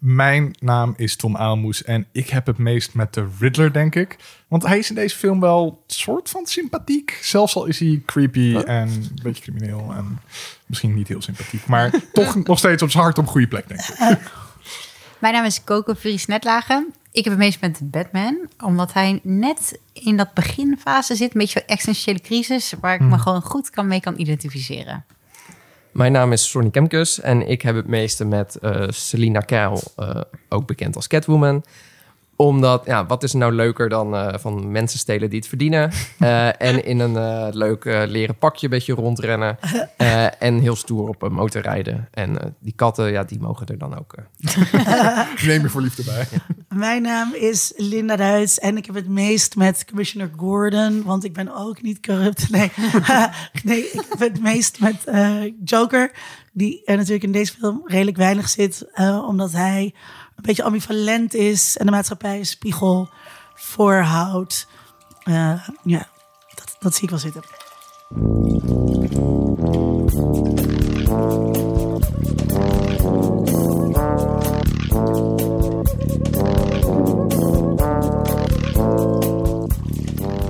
mijn naam is Tom Aalmoes en ik heb het meest met de Riddler, denk ik. Want hij is in deze film wel soort van sympathiek. Zelfs al is hij creepy en een beetje crimineel en misschien niet heel sympathiek. Maar toch nog steeds op zijn hart op een goede plek, denk ik. Mijn naam is Coco Vries Netlagen. Ik heb het meest met Batman, omdat hij net in dat beginfase zit. Een beetje zo'n existentiële crisis, waar ik me gewoon goed kan mee kan identificeren. Mijn naam is Sonny Kemkus en ik heb het meeste met eh Selina Kyle, eh, ook bekend als Catwoman. Omdat, ja, wat is er nou leuker dan eh, van mensen stelen die het verdienen? Eh, en in een eh, leuk leren pakje een beetje rondrennen. Eh, en heel stoer op een motor rijden. En eh, die katten, ja, die mogen er dan ook. eh. Neem je voor liefde bij. Mijn naam is Linda Duits en ik heb het meest met Commissioner Gordon, want ik ben ook niet corrupt. Nee, nee ik heb het meest met eh, Joker, die er natuurlijk in deze film redelijk weinig zit, eh, omdat hij een beetje ambivalent is en de maatschappij een spiegel voorhoudt. Eh, ja, dat, dat zie ik wel zitten.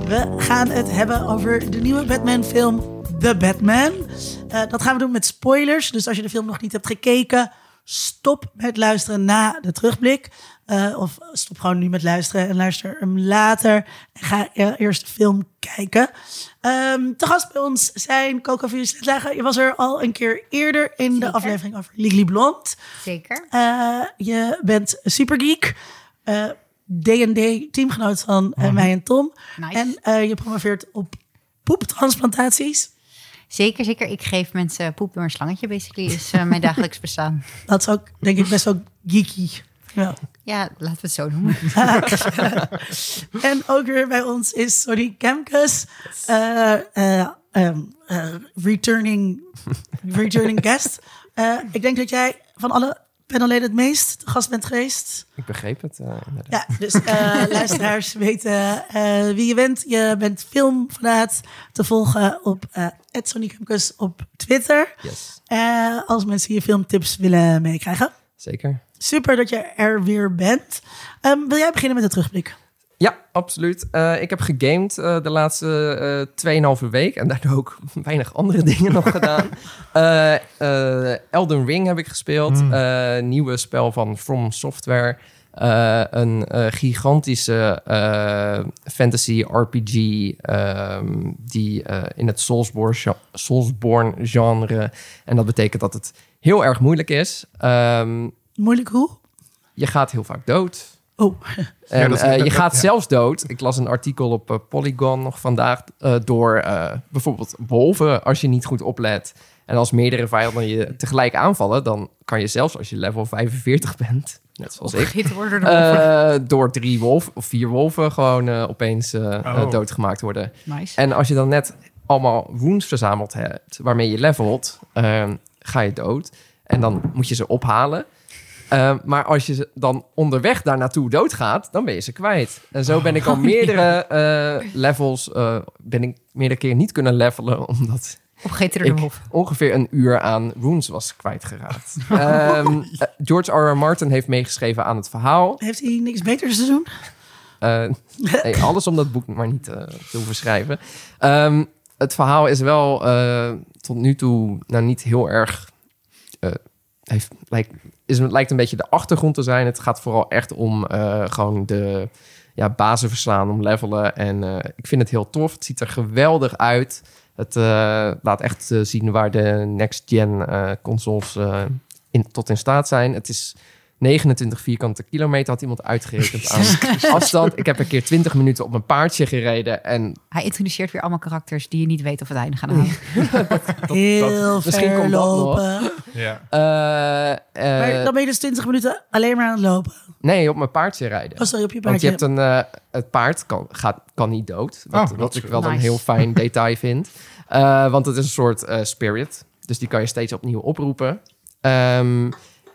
We gaan het hebben over de nieuwe Batman-film The Batman. Eh, dat gaan we doen met spoilers. Dus als je de film nog niet hebt gekeken, stop met luisteren na de terugblik. Eh, of stop gewoon nu met luisteren en luister hem later. En ga e- eerst de film kijken. Ehm te gast bij ons zijn Coco Vierslagen. Je was er al een keer eerder in de aflevering over Legally Blonde. Zeker. Eh, je bent supergeek. eh D&D, teamgenoot van eh, mij en Tom. Nice. En je promoveert op poeptransplantaties. Zeker, zeker. Ik geef mensen poep door een slangetje, basically, is eh, mijn dagelijks bestaan. Dat is ook, denk ik, best wel geeky. Ja. Ja, laten we het zo noemen. En ook weer bij ons is Sonny Kemkes. eh, eh, ehm, eh, returning, returning guest. Ik denk dat jij van alle panelleden het meest gast bent geweest. Ik begreep het eh. Ja, dus eh, luisteraars weten eh, wie je bent. Je bent filmfanaat te volgen op uh, op Twitter. Yes, als mensen je filmtips willen meekrijgen. zeker. Super dat je er weer bent. Ehm, wil jij beginnen met de terugblik? Ja, absoluut. Eh, ik heb gegamed eh, de laatste eh 2,5 week en daardoor ook weinig andere dingen nog gedaan. Eh, eh, Elden Ring heb ik gespeeld. Eh, nieuwe spel van From Software. Eh, een eh, gigantische eh, fantasy RPG ehm, die eh, in het Soulsborne, Soulsborne genre. En dat betekent dat het heel erg moeilijk is. Ehm, Moeilijk hoe? je gaat heel vaak dood. Oh, En eh, je gaat ja. zelfs dood. Ik las een artikel op eh, Polygon nog vandaag eh, door eh, bijvoorbeeld wolven als je niet goed oplet. En als meerdere vijanden je tegelijk aanvallen, dan kan je zelfs als je level 45 bent, net zoals ik, door eh, door drie wolven of vier wolven gewoon opeens eh, Oh. doodgemaakt worden. Nice. En als je dan net allemaal wounds verzameld hebt, waarmee je levelt, ehm, ga je dood. En dan moet je ze ophalen. Ehm, maar als je ze dan onderweg daar naartoe doodgaat, dan ben je ze kwijt. En zo ben ik al meerdere eh, levels, eh, ben ik meerdere keer niet kunnen levelen, omdat de ik ongeveer een uur aan wounds was kwijtgeraakt. Ehm eh, George R. R. Martin heeft meegeschreven aan het verhaal. heeft hij niks beters te doen? Nee, alles om dat boek maar niet te hoeven schrijven. Ehm, het verhaal is wel tot nu toe nou, niet heel erg. heeft, lijkt, is, het lijkt een beetje de achtergrond te zijn. Het gaat vooral echt om eh, gewoon de ja, bazen verslaan, om levelen. En eh, ik vind het heel tof. Het ziet er geweldig uit. Het eh, laat echt zien waar de next-gen consoles in, tot in staat zijn. Het is 29 vierkante kilometer, had iemand uitgerekend aan afstand. Ik heb een keer 20 minuten op mijn paardje gereden. En Hij introduceert weer allemaal karakters die je niet weet of het einde gaan halen. Heel misschien ver komt dat nog. lopen. Ja. eh, eh, Maar dan ben je dus 20 minuten alleen maar aan het lopen. nee, op mijn paardje rijden. Oh, sorry, op je Want je paardje. hebt een, eh, het paard kan, gaat, kan niet dood. Wat, Oh, dat wat ik wel een heel fijn detail vind. Eh, want het is een soort eh, spirit. Dus die kan je steeds opnieuw oproepen. Ehm,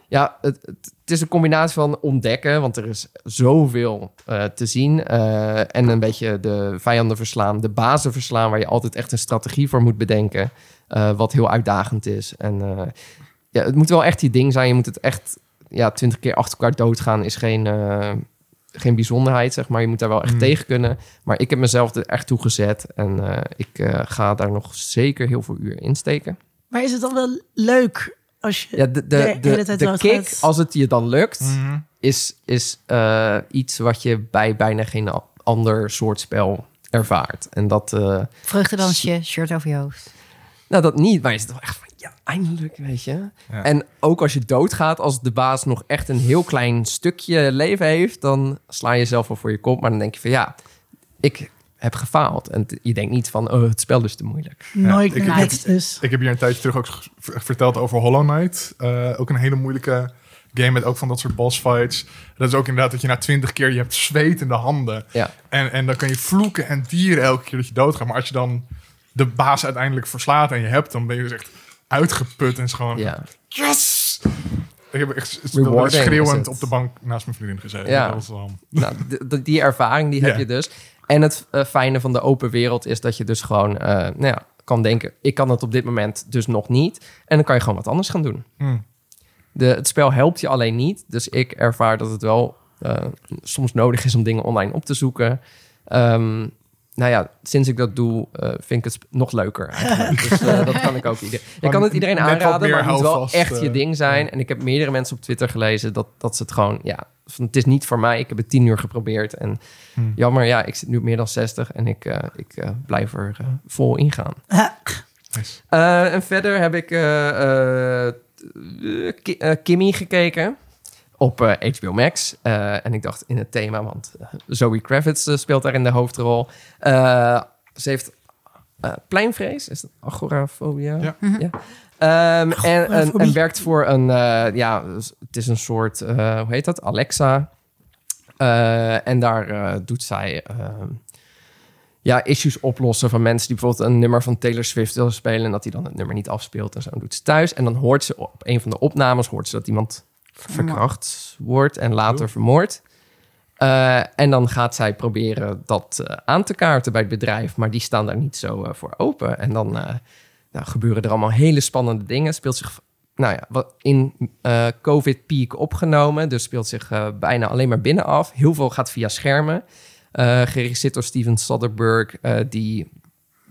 ja, het, het, het is een combinatie van ontdekken. Want er is zoveel eh, te zien. eh, en een beetje de vijanden verslaan. De bazen verslaan. Waar je altijd echt een strategie voor moet bedenken. eh, wat heel uitdagend is. En eh, ja, het moet wel echt die ding zijn. Je moet het echt ja, twintig keer achter elkaar doodgaan is geen, eh, geen bijzonderheid, zeg maar. Je moet daar wel echt Mm. tegen kunnen. Maar ik heb mezelf er echt toe gezet. En eh, ik eh, ga daar nog zeker heel veel uur in steken. Maar is het dan wel leuk als je... Ja, de, de de, de, de kick, als het je dan lukt, Mhm. is, is eh, iets wat je bij bijna geen ander soort spel ervaart. En dat, eh, Vreugdedansje, shirt over je hoofd. nou dat niet, maar je zit wel echt van, ja, eindelijk, weet je. Ja. En ook als je doodgaat, als de baas nog echt een heel klein stukje leven heeft, dan sla je jezelf wel voor je kop. Maar dan denk je van, ja, ik heb gefaald. En je denkt niet van, oh, het spel is te moeilijk. Nooit ik- meer net dus. Ik heb hier een tijdje terug ook verteld over Hollow Knight. Eh, ook een hele moeilijke game met ook van dat soort boss fights. Dat is ook inderdaad dat je na twintig keer je hebt zweet in de handen. Ja. En, en dan kan je vloeken en dieren elke keer dat je doodgaat. Maar als je dan de baas uiteindelijk verslaat en je hebt, dan ben je dus echt uitgeput en is gewoon Ja. yes. Ik heb echt schreeuwend op de bank naast mijn vriendin gezeten. Ja. Dat was Nou, die ervaring die heb je dus. En het eh, fijne van de open wereld is dat je dus gewoon eh, nou ja, kan denken... ik kan het op dit moment dus nog niet. En dan kan je gewoon wat anders gaan doen. Hmm. De, het spel helpt je alleen niet. Dus ik ervaar dat het wel eh, soms nodig is om dingen online op te zoeken. Ehm, nou ja, sinds ik dat doe, vind ik het nog leuker eigenlijk. dus dat kan ik ook iedereen. Ik kan het iedereen aanraden, maar het moet wel echt je ding zijn. En ik heb meerdere mensen op Twitter gelezen dat, dat ze het gewoon... Ja, van, het is niet voor mij. Ik heb het tien uur geprobeerd. En Hmm. jammer, ja, ik zit nu op meer dan 60 en ik, eh, ik eh, blijf er eh, vol ingaan. Nice. Eh, en verder heb ik eh, eh, Ki- eh, Kimmy gekeken op HBO Max. Eh, en ik dacht in het thema, want Zoe Kravitz speelt daar in de hoofdrol. Eh, ze heeft eh, pleinvrees, is het agorafobia? Ja. ja. Ehm, en, en, Agorafobie. en werkt voor een, eh, ja, het is een soort, eh, hoe heet dat? Alexa. Eh, en daar doet zij ehm, ja, issues oplossen van mensen die bijvoorbeeld een nummer van Taylor Swift willen spelen en dat hij dan het nummer niet afspeelt en zo doet ze thuis. En dan hoort ze op een van de opnames hoort ze dat iemand verkracht wordt en later vermoord. En dan gaat zij proberen dat aan te kaarten bij het bedrijf, maar die staan daar niet zo voor open. En dan nou, gebeuren er allemaal hele spannende dingen. Speelt zich nou ja, in eh, COVID-peak opgenomen, dus speelt zich eh, bijna alleen maar binnen af. Heel veel gaat via schermen. Eh geregisseerd door Steven Soderbergh, die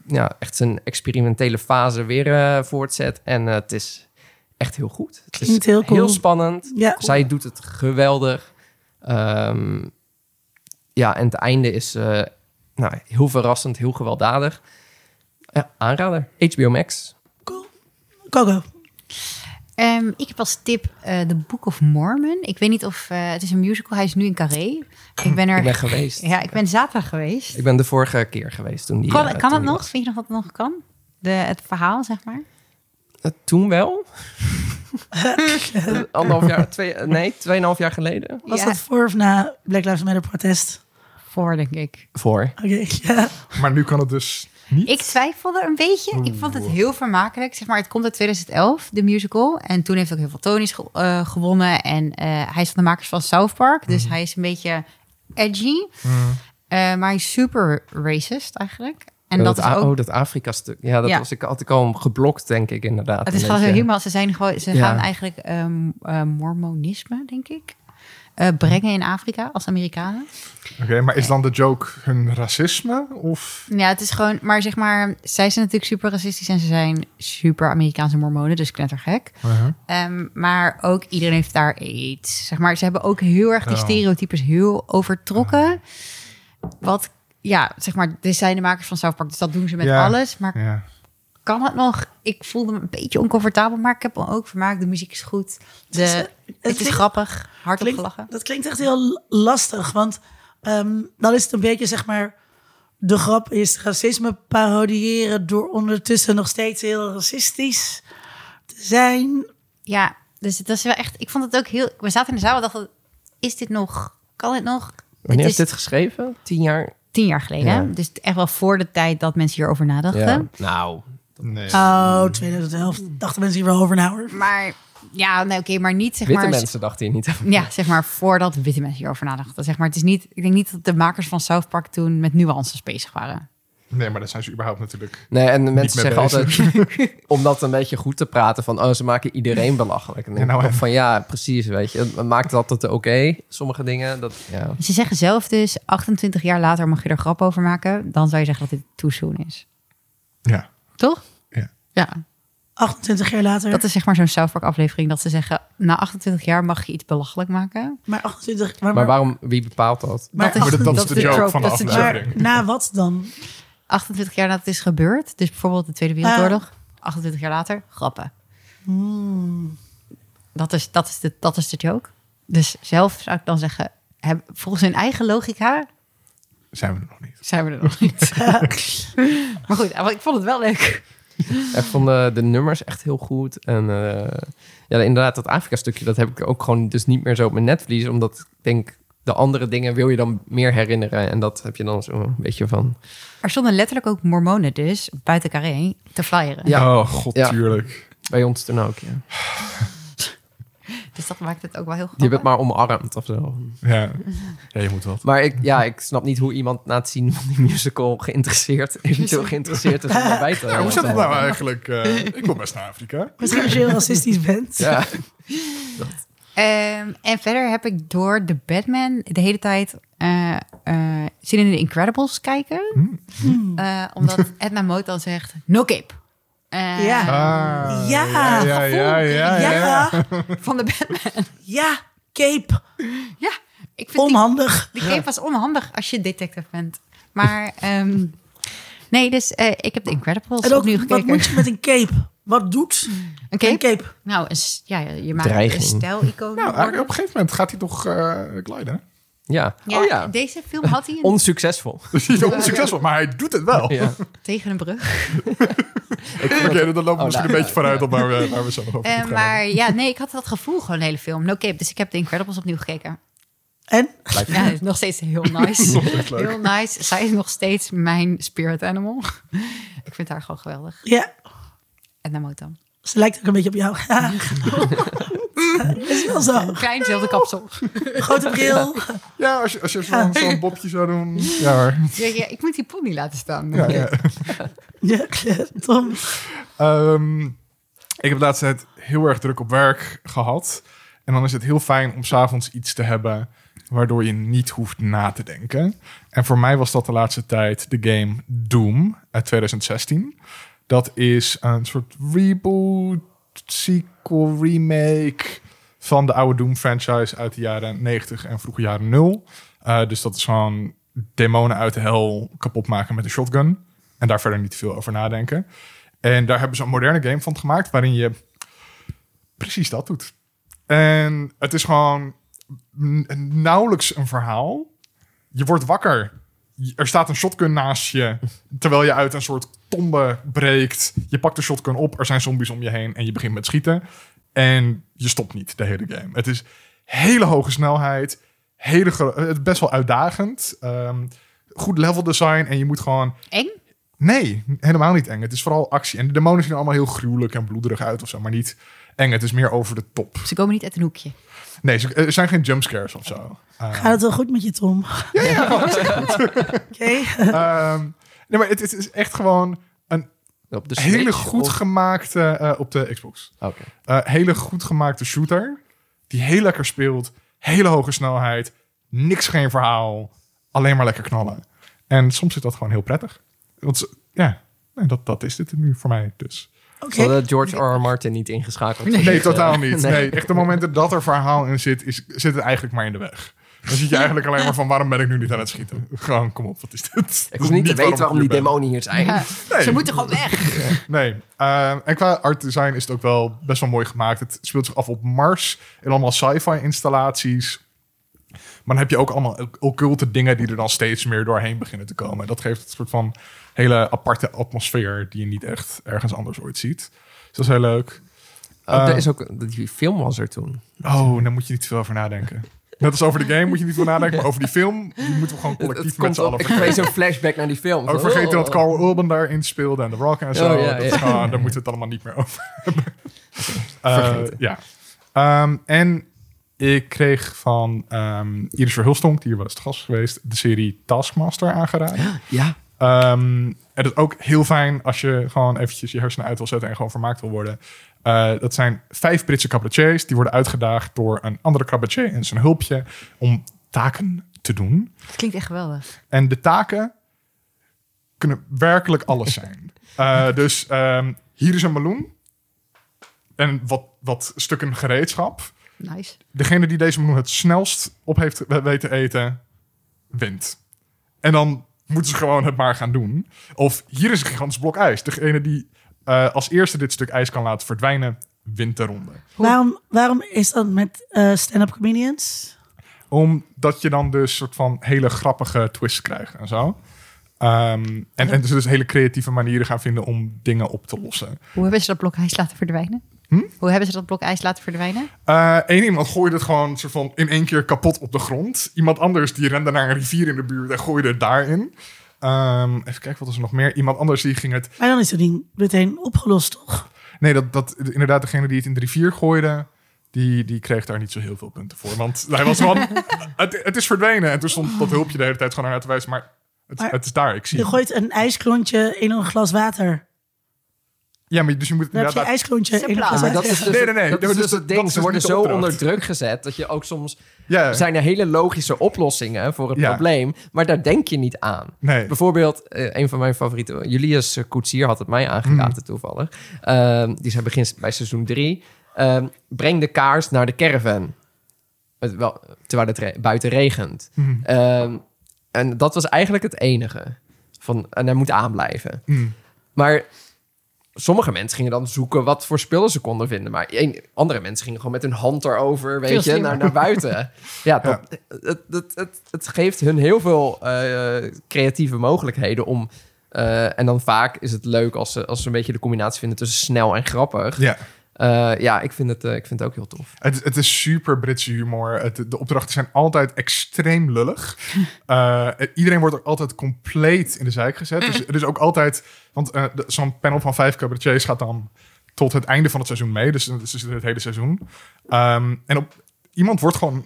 ja, echt zijn experimentele fase weer voortzet. En het is echt heel goed. Het is heel cool. spannend. Ja. Zij doet het geweldig. Ehm, ja, en het einde is nou, heel verrassend, heel gewelddadig. Ja, aanrader. HBO Max. Coco. Ehm, ik heb als tip eh The Book of Mormon. Ik weet niet of eh, het is een musical. Hij is nu in Carré. Ik ben er. Ik ben geweest. Ja, ik ben zaterdag geweest. Ik ben de vorige keer geweest toen die. Kan, eh, kan toen het die nog? was. Vind je nog dat het nog kan? De, het verhaal, zeg maar. Toen wel? Anderhalf jaar, twee, nee, tweeënhalf jaar geleden. Was Ja. dat voor of na Black Lives Matter protest? Voor, denk ik. Voor. Oké, ja. Maar nu kan het dus niet. Ik twijfelde een beetje. Ik vond het heel vermakelijk. Zeg maar, het komt uit 2011, de musical. En toen heeft hij ook heel veel Tonys ge- eh, gewonnen. En eh, hij is van de makers van South Park. Dus hij is een beetje edgy. Hmm. Eh, maar hij is super racist eigenlijk. En Oh, dat, dat, is A- ook... Oh, dat Afrika-stuk. Ja, dat Ja. was ik, ik al geblokt, denk ik, inderdaad. Het is gewoon helemaal... Ze, zijn gewoon, ze Ja. gaan eigenlijk ehm eh, mormonisme, denk ik, eh, brengen in Afrika als Amerikanen. Oké, maar is dan de joke hun racisme? Of... Ja, het is gewoon... Maar zeg maar, zij zijn natuurlijk super racistisch... en ze zijn super Amerikaanse mormonen, dus knettergek. Uh-huh. Ehm, maar ook iedereen heeft daar iets. Zeg maar, ze hebben ook heel erg die stereotypes heel overtrokken. Wat, ja, zeg maar, dit zijn de makers van South Park, dus dat doen ze met Ja. alles. Maar Ja. Kan het nog? Ik voelde me een beetje oncomfortabel, maar ik heb me ook vermaakt. De muziek is goed. De, is- het het is grappig, hard Klinkt- opgelachen. dat klinkt echt heel lastig, want ehm, dan is het een beetje, zeg maar, de grap is racisme parodiëren door ondertussen nog steeds heel racistisch te zijn. Ja, dus dat is wel echt... Ik vond het ook heel... We zaten in de zaal en dachten, is dit nog... Kan het nog? Wanneer het is is dit geschreven? Tien jaar? tien jaar geleden. Ja. Dus echt wel voor de tijd dat mensen hierover nadachten. Ja. Nou, Nee. Oh, 2011 dachten mensen hier wel over na hoor. Maar ja, nee, oké, maar niet zeg witte maar. mensen dachten hier niet over. Ja, zeg maar voordat witte mensen hierover nadachten. Zeg maar, het is niet. Ik denk niet dat de makers van South Park toen met nuances bezig waren. Nee, maar dat zijn ze überhaupt natuurlijk Nee, en de mensen zeggen bezig. altijd, om dat een beetje goed te praten, van oh, ze maken iedereen belachelijk. En Ja, nou, van ja, precies, weet je. Het maakt dat het oké, sommige dingen. Dat, ja. Ze zeggen zelf dus, 28 jaar later mag je er grap over maken. Dan zou je zeggen dat dit too soon is. Ja. Toch? Ja. Ja, 28 jaar later. dat is zeg maar zo'n South Park aflevering. Dat ze zeggen, na 28 jaar mag je iets belachelijk maken. maar 28... Maar, Maar waarom, wie bepaalt dat? Maar dat is, Maar dat- dat is de joke trope, van de aflevering. maar na wat dan? 28 jaar nadat het is gebeurd. Dus bijvoorbeeld de Tweede Wereldoorlog. 28 jaar later, grappen. Hmm. Dat is, dat, is de, dat is de joke. Dus zelf zou ik dan zeggen, heb, volgens hun eigen logica zijn we er nog niet. zijn we er nog niet. maar goed, ik vond het wel leuk. Ik vond de, de nummers echt heel goed. En eh, ja, inderdaad, dat Afrika-stukje, dat heb ik ook gewoon dus niet meer zo op mijn netvlies. Omdat ik denk, de andere dingen wil je dan meer herinneren. En dat heb je dan zo een beetje van... Er stonden letterlijk ook mormonen dus, buiten Carré, te flyeren. Ja. Oh, god, Ja. tuurlijk. Bij ons toen ook, ja. Dus dat maakt het ook wel heel hebben grappig. het maar omarmd of zo. Ja. ja, je moet wat. Maar ik, ja, ik snap niet hoe iemand na het zien van die musical geïnteresseerd, eventueel geïnteresseerd is om erbij te Ja, hoe zit zijn. nou eigenlijk? Eh, ik wil best naar Afrika. Misschien als je heel racistisch bent. Ja, Ehm, en verder heb ik door de Batman de hele tijd eh eh, zin in de Incredibles kijken. Eh, omdat Edna Moot dan zegt, no cape. Eh, Ja. Ah, Ja. ja, ja, ja, ja, Ja, ja. Van de Batman. ja, cape. Ja, ik vind die, Onhandig. die cape was onhandig als je detective bent. Maar ehm, nee, dus eh, ik heb de Incredibles En ook, opnieuw wat gekeken. moet je met een cape? Wat doet Een cape? een cape? Nou, een, ja, je maakt Dreiging. een stijl-icoon. Nou, op een gegeven moment gaat hij toch eh gliden. Ja. ja, Oh ja, Deze film had hij een, onsuccesvol. Dus hij is onsuccesvol, maar hij doet het wel. Ja. tegen een brug. Oké, dan lopen we Oh, misschien nou, een beetje vooruit op waar we, waar we zo nog over Eh, gaan maar ja, nee, ik had dat gevoel gewoon de hele film. No cape. Dus ik heb de Incredibles opnieuw gekeken. En? Ja, het is nog steeds heel nice. Steeds heel nice. Zij is nog steeds mijn spirit animal. ik vind haar gewoon geweldig. Ja, En dan moet dan. Ze lijkt ook een beetje op jou. Ja. is wel zo. Klein, zelfde kapsel. Grote bril. Ja, als je, als je zo'n zo'n bobje zou doen. Ja hoor. Ja, ja, ik moet die pony laten staan. Ja, ja. Ja, Tom. Ehm, ik heb de laatste tijd heel erg druk op werk gehad. En dan is het heel fijn om s'avonds iets te hebben waardoor je niet hoeft na te denken. En voor mij was dat de laatste tijd de game Doom uit 2016. Dat is een soort reboot, sequel, remake van de oude Doom franchise uit de jaren 90 en vroege jaren 0. Eh, dus dat is gewoon demonen uit de hel kapot maken met een shotgun. En daar verder niet veel over nadenken. En daar hebben ze een moderne game van gemaakt waarin je precies dat doet. En het is gewoon nauwelijks een verhaal. Je wordt wakker. Er staat een shotgun naast je, terwijl je uit een soort tombe breekt. Je pakt de shotgun op, er zijn zombies om je heen en je begint met schieten. En je stopt niet de hele game. Het is hele hoge snelheid, hele gro- het is best wel uitdagend. Ehm, goed level design en je moet gewoon Eng? Nee, helemaal niet eng. Het is vooral actie. En de demonen zien er allemaal heel gruwelijk en bloederig uit of zo, maar niet eng. Het is meer over de top. Ze komen niet uit een hoekje. Nee, ze- er zijn geen jumpscares of zo. Eh, Gaat het wel goed met je, Tom? Oké. ehm, nee, maar het, het is echt gewoon een Op de hele goed of- gemaakte eh, op de Xbox. Oké. Eh, hele goed gemaakte shooter. Die heel lekker speelt. Hele hoge snelheid. Niks geen verhaal. Alleen maar lekker knallen. En soms is dat gewoon heel prettig. Want ja, nee, dat, dat is dit nu voor mij dus. Hadden George R. R. Martin niet ingeschakeld. Nee, totaal niet. Nee. Nee, echt de momenten dat er verhaal in zit, is, zit het eigenlijk maar in de weg. Dan zit je eigenlijk alleen maar van, waarom ben ik nu niet aan het schieten? Gewoon, kom op, wat is dit? Ik hoef niet te weten waarom die demonen hier zijn. Ja, Nee. Ze moeten gewoon weg. Nee. Ehm, en qua art design is het ook wel best wel mooi gemaakt. Het speelt zich af op Mars en allemaal sci-fi installaties. Maar dan heb je ook allemaal occulte dingen die er dan steeds meer doorheen beginnen te komen. En dat geeft een soort van hele aparte atmosfeer die je niet echt ergens anders ooit ziet. Dus dat is heel leuk. Oh, er Eh, is ook, die film was er toen. Oh, daar moet je niet te veel over nadenken. Net als over de game moet je niet veel nadenken, maar over die film die moeten we gewoon collectief Het met z'n allen ik vergeten. kreeg zo'n flashback naar die film. Ook vergeten dat Carl Urban daarin speelde en The Rock en zo. Oh, ja, dat is ja. gewoon, daar moeten we het allemaal niet meer over hebben. Eh, ja. Ehm, en ik kreeg van ehm Iris Verhulstonk, die hier wel eens te gast is geweest, de serie Taskmaster aangeraden. Ja, Ehm, het is ook heel fijn als je gewoon eventjes je hersenen uit wil zetten en gewoon vermaakt wil worden. Eh, dat zijn vijf Britse cabaretiers. Die worden uitgedaagd door een andere cabaretier en zijn hulpje om taken te doen. Dat klinkt echt geweldig. En de taken kunnen werkelijk alles zijn. Eh, dus ehm, hier is een meloen. En wat, wat stukken gereedschap. Nice. Degene die deze meloen het snelst op heeft we- weten eten, wint. En dan moeten ze gewoon het maar gaan doen. Of hier is een gigantisch blok ijs. Degene die eh, als eerste dit stuk ijs kan laten verdwijnen, wint de ronde. Waarom, waarom is dat met eh, stand-up comedians? Omdat je dan dus soort van hele grappige twists krijgt en zo. Ehm, en, en dus, dus hele creatieve manieren gaan vinden om dingen op te lossen. Hoe hebben ze dat blok ijs laten verdwijnen? Hm? Hoe hebben ze dat blok ijs laten verdwijnen? Eén iemand gooide het gewoon soort van in één keer kapot op de grond. Iemand anders die rende naar een rivier in de buurt en gooide het daarin. Ehm, even kijken, wat was er nog meer? Iemand anders die ging het... Maar dan is het ding meteen opgelost, toch? Nee, dat, dat, inderdaad, degene die het in de rivier gooide... Die, die kreeg daar niet zo heel veel punten voor. Want hij was van... het, het is verdwenen. En toen stond dat hulpje de hele tijd gewoon naar te wijzen. Maar het, Maar- het is daar, ik zie Je gooit een ijsklontje in een glas water. Ja, maar dus je moet het Dan heb je ijsklontje in Maar dat is dus, Nee, nee, nee. Dat is Dus dus het ding. Ze worden de zo opdracht. onder druk gezet dat je ook soms... Ja, zijn er hele logische oplossingen voor het Ja. probleem, maar daar denk je niet aan. nee. Bijvoorbeeld, eh, een van mijn favorieten, Julius Koetsier had het mij aangeraden Mm. toevallig. Ehm, die zei begint bij seizoen 3. breng de kaars naar de caravan. Het, wel, terwijl het re- buiten regent. Hm. Ehm, en dat was eigenlijk het enige. Van, en hij moet aanblijven. Hm. Maar sommige mensen gingen dan zoeken wat voor spullen ze konden vinden. Maar een, andere mensen gingen gewoon met hun hand erover, weet je, naar, naar buiten. ja, dat, Het, het, het, het geeft hun heel veel eh, creatieve mogelijkheden om... eh, en dan vaak is het leuk als ze, als ze een beetje de combinatie vinden tussen snel en grappig. Ja. Eh, ja, ik vind, het, eh, ik vind het ook heel tof. Het, het is super Britse humor. Het, de opdrachten zijn altijd extreem lullig. Eh, iedereen wordt ook altijd compleet in de zijk gezet. Dus het is ook altijd... Want zo'n panel van vijf cabaretiers gaat dan tot het einde van het seizoen mee. Dus dus het hele seizoen. Ehm, en op, iemand wordt gewoon...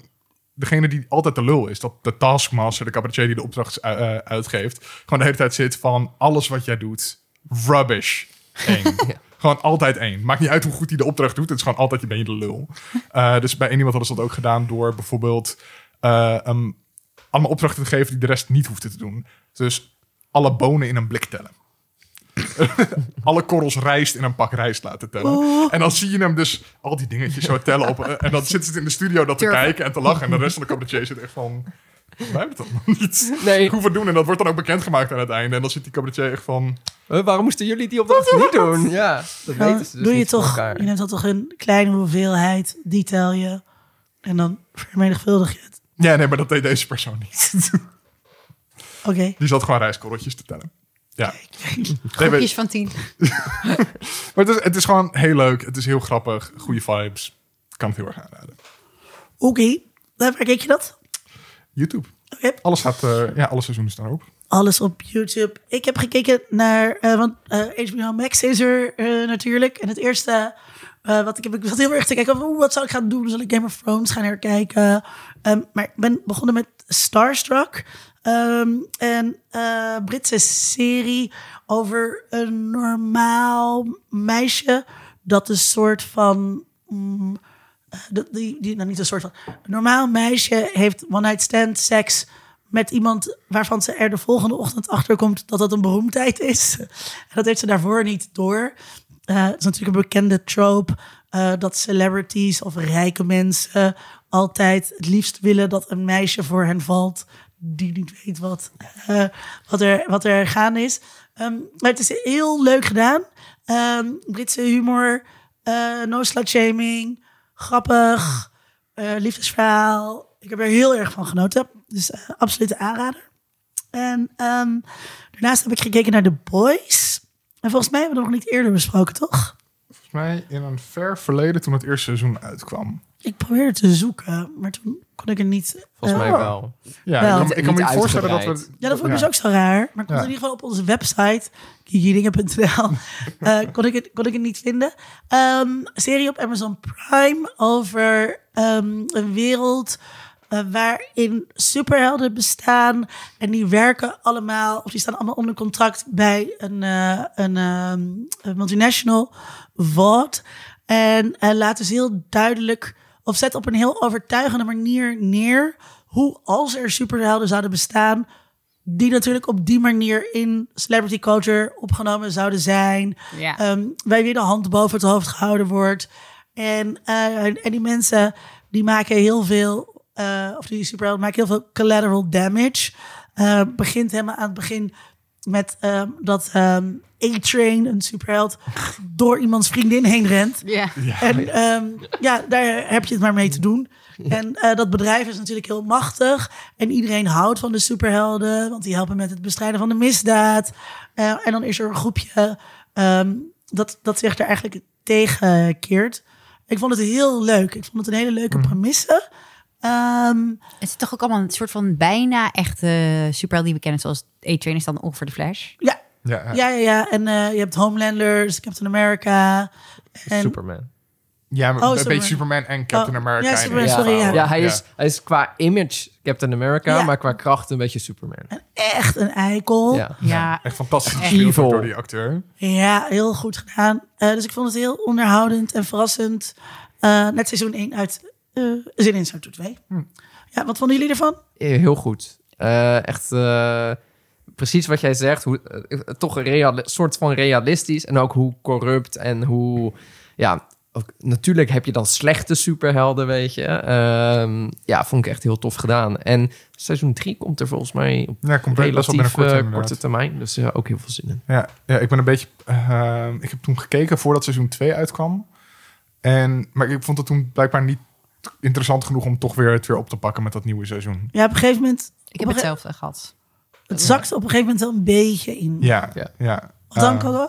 Degene die altijd de lul is, dat de taskmaster, de cabaretier die de opdracht uitgeeft, gewoon de hele tijd zit van alles wat jij doet, rubbish. Eén. Gewoon altijd één. Maakt niet uit hoe goed hij de opdracht doet. Het is gewoon altijd, je ben je de lul. Uh, dus bij één iemand hadden ze dat ook gedaan door bijvoorbeeld uh, um, allemaal opdrachten te geven die de rest niet hoefde te doen. Dus alle bonen in een blik tellen. alle korrels rijst in een pak rijst laten tellen. En dan zie je hem dus al die dingetjes zo tellen op. uh, en dan zit het in de studio dat te kijken en te lachen. En de rest van de cabaretier zit echt van... Wij hebben het nog niet Nee, hoeven doen. En dat wordt dan ook bekendgemaakt aan het einde. En dan zit die cabaretier echt van... eh, waarom moesten jullie die opdracht niet doen? Ja, dat Dan weten ze dus doe je toch, elkaar. je neemt dan toch een kleine hoeveelheid, die tel je. En dan vermenigvuldig je het. Ja, nee, maar dat deed deze persoon niet. Oké. Die zat gewoon rijstkorreltjes te tellen. Ja. Groepjes van tien. maar het, is, het is gewoon heel leuk. Het is heel grappig. Goede vibes. Kan het heel erg aanraden. Oké. Waar keek je dat? YouTube. Alles gaat, eh, ja, alle seizoenen staan erop. Alles op YouTube. Ik heb gekeken naar, eh, want eh, HBO Max is er eh, natuurlijk. En het eerste eh, wat ik heb, ik zat heel erg te kijken, oeh, wat zal ik gaan doen? Zal ik Game of Thrones gaan herkijken? Ehm, maar ik ben begonnen met Starstruck. Ehm, een eh, Britse serie over een normaal meisje dat een soort van... mm, eh, dat- die, die, nou niet een soort van... Normaal meisje heeft one-night stand seks met iemand waarvan ze er de volgende ochtend achter komt dat dat een beroemdheid is. En dat heeft ze daarvoor niet door. Eh, het is natuurlijk een bekende trope eh, dat celebrities of rijke mensen altijd het liefst willen dat een meisje voor hen valt die niet weet wat, wat, er, wat er gaande is. Ehm, maar het is heel leuk gedaan. Ehm, Britse humor, no slut shaming, grappig, eh, liefdesverhaal. Ik heb er heel erg van genoten. Dus absoluut een aanrader. En ehm, daarnaast heb ik gekeken naar The Boys. En volgens mij hebben we dat nog niet eerder besproken, toch? Volgens mij in een ver verleden toen het eerste seizoen uitkwam. Ik probeerde te zoeken, maar toen kon ik er niet... Volgens eh, mij wel. Ja, Wel. ik kan, ik kan me Niet voorstellen dat we... Ja, dat vond ik dus ook zo raar. Maar ik kon Ja. in ieder geval op onze website, kikidingen.nl, eh kon, ik het, kon ik het niet vinden. Ehm, serie op Amazon Prime over ehm, een wereld eh, waarin superhelden bestaan. En die werken allemaal, of die staan allemaal onder contract bij een, eh, een, ehm, een multinational, VOD. En uh, laten ze heel duidelijk, of zet op een heel overtuigende manier neer hoe als er superhelden zouden bestaan, die natuurlijk op die manier in celebrity culture opgenomen zouden zijn. Ja. Ehm, waar weer de hand boven het hoofd gehouden wordt. En, eh, en die mensen die maken heel veel, eh, of die superhelden maken heel veel collateral damage. Eh, begint helemaal aan het begin met ehm, dat ehm, A-Train, een superheld, door iemands vriendin heen rent. Ja. En ehm, ja, daar heb je het maar mee te doen. En eh, dat bedrijf is natuurlijk heel machtig. En iedereen houdt van de superhelden, want die helpen met het bestrijden van de misdaad. Eh, en dan is er een groepje ehm, dat, dat zich daar eigenlijk tegen keert. Ik vond het heel leuk. Ik vond het een hele leuke premisse. Ehm, Het is toch ook allemaal een soort van bijna echte superheld die we kennen. Zoals A-Train is dan ongeveer de Flash. ja, Ja, ja. ja, ja, ja. En eh, je hebt Homelanders, Captain America. En, Superman. Ja, maar Oh, een Superman. beetje Superman en Captain Oh, America. ja, in Superman, één sorry, verhaal. ja. Ja, hij is, hij is qua image Captain America, Ja. maar qua kracht een beetje Superman. echt een eikel. Ja. Ja, Echt fantastisch gespeeld door die acteur. Ja, heel goed gedaan. Eh, dus ik vond het heel onderhoudend en verrassend. Eh, net seizoen 1 uit eh Zin in Seizoen 2. Ja, wat vonden jullie ervan? Eh, Heel goed. Eh, echt eh, precies wat jij zegt. Hoe, eh, toch een soort van realistisch. En ook hoe corrupt en hoe... Ja, ook, natuurlijk heb je dan slechte superhelden, weet je. Ehm, ja, vond ik echt heel tof gedaan. En seizoen 3 komt er volgens mij op Ja, komt relatief eh, korte termijn. Dus ja, ook heel veel zin in. Ja, ja, ik ben een beetje. eh, ik heb toen gekeken voordat seizoen 2 uitkwam. En, maar ik vond het toen blijkbaar niet interessant genoeg om toch weer het weer op te pakken met dat nieuwe seizoen. Ja, op een gegeven moment... ik heb ge- hetzelfde gehad. Het zakt op een gegeven moment wel een beetje in. Ja, Ja. ja. Wat dan, Eh?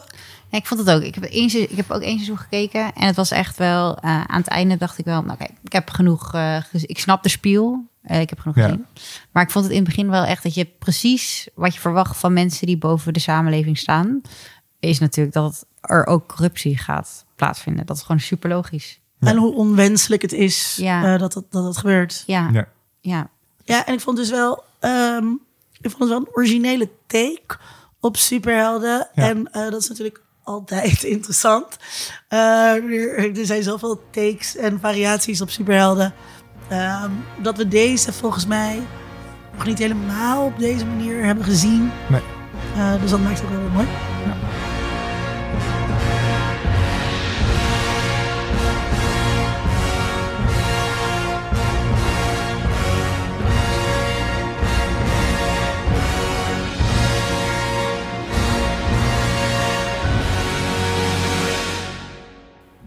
Ja, ik vond het ook. Ik heb, één, ik heb ook één seizoen gekeken. En het was echt wel... eh, aan het einde dacht ik wel... Nou oké, ik heb genoeg... eh, gez- ik snap de spiel. Eh, ik heb genoeg Ja. gezien. Maar ik vond het in het begin wel echt... dat je precies wat je verwacht van mensen... die boven de samenleving staan... is natuurlijk dat er ook corruptie gaat plaatsvinden. Dat is gewoon super logisch. En hoe onwenselijk het is Ja. eh, dat, dat, dat dat gebeurt. Ja, Ja. ja. Ja, en ik vond dus wel... ehm, ik vond het wel een originele take op superhelden. Ja. En eh, dat is natuurlijk altijd interessant. Eh, er, zijn zoveel takes en variaties op superhelden. ehm, dat we deze volgens mij nog niet helemaal op deze manier hebben gezien. Nee. Eh, dus dat maakt het ook wel weer mooi.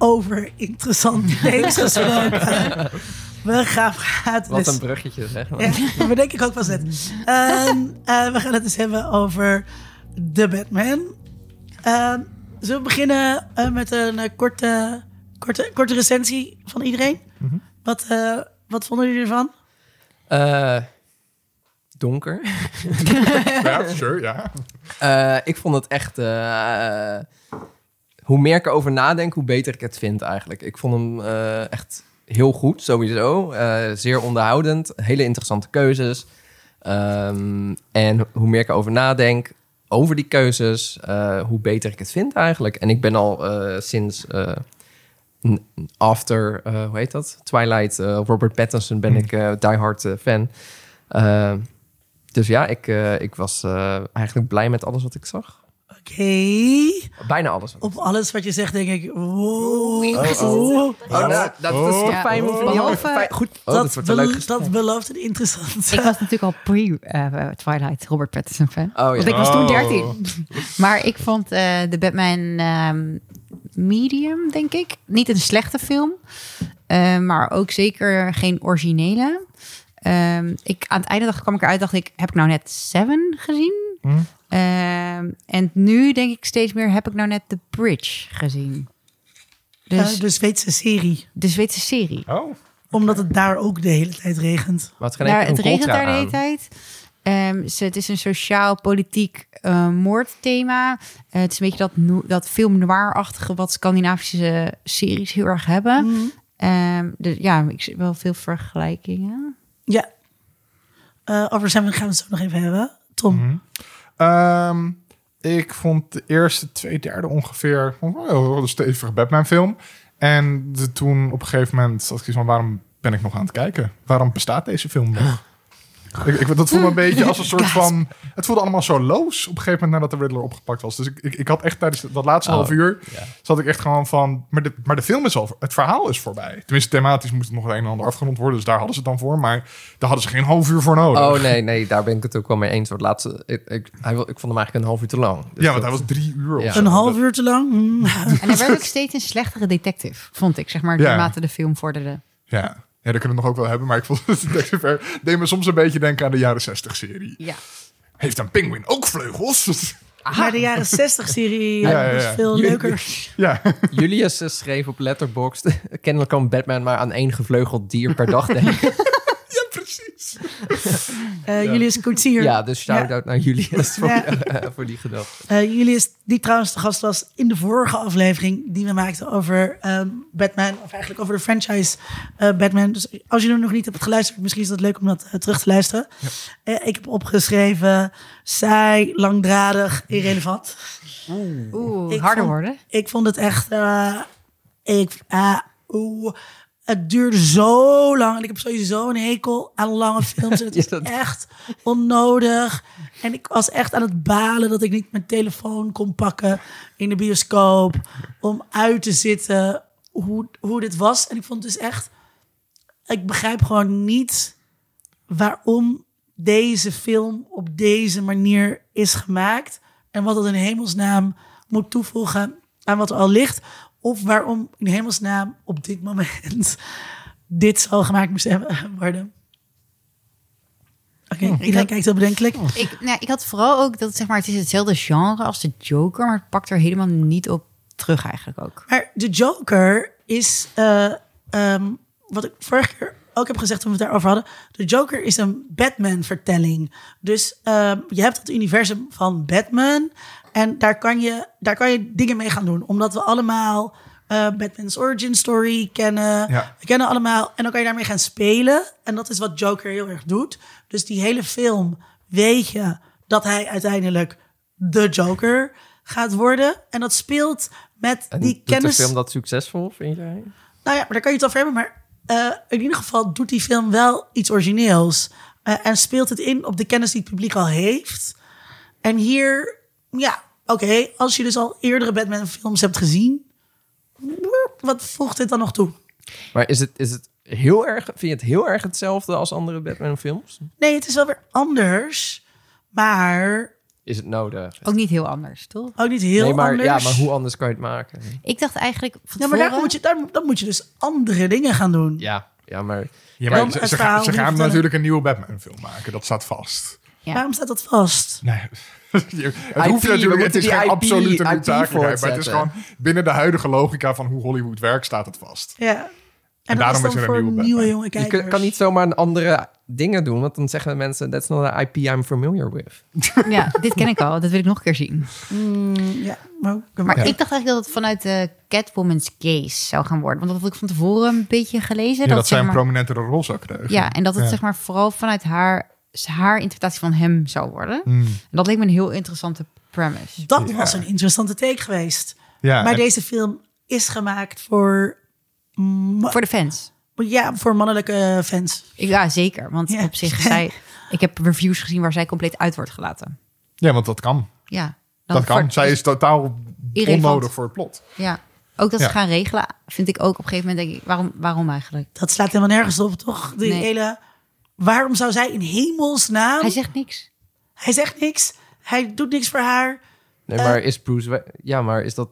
Over interessante takes gesproken. We gaan praten. Wat dus- een bruggetje, zeg. ja, dat bedenk ik ook wel net. Ehm, eh, we gaan het eens hebben over The Batman. Ehm, zullen we beginnen eh, met een eh, korte, korte, korte recensie van iedereen? Wat, eh, wat vonden jullie ervan? Eh, donker. ja, sure, ja. Eh, ik vond het echt. Hoe meer ik erover nadenk, hoe beter ik het vind eigenlijk. Ik vond hem eh, echt heel goed, sowieso. Eh, zeer onderhoudend. Hele interessante keuzes. Ehm, en hoe meer ik erover nadenk, over die keuzes, eh, hoe beter ik het vind eigenlijk. En ik ben al sinds. after, hoe heet dat? Twilight, Robert Pattinson ben ik eh diehard eh, fan. Eh, dus ja, ik, ik was eigenlijk blij met alles wat ik zag. Oké. Bijna alles. Op alles wat je zegt, denk ik. Wow. Oh, Oh, Oh, nou, dat is toch Ja. fijn. om- Behalve- fijn- Goed, oh, dat, dat wordt een leuk bel- gesprek. dat belooft een interessant. Ik was natuurlijk al pre-Twilight Robert Pattinson fan. Oh, ja. Want ik was toen Oh. 13. Maar ik vond eh, de Batman ehm, medium, denk ik. Niet een slechte film. eh, maar ook zeker geen originele. Ehm, ik, aan het einde dacht, kwam ik eruit dacht ik... heb ik nou net Seven gezien? Hm? Ehm, en nu denk ik steeds meer... heb ik nou net The Bridge gezien? Dus de Zweedse serie. de Zweedse serie. Oh, Omdat het daar ook de hele tijd regent. Daar, enkel het regent daar de hele tijd. Ehm, ze- het is een sociaal-politiek eh, moordthema. Eh, het is een beetje dat, no- dat film noir-achtige... wat Scandinavische series heel erg hebben. Ehm, dus ja, ik zie wel veel vergelijkingen. Ja. Eh, over gaan we het zo nog even hebben. Tom. Mhm. Ehm, ik vond de eerste twee derde ongeveer een stevige Batman film. En de, toen op een gegeven moment zat ik van, waarom ben ik nog aan het kijken? Waarom bestaat deze film nog? Ik, ik, dat voelde een beetje als een soort van... Het voelde allemaal zo loos op een gegeven moment nadat de Riddler opgepakt was. Dus ik, ik, ik had echt tijdens dat laatste Oh, half uur... ja. zat ik echt gewoon van... Maar de, maar de film is al... Het verhaal is voorbij. Tenminste, thematisch moest het nog het een en ander afgerond worden. Dus daar hadden ze het dan voor. Maar daar hadden ze geen half uur voor nodig. Oh nee, nee, daar ben ik het ook wel mee eens. Het laatste, ik, ik, hij, wil- ik vond hem eigenlijk een half uur te lang. Dus ja, want dat- hij was drie uur of Ja. Een half uur te lang. En hij werd ook steeds een slechtere detective, vond ik, zeg maar, Ja. naarmate de film vorderde. Ja. Ja, dat kunnen we nog ook wel hebben. Maar ik vond het Detective deed me soms een beetje denken aan de jaren 60 serie. Ja. Heeft een pinguïn ook vleugels? Maar de jaren 60 serie Ja, ja, was ja. veel leuker. ja. Julius schreef op Letterboxd... kennelijk kan Batman maar aan één gevleugeld dier per dag denken. ja, precies. Eh, Julius Koetsier. ja, dus shout-out naar Julius voor, Ja. voor die gedachte. Eh, Julius, die trouwens de gast was in de vorige aflevering die we maakten over ehm, Batman, of eigenlijk over de franchise eh, Batman. Dus als je er nog niet hebt geluisterd, misschien is het leuk om dat terug te luisteren. Eh, ik heb opgeschreven, saai, langdradig, irrelevant. Oeh, Ik harder vond- worden. Ik vond het echt, eh, ik, ah, oeh, het duurde zo lang. En ik heb sowieso een hekel aan lange films. En het is dat- echt onnodig. En ik was echt aan het balen dat ik niet mijn telefoon kon pakken in de bioscoop. Om uit te zitten hoe, hoe dit was. En ik vond dus echt, ik begrijp gewoon niet waarom deze film op deze manier is gemaakt. En wat het in hemelsnaam moet toevoegen aan wat er al ligt. Of waarom in hemelsnaam op dit moment dit zo gemaakt moest hebben- worden. Oké, iedereen had- kijkt heel bedenkelijk. Ik, nou, ik had vooral ook dat zeg maar, het is hetzelfde genre als de Joker, maar het pakt er helemaal niet op terug eigenlijk ook. Maar de Joker is, eh, ehm, wat ik vorige keer ook heb gezegd toen we het daarover hadden. De Joker is een Batman-vertelling. Dus ehm, je hebt het universum van Batman. En daar kan je, daar kan je dingen mee gaan doen. Omdat we allemaal eh, Batman's origin story kennen. Ja. We kennen allemaal. En dan kan je daarmee gaan spelen. En dat is wat Joker heel erg doet. Dus die hele film weet je dat hij uiteindelijk de Joker gaat worden. En dat speelt met En die doet kennis. de film dat succesvol, vind jij? Nou ja, maar daar kan je het over hebben. Maar eh, in ieder geval doet die film wel iets origineels. Eh, en speelt het in op de kennis die het publiek al heeft. En hier, ja, oké. als je dus al eerdere Batman-films hebt gezien. Wat voegt dit dan nog toe? Maar is het, is het heel erg, vind je het heel erg hetzelfde als andere Batman-films? Nee, het is wel weer anders. Maar Is het nodig? Ook niet heel anders, toch? ook niet heel nee, maar, anders. Ja, maar hoe anders kan je het maken? Ik dacht eigenlijk van Ja, maar daar moet, je, daar, dan moet je dus andere dingen gaan doen. Ja, ja maar Ja, maar ze, gaan, ze gaan natuurlijk een nieuwe Batman-film maken. Dat staat vast. Ja. Waarom staat dat vast? Nee. Je- het hoeft natuurlijk, het is geen IP absolute noodzakelijkheid. Maar het is gewoon binnen de huidige logica van hoe Hollywood werkt, staat het vast. Ja. En, daarom dat is is er een voor nieuwe nieuwe jonge je kijkers. kun- kan niet zomaar een andere dingen doen, want dan zeggen mensen, that's not an IP I'm familiar with. Ja, dit ken ik al. Dat wil ik nog een keer zien. Mm, ja, maar, Maar Ja. ik dacht eigenlijk dat het vanuit de Catwoman's case zou gaan worden. Want dat had ik van tevoren een beetje gelezen. Ja, dat dat zij zeg een maar, prominentere rol zou krijgen. ja, en dat het Ja. zeg maar vooral vanuit haar, haar interpretatie van hem zou worden. Mm. En dat leek me een heel interessante premise. Dat Ja. was een interessante take geweest. Ja, maar en- deze film is gemaakt voor, Voor de fans. ja, voor mannelijke fans. Ja, zeker. Want Ja. op zich, zij, ik heb reviews gezien waar zij compleet uit wordt gelaten. ja, want dat kan. Ja, dan Dat kan. Zij is totaal Irrelevant. onnodig voor het plot. Ja, ook dat Ja. ze gaan regelen, vind ik ook op een gegeven moment denk ik, waarom, waarom eigenlijk? Dat slaat helemaal nergens op, toch? Die Nee. hele... Waarom zou zij in hemelsnaam... Hij zegt niks. Hij zegt niks. Hij doet niks voor haar. Nee, Eh. maar is Bruce Wayne, ja, maar is dat,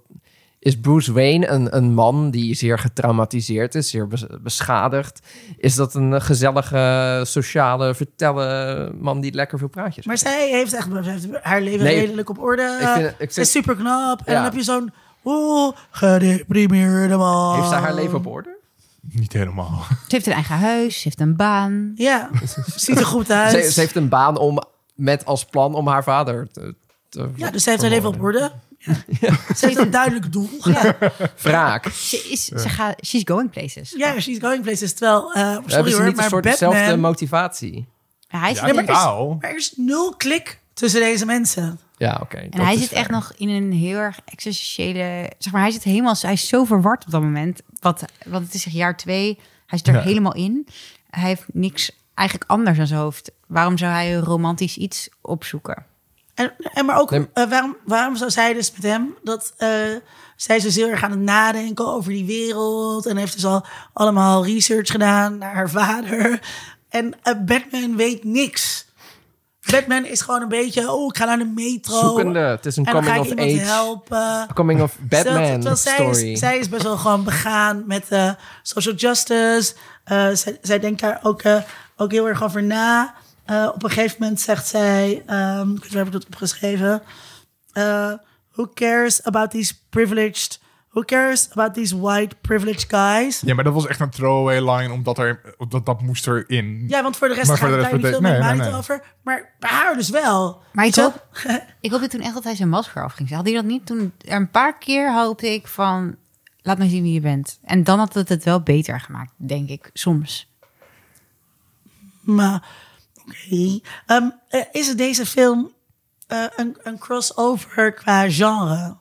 is Bruce Wayne een, een man die zeer getraumatiseerd is, zeer bes- beschadigd? Is dat een gezellige, sociale, vertellen man die lekker veel praatjes Maar heeft? zij heeft echt zij heeft haar leven Nee, redelijk op orde. ik vind- ik Ze vind- is super knap. En Ja. dan heb je zo'n... Oeh, gedeprimeerde man. Heeft zij haar leven op orde? Niet helemaal. Ze heeft een eigen huis, ze heeft een baan. Ja, ziet er goed uit. Ze, ze heeft een baan om met als plan om haar vader te. te Ja, dus zij heeft haar leven op orde. Ze heeft een duidelijk doel. Ja, Wraak. Ze is, ze gaat, she's going places. ja she's going places. Terwijl, eh Hebben sorry ze hoor, niet een maar soort dezelfde Batman... motivatie? Hij Ja, maar is- totaal. Maar er is nul klik tussen deze mensen. Ja, oké. en hij zit fair. echt nog in een heel erg existentiële... Zeg maar, hij zit helemaal... Hij is zo verward op dat moment. Wat, want het is zeg jaar twee. Hij zit er Ja. helemaal in. Hij heeft niks eigenlijk anders aan zijn hoofd. Waarom zou hij een romantisch iets opzoeken? En, en maar ook, Nee. eh, waarom, waarom zou zij dus met hem... dat eh, zij is dus heel erg aan het nadenken over die wereld... en heeft dus al allemaal research gedaan naar haar vader. En eh, Batman weet niks. Batman is gewoon een beetje... oh, ik ga naar de metro. Zoekende. Het is een en dan ga coming ik of iemand age. helpen. Coming of Batman terwijl zij story. Is, zij is best wel gewoon begaan met eh, social justice. Eh, zij, zij denkt daar ook, eh, ook heel erg over na. Op een gegeven moment zegt zij... ehm ik heb ik dat opgeschreven? Who cares about these privileged... Who cares about these white privileged guys? Ja, maar dat was echt een throwaway line, omdat er, dat, dat moest erin. Ja, want voor de rest Maar gaat voor de het rest daar niet veel nee, meer nee, nee. over. Maar bij haar dus wel. Maar ik hoop, ik hoopte toen echt dat hij zijn masker af ging zetten. Had hij dat niet toen? Er een paar keer hoopte ik van... Laat me zien wie je bent. En dan had het het wel beter gemaakt, denk ik. Soms. Maar, oké. Ehm, eh, is het deze film eh, een, een crossover qua genre?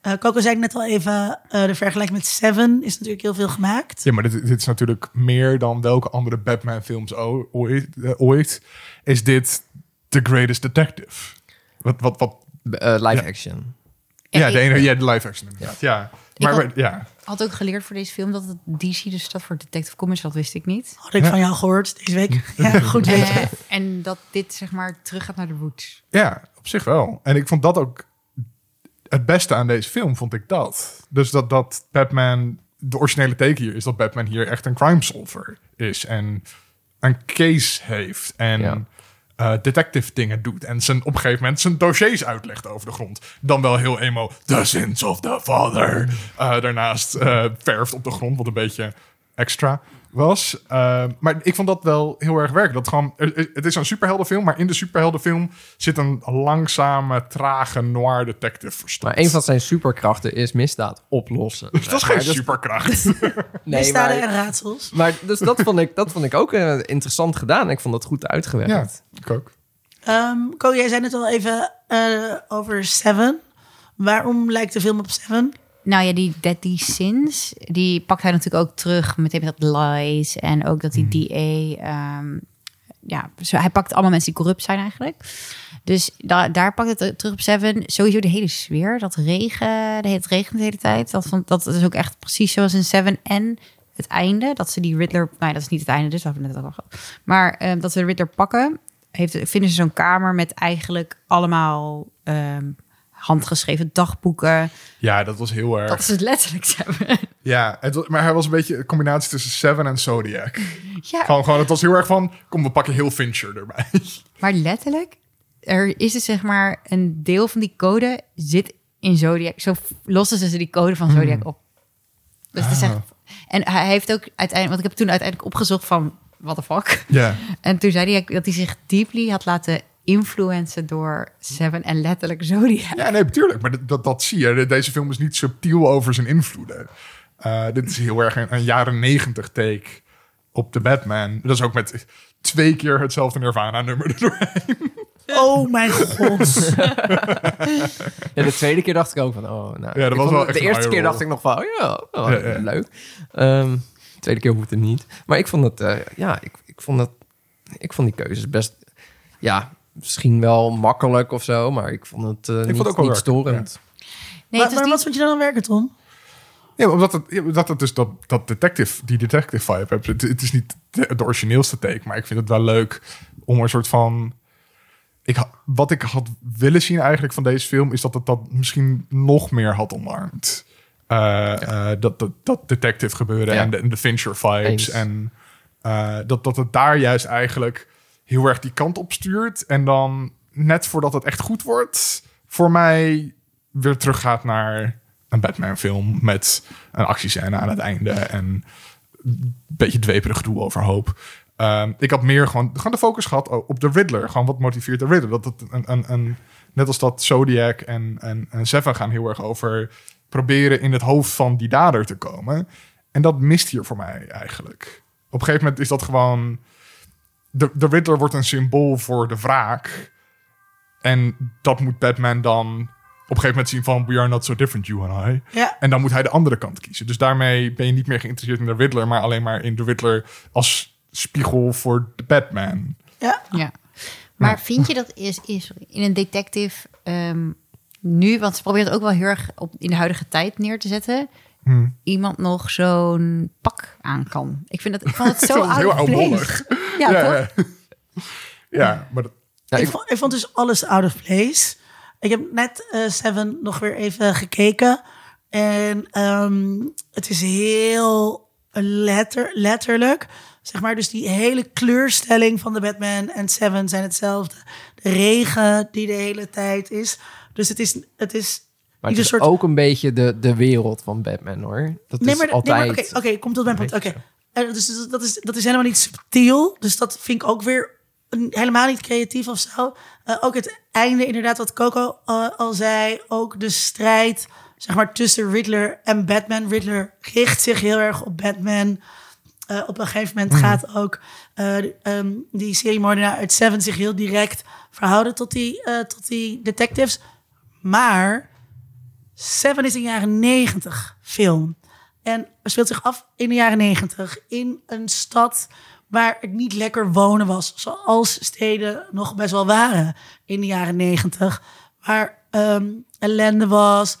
Eh Coco zei ik net al even, eh, de vergelijking met Seven is natuurlijk heel veel gemaakt. Ja, maar dit, dit is natuurlijk meer dan welke andere Batman-films o- ooit, eh, ooit. Is dit The Greatest Detective? Wat, wat, wat? Live Ja. action. En Ja, de, ene, ja, de live action inderdaad. Ja. Maar, had- maar- ja. had ook geleerd voor deze film dat het DC dus staat voor Detective Comics. Dat wist ik niet. Had ik van jou gehoord deze week. Ja, goed weten. En dat dit zeg maar terug gaat naar de roots. ja, op zich wel. En ik vond dat ook het beste aan deze film, vond ik dat. Dus dat, dat Batman, de originele teken hier is dat Batman hier echt een crime solver is. En een case heeft. En Ja. eh, detective dingen doet. En zijn, op een gegeven moment zijn dossiers uitlegt over de grond. Dan wel heel emo. The sins of the father. Eh, daarnaast eh, verft op de grond, wat een beetje extra was. Eh, maar ik vond dat wel heel erg werken. Dat gewoon, het is een superheldenfilm, maar in de superheldenfilm zit een langzame, trage noir detective verstopt. Maar een van zijn superkrachten is misdaad oplossen. dat is geen superkracht. Nee, Misdaden en raadsels. maar dus dat vond ik, dat vond ik ook eh, interessant gedaan. Ik vond dat goed uitgewerkt. ja, ik ook. Ehm Ko, jij zei net al even eh, over Seven. Waarom lijkt de film op Seven? Nou ja, die Deadly Sins, die pakt hij natuurlijk ook terug. Meteen met dat lies en ook dat die DA... ehm, ja, zo, hij pakt allemaal mensen die corrupt zijn eigenlijk. Dus da daar pakt het terug op Seven. Sowieso de hele sfeer, dat regen, de- het regent de hele tijd. Dat, vond, dat is ook echt precies zoals in Seven. En het einde, dat ze die Riddler... Nee, dat is niet het einde, dus dat hebben we net al gehad. Maar ehm, dat ze de Riddler pakken, heeft, vinden ze zo'n kamer met eigenlijk allemaal... ehm, handgeschreven dagboeken. Ja, dat was heel erg. Dat is het letterlijk Seven. Ja, het, maar hij was een beetje een combinatie tussen Seven en Zodiac. Ja, Gewoon, gewoon, het was heel erg van, kom, we pakken heel Fincher erbij. maar letterlijk, er is dus zeg maar een deel van die code zit in Zodiac. Zo lossen ze die code van Zodiac op. Dus het is Ah. echt... En hij heeft ook uiteindelijk... Want ik heb toen uiteindelijk opgezocht van... What the fuck? Ja. En toen zei hij dat hij zich deeply had laten influencen door Seven en letterlijk Zodiac. Ja, nee, natuurlijk. Maar dat, dat, dat zie je. De- Deze film is niet subtiel over zijn invloeden. Eh, dit is heel erg een, een jaren negentig take op de Batman. Dat is ook met twee keer hetzelfde Nirvana-nummer er doorheen. Oh mijn god. Ja, de tweede keer dacht ik ook van, oh, nou. dat ik was wel echt De eerste keer dacht ik nog van, oh ja, oh, Ja, ja. leuk. Ehm, de tweede keer hoeft het niet. Maar ik vond het, eh, ja, ik, ik vond het, ik vond die keuzes best, ja, misschien wel makkelijk of zo, maar ik vond het eh, niet, vond het ook wel niet werken, storend. Nee, maar niet... wat vond je dan aan werken, Tom? Ja, omdat het, omdat het dus dat, dat detective, die detective vibe heeft. Het, het is niet de, de origineelste take, maar ik vind het wel leuk om een soort van... Ik, wat ik had willen zien eigenlijk van deze film... is dat het dat misschien nog meer had omarmd. Eh, eh, dat, dat, dat detective gebeuren Ja. en, de, en de Fincher vibes. Eens. En eh, dat, dat het daar juist eigenlijk heel erg die kant op stuurt. En dan net voordat het echt goed wordt... voor mij weer teruggaat naar een Batman-film... met een actiescène aan het einde... en een beetje dweperig gedoe overhoop. Ehm, ik had meer gewoon, gewoon de focus gehad op de Riddler. Gewoon wat motiveert de Riddler. Dat het een, een, een, net als dat Zodiac en, en, en Seven gaan heel erg over proberen in het hoofd van die dader te komen. En dat mist hier voor mij eigenlijk. Op een gegeven moment is dat gewoon... De, de Riddler wordt een symbool voor de wraak. En dat moet Batman dan op een gegeven moment zien van... We are not so different, you and I. Ja. En dan moet hij de andere kant kiezen. Dus daarmee ben je niet meer geïnteresseerd in de Riddler... maar alleen maar in de Riddler als spiegel voor de Batman. Ja. Ja. Maar vind je dat is, is in een detective ehm, nu, want ze proberen het ook wel heel erg op, in de huidige tijd neer te zetten, Hmm. iemand nog zo'n pak aan kan? Ik vind dat ik vond het Ik zo vond het heel oudbollig. Ja, ja, toch? ja. maar dat, Ja, ik, ik- vond, ik vond dus alles out of place. Ik heb net eh, Seven nog weer even gekeken. En ehm, het is heel letter, letterlijk. Zeg maar, dus die hele kleurstelling van de Batman en Seven zijn hetzelfde. De regen die de hele tijd is. Dus het is, het is maar het is soort ook een beetje de, de wereld van Batman, hoor. Dat Nee, is maar, nee, altijd... maar oké, oké, komt tot mijn punt. Oké, Eh, dus dat- dat is, dat is helemaal niet subtiel. Dus dat vind ik ook weer helemaal niet creatief of zo. Eh, ook het einde, inderdaad, wat Coco eh, al zei. Ook de strijd, zeg maar, tussen Riddler en Batman. Riddler richt zich heel erg op Batman. Op een gegeven moment gaat ook eh, ehm, die seriemoordenaar uit Seven zich heel direct verhouden tot die, tot die detectives. Maar Seven is een jaren negentig film. En speelt zich af in de jaren negentig in een stad waar het niet lekker wonen was. Zoals steden nog best wel waren in de jaren negentig. Waar ehm, ellende was.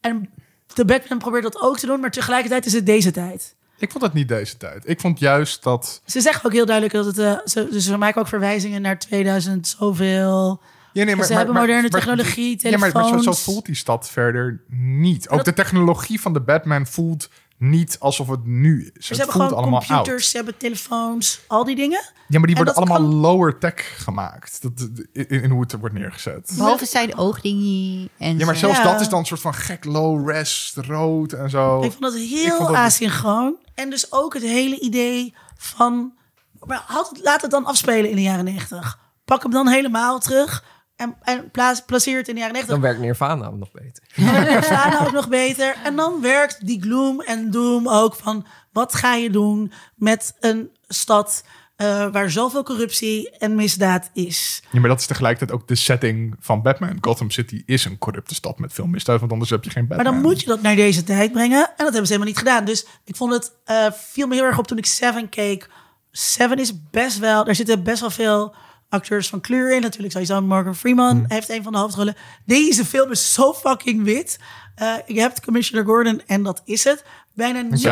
En de Batman probeert dat ook te doen, maar tegelijkertijd is het deze tijd. ik vond het niet deze tijd. Ik vond juist dat... Ze zeggen ook heel duidelijk dat het... eh, ze, ze maken ook verwijzingen naar 2000 zoveel... Ja, nee, ze hebben moderne technologie, Ja, maar, maar zo, zo telefoons. voelt die stad verder niet. Ook de technologie van de Batman voelt niet alsof het nu is. Ze het hebben voelt gewoon allemaal computers, oud. ze hebben telefoons, al die dingen. Ja, maar die en worden allemaal kan- lower tech gemaakt. Dat, in, in hoe het er wordt neergezet. Behalve zijn oogdingie en Ja, maar zelfs Ja. dat is dan een soort van gek low res, rood en zo. Ik vond dat heel vond dat- asynchroon. En dus ook het hele idee van... Maar had laat het dan afspelen in de jaren negentig. Pak hem dan helemaal terug en, en plaats, placeer het in de jaren Dan negentig. werkt Nirvana nog beter. Dan Nirvana ook nog beter. En dan werkt die gloom en doom ook van... wat ga je doen met een stad eh, waar zoveel corruptie en misdaad is? Ja, maar dat is tegelijkertijd ook de setting van Batman. Gotham City is een corrupte stad met veel misdaad, want anders heb je geen Maar Batman. dan moet je dat naar deze tijd brengen. En dat hebben ze helemaal niet gedaan. Dus ik vond het, eh viel me heel erg op toen ik Seven keek. Seven is best wel, daar zitten best wel veel acteurs van kleur in. Natuurlijk sowieso Morgan Freeman Hmm. heeft een van de hoofdrollen. Deze film is zo fucking wit. Eh, je hebt Commissioner Gordon en dat is het. Bijna niemand...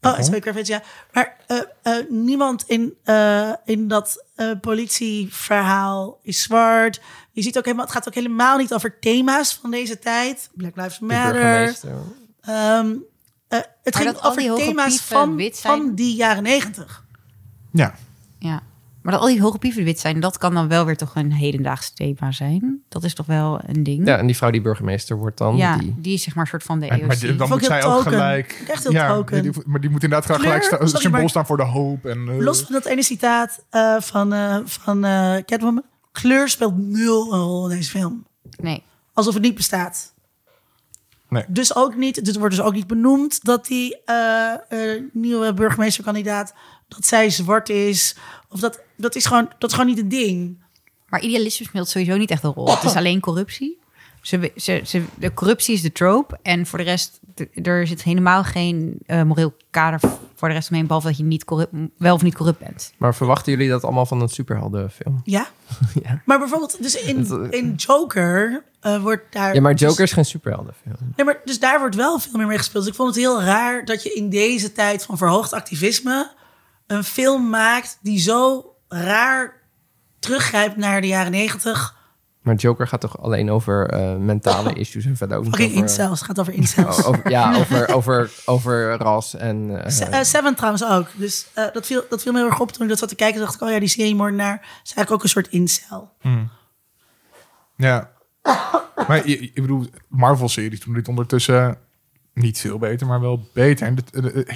Oh, Zoe Kravitz, ja. Maar eh, eh, niemand in, eh, in dat eh, politieverhaal is zwart. Je ziet ook helemaal, het gaat ook helemaal niet over thema's van deze tijd. Black Lives Matter. Ehm, eh, het Maar ging over thema's van, van die jaren negentig. Ja, Ja. Maar dat al die hoge pieven wit zijn, dat kan dan wel weer toch een hedendaags thema zijn. Dat is toch wel een ding. Ja, en die vrouw die burgemeester wordt dan. Ja, Die, die is zeg maar een soort van de en, maar EOC. die- dan moet zij ook gelijk... Echt heel ja, token. die- maar die moet inderdaad Kleur, gelijk sorry, symbool maar- staan voor de hoop. En, eh, Los van dat ene citaat eh, van, eh, van eh, Catwoman. Kleur speelt nul een rol in deze film. Nee. Alsof het niet bestaat. Nee. Dus ook niet, het wordt dus ook niet benoemd dat die eh, eh, nieuwe burgemeesterkandidaat, dat zij zwart is. Of dat, dat is gewoon, dat is gewoon niet een ding. Maar idealisme speelt sowieso niet echt een rol. Het is alleen corruptie. Ze, ze, ze, de corruptie is de trope. En voor de rest, de- er zit helemaal geen eh, moreel kader voor de rest omheen. Behalve dat je niet corrupt, wel of niet corrupt bent. Maar verwachten jullie dat allemaal van een superheldenfilm? Ja. Ja. Maar bijvoorbeeld, dus in, Het- in Joker eh, wordt daar. Ja, maar dus- Joker is geen superheldenfilm. Nee, maar dus daar wordt wel veel meer mee gespeeld. Dus ik vond het heel raar dat je in deze tijd van verhoogd activisme een film maakt die zo raar teruggrijpt naar de jaren negentig. Maar Joker gaat toch alleen over eh, mentale issues en verder ook niet Fucking over... incels. Het gaat over incels. Oh, over- ja, over, over, over ras en... eh, Se- eh, Seven trouwens ook. Dus eh, dat, viel, dat viel me heel erg op toen ik dat zat te kijken. dacht ik, oh ja, die seriemoordenaar is eigenlijk ook een soort incel. Ja. maar je- ik bedoel, Marvel-series doen dit ondertussen niet veel beter, maar wel beter. En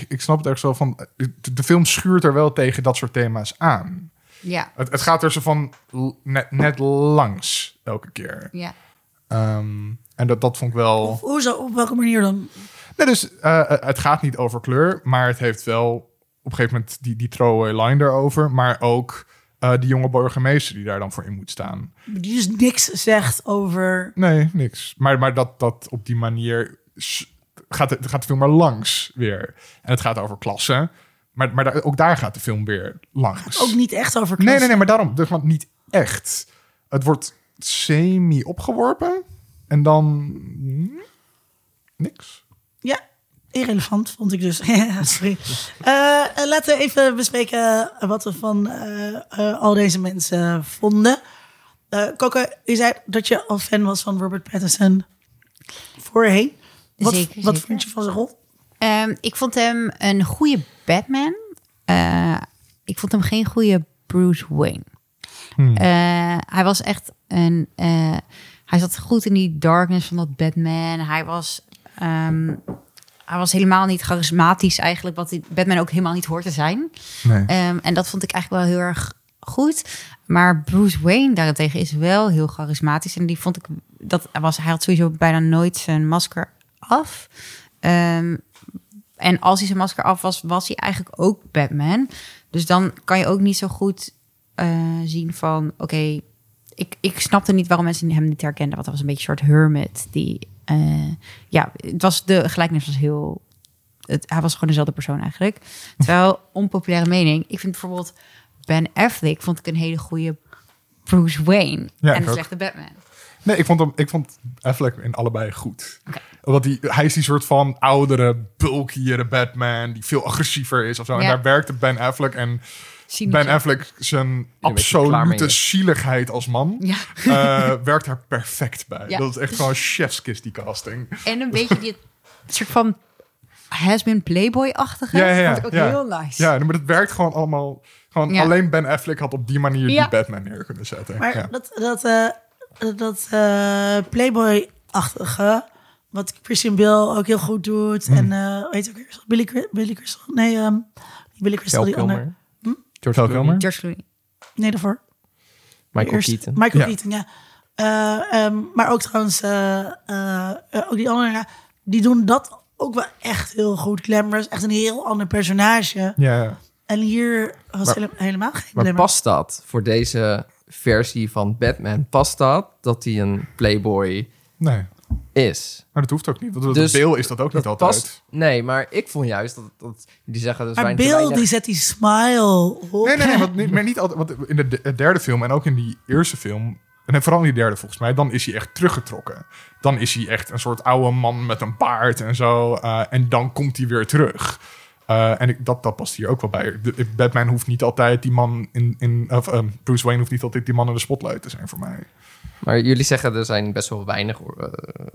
ik snap het ergens wel van... De, de film schuurt er wel tegen dat soort thema's aan. Ja, Het, het gaat er zo van net, net langs elke keer. ja. Ehm, en dat, dat vond ik wel... Hoezo? Op welke manier dan? Nee, dus eh, het gaat niet over kleur, maar het heeft wel op een gegeven moment die, die throwaway line daarover. Maar ook eh, die jonge burgemeester die daar dan voor in moet staan. Die dus niks zegt over... Nee, niks. Maar, maar dat, dat op die manier gaat, het, gaat de film maar langs weer. En het gaat over klassen. Maar, maar daar, ook daar gaat de film weer langs. Ook niet echt over nee, nee, nee, maar daarom. Dus, want niet echt. Het wordt semi opgeworpen. En dan... niks. Ja, irrelevant vond ik dus. Sorry. Eh, eh, laten we even bespreken wat we van eh, eh, al deze mensen vonden. Eh Coco, je zei dat je al fan was van Robert Pattinson voorheen. Wat, Zeker, wat zeker. vond je van zijn rol? Ehm, ik vond hem een goede Batman. Eh, ik vond hem geen goede Bruce Wayne. Eh, hij was echt een. eh, hij zat goed in die darkness van dat Batman. Hij was. ehm, hij was helemaal niet charismatisch eigenlijk, wat die Batman ook helemaal niet hoort te zijn. Nee. Ehm, en dat vond ik eigenlijk wel heel erg goed. Maar Bruce Wayne daarentegen is wel heel charismatisch. En die vond ik dat was hij had sowieso bijna nooit zijn masker af. En als hij zijn masker af was, was hij eigenlijk ook Batman. Dus dan kan je ook niet zo goed eh, zien van oké. ik, ik snapte niet waarom mensen hem niet herkenden. Want hij was een beetje een soort hermit. Die, eh, ja, het was de gelijkenis was heel het, hij was gewoon dezelfde persoon eigenlijk. Terwijl, onpopulaire mening, ik vind bijvoorbeeld Ben Affleck vond ik een hele goede Bruce Wayne Ja, en een slechte Batman. Nee, ik vond, hem, ik vond Affleck in allebei goed. Oké. Omdat hij, hij is die soort van oudere, bulkiere Batman... die veel agressiever is of zo. En daar werkte Ben Affleck. En Cynische. Ben Affleck, zijn absolute zieligheid als man... Ja. eh, werkt daar perfect bij. Ja. Dat is echt gewoon chefskiss, die casting. En een beetje die soort van has-been Playboy-achtige. Ja, ja, ja. Vond ik ook ja. heel nice. Ja, maar het werkt gewoon allemaal... Gewoon Ja. Alleen Ben Affleck had op die manier Ja. die Batman neer kunnen zetten. Maar ja. dat, dat, eh, dat eh, Playboy-achtige, wat Christian Bale ook heel goed doet. Hmm. En eh weet je ook weer, Billy, Billy Crystal? Nee, ehm, niet Billy Crystal, die andere. Val George Clooney. George Clooney. Nee, daarvoor. Michael Eerst- Keaton. Michael Ja. Keaton, ja. Eh, ehm, maar ook trouwens, eh, eh, eh, ook die anderen, ja, die doen dat ook wel echt heel goed. Glamour is echt een heel ander personage. Ja. En hier was Maar- helemaal geen Maar past dat voor deze versie van Batman? Past dat dat hij een playboy Nee, is? maar dat hoeft ook niet. Want Dus Bill is dat ook niet Dat altijd. past. Nee, maar ik vond juist dat, dat die zeggen dat maar zijn Bill, die zet die smile op. Nee, nee, nee, want niet, maar niet altijd. Want in de de derde film en ook in die eerste film, en vooral in die derde volgens mij, dan is hij echt teruggetrokken. Dan is hij echt een soort oude man met een baard en zo. eh, en dan komt hij weer terug. Eh, en ik, dat, dat past hier ook wel bij. Batman hoeft niet altijd die man in. in of, ehm, Bruce Wayne hoeft niet altijd die man in de spotlight te zijn voor mij. Maar jullie zeggen er zijn best wel weinig eh,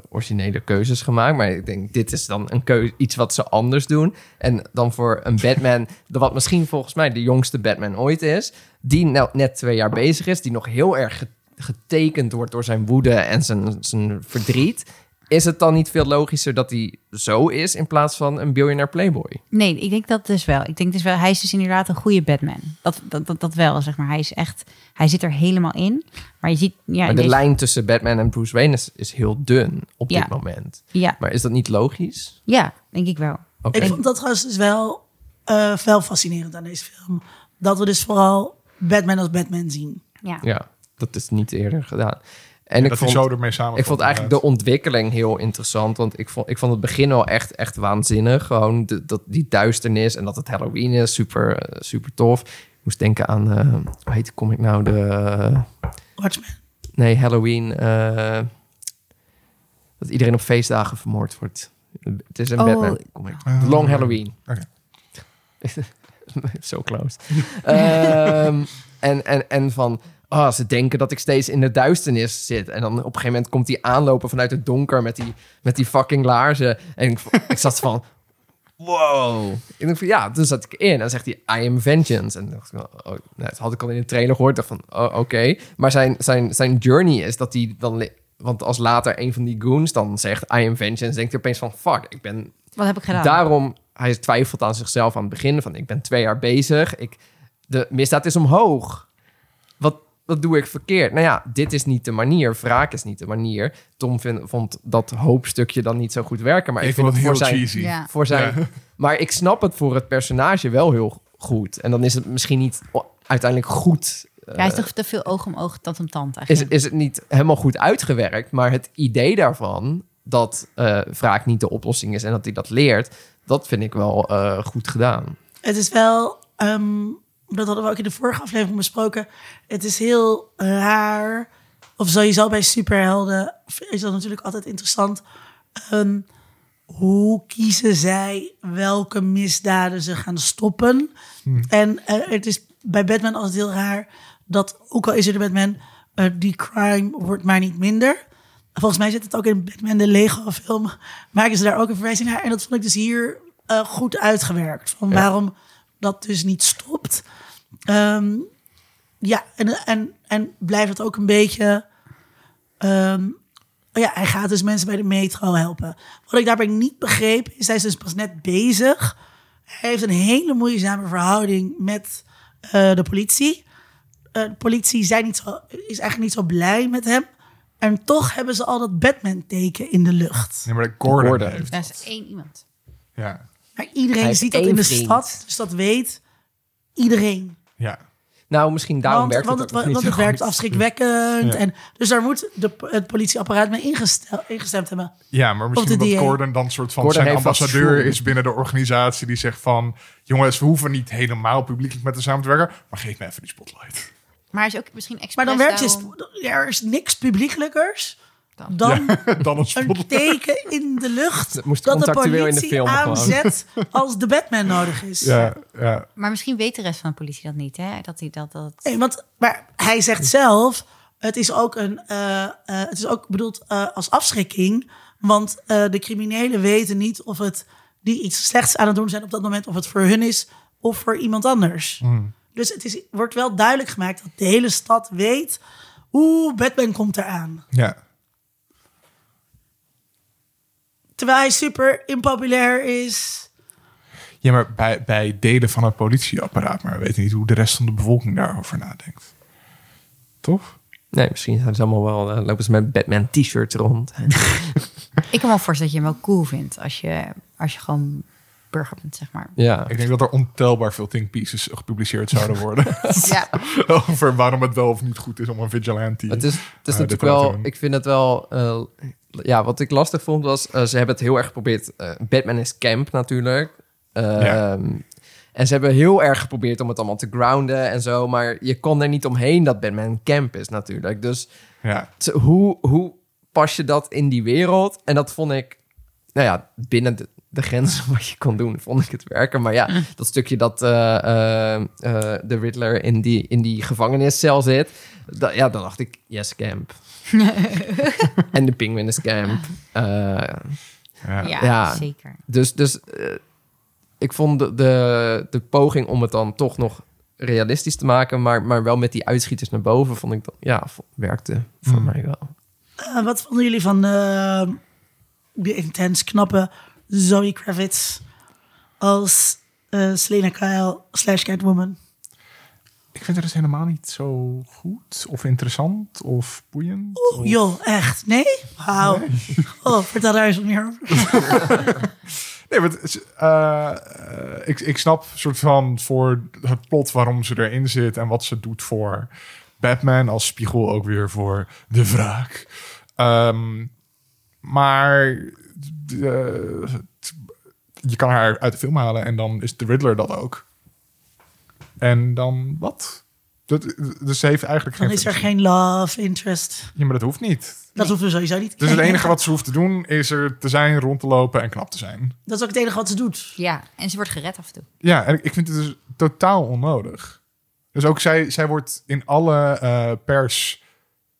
originele keuzes gemaakt. Maar ik denk, dit is dan een keuze, iets wat ze anders doen. En dan voor een Batman, wat misschien volgens mij de jongste Batman ooit is, die nou net twee jaar bezig is, die nog heel erg ge- getekend wordt door zijn woede en zijn, zijn verdriet. Is het dan niet veel logischer dat hij zo is in plaats van een billionaire playboy? Nee, ik denk dat dus wel. Ik denk dus wel, hij is dus inderdaad een goede Batman. Dat, dat, dat, dat wel, zeg maar. Hij is echt, hij zit er helemaal in. Maar je ziet, ja, Maar de deze- lijn tussen Batman en Bruce Wayne is, is heel dun op Ja. dit moment. ja, Maar is dat niet logisch? ja, denk ik wel. Oké. Ik vond dat trouwens dus wel, eh, wel fascinerend aan deze film. Dat we dus vooral Batman als Batman zien. Ja. Ja, dat is niet eerder gedaan. En ik dat vond, zo ermee samen. ik vond eigenlijk de ontwikkeling heel interessant. Want ik vond, ik vond het begin wel echt, echt waanzinnig. Gewoon de, dat, die duisternis en dat het Halloween is. Super, eh, super tof. Ik moest denken aan, eh hoe heet de comic nou? De, Watchmen. nee, Halloween. eh, dat iedereen op feestdagen vermoord wordt. Het is een Oh. Batman comic. Ah, The Long Halloween. oké. Zo close. Ehm, en, en, en van, ah, ze denken dat ik steeds in de duisternis zit. En dan op een gegeven moment komt hij aanlopen vanuit het donker met die, met die fucking laarzen. En ik, ik zat van, wow. Ik denk van, ja, toen zat ik in. En dan zegt hij, I am vengeance. En dacht ik, oh, nou, dat had ik al in de trailer gehoord. dacht van, oh, oké. Maar zijn, zijn, zijn journey is dat hij dan want als later een van die goons dan zegt... I am vengeance, denkt hij opeens van... Fuck, ik ben Wat heb ik gedaan? Daarom, hij twijfelt aan zichzelf aan het begin van ik ben twee jaar bezig. Ik, de misdaad is omhoog. Wat, wat doe ik verkeerd? Nou ja, dit is niet de manier. Wraak is niet de manier. Tom vind- vond dat hoopstukje dan niet zo goed werken. Maar ik, ik vind vond het voor heel zijn. Ja. voor zijn... Ja. Maar ik snap het voor het personage wel heel goed. En dan is het misschien niet uiteindelijk goed... eh, Hij is toch te veel oog om oog, tand om tand is, eigenlijk. is het niet helemaal goed uitgewerkt. Maar het idee daarvan dat eh wraak niet de oplossing is en dat hij dat leert, dat vind ik wel eh, goed gedaan. Het is wel, ehm, dat hadden we ook in de vorige aflevering besproken. Het is heel raar, of sowieso bij superhelden is dat natuurlijk altijd interessant. Ehm, hoe kiezen zij welke misdaden ze gaan stoppen? En eh, het is bij Batman altijd heel raar dat, ook al is er de Batman, eh, die crime wordt maar niet minder. Volgens mij zit het ook in Batman de Lego film. Maken ze daar ook een verwijzing naar. En dat vond ik dus hier eh, goed uitgewerkt. Van Ja. waarom dat dus niet stopt. Ehm, ja, en, en, en blijft het ook een beetje... ehm, ja, hij gaat dus mensen bij de metro helpen. Wat ik daarbij niet begreep, is hij is dus pas net bezig. Hij heeft een hele moeizame verhouding met eh, de politie. Eh, de politie zijn niet zo, is eigenlijk niet zo blij met hem. En toch hebben ze al dat Batman-teken in de lucht. Nee, maar dat Gordon, Gordon. heeft. Dat is één iemand. Ja, Maar iedereen ziet dat in de vriend. stad, dus dat weet iedereen. Ja. Nou, misschien daarom want werkt want het, het, want het werkt afschrikwekkend. Ja. En, dus daar moet de, het politieapparaat mee ingestel, ingestemd hebben. ja, maar misschien de omdat DA. Gordon dan soort van Gordon zijn ambassadeur is binnen de organisatie. Die zegt van, jongens, we hoeven niet helemaal publiekelijk met hem samen te werken. Maar geef me even die spotlight. Maar is ook misschien expres Maar dan werkt sp- Er is niks publiekelijkers Dan. dan dan een teken in de lucht... Dat moest dat de contractueel in de politie film gewoon. aanzet als de Batman nodig is. Ja, ja. Maar misschien weet de rest van de politie dat niet, hè? Dat hij dat... dat... Nee, want maar hij zegt zelf, het is ook, een, eh, eh, het is ook bedoeld eh, als afschrikking. Want eh, de criminelen weten niet of het die iets slechts aan het doen zijn op dat moment, of het voor hun is of voor iemand anders. Dus het is, wordt wel duidelijk gemaakt dat de hele stad weet, oeh, Batman komt eraan. ja. Terwijl hij super impopulair is. Ja, maar bij, bij delen van het politieapparaat. Maar we weten niet hoe de rest van de bevolking daarover nadenkt. Toch? Nee, misschien zijn ze allemaal wel, eh, lopen ze met Batman t-shirts rond. Ik kan me wel voorstellen dat je hem wel cool vindt als je, als je gewoon burger bent, zeg maar. ja. Ik denk dat er ontelbaar veel think pieces gepubliceerd zouden worden. Ja. over waarom het wel of niet goed is om een vigilante. Het is, het is eh, natuurlijk wel, ik vind het wel, eh, ja, wat ik lastig vond was, eh, ze hebben het heel erg geprobeerd. eh, Batman is camp natuurlijk. Eh, Ja. En ze hebben heel erg geprobeerd om het allemaal te grounden en zo. Maar je kon er niet omheen dat Batman camp is natuurlijk. Dus Ja. t- hoe, hoe pas je dat in die wereld? En dat vond ik, nou ja, binnen de, de grenzen wat je kon doen, vond ik het werken. Maar ja, dat stukje dat eh, de Riddler in die, in die gevangeniscel zit, da- ja, dan dacht ik, yes, camp. en de Penguin is camp. Eh, Ja. Ja, Ja. zeker. dus dus eh, ik vond de, de, de poging om het dan toch nog realistisch te maken, maar, maar wel met die uitschieters naar boven, vond ik dat, ja, werkte voor Mm. mij wel. Eh, wat vonden jullie van eh, de intens knappe Zoe Kravitz als eh Selena Kyle slash Catwoman? Ik vind het dus helemaal niet zo goed of interessant of boeiend. Oeh, of- joh, echt? Nee? Wauw. Oh, vertel daar eens wat meer over. Nee, maar het eh, eh, ik, ik snap soort van voor het plot waarom ze erin zit en wat ze doet voor Batman als spiegel ook weer voor de wraak. Ehm, maar de- het- je kan haar uit de film halen en dan is de Riddler dat ook. En dan wat? Dat, dus ze heeft eigenlijk Dan geen... is er geen love interest. Ja, maar dat hoeft niet. Dat we sowieso niet. Dus het enige wat ze hoeft te doen is er te zijn, rond te lopen en knap te zijn. Dat is ook het enige wat ze doet. Ja, en ze wordt gered af en toe. Ja, en ik- vind het dus totaal onnodig. Dus ook zij, zij wordt in alle eh, pers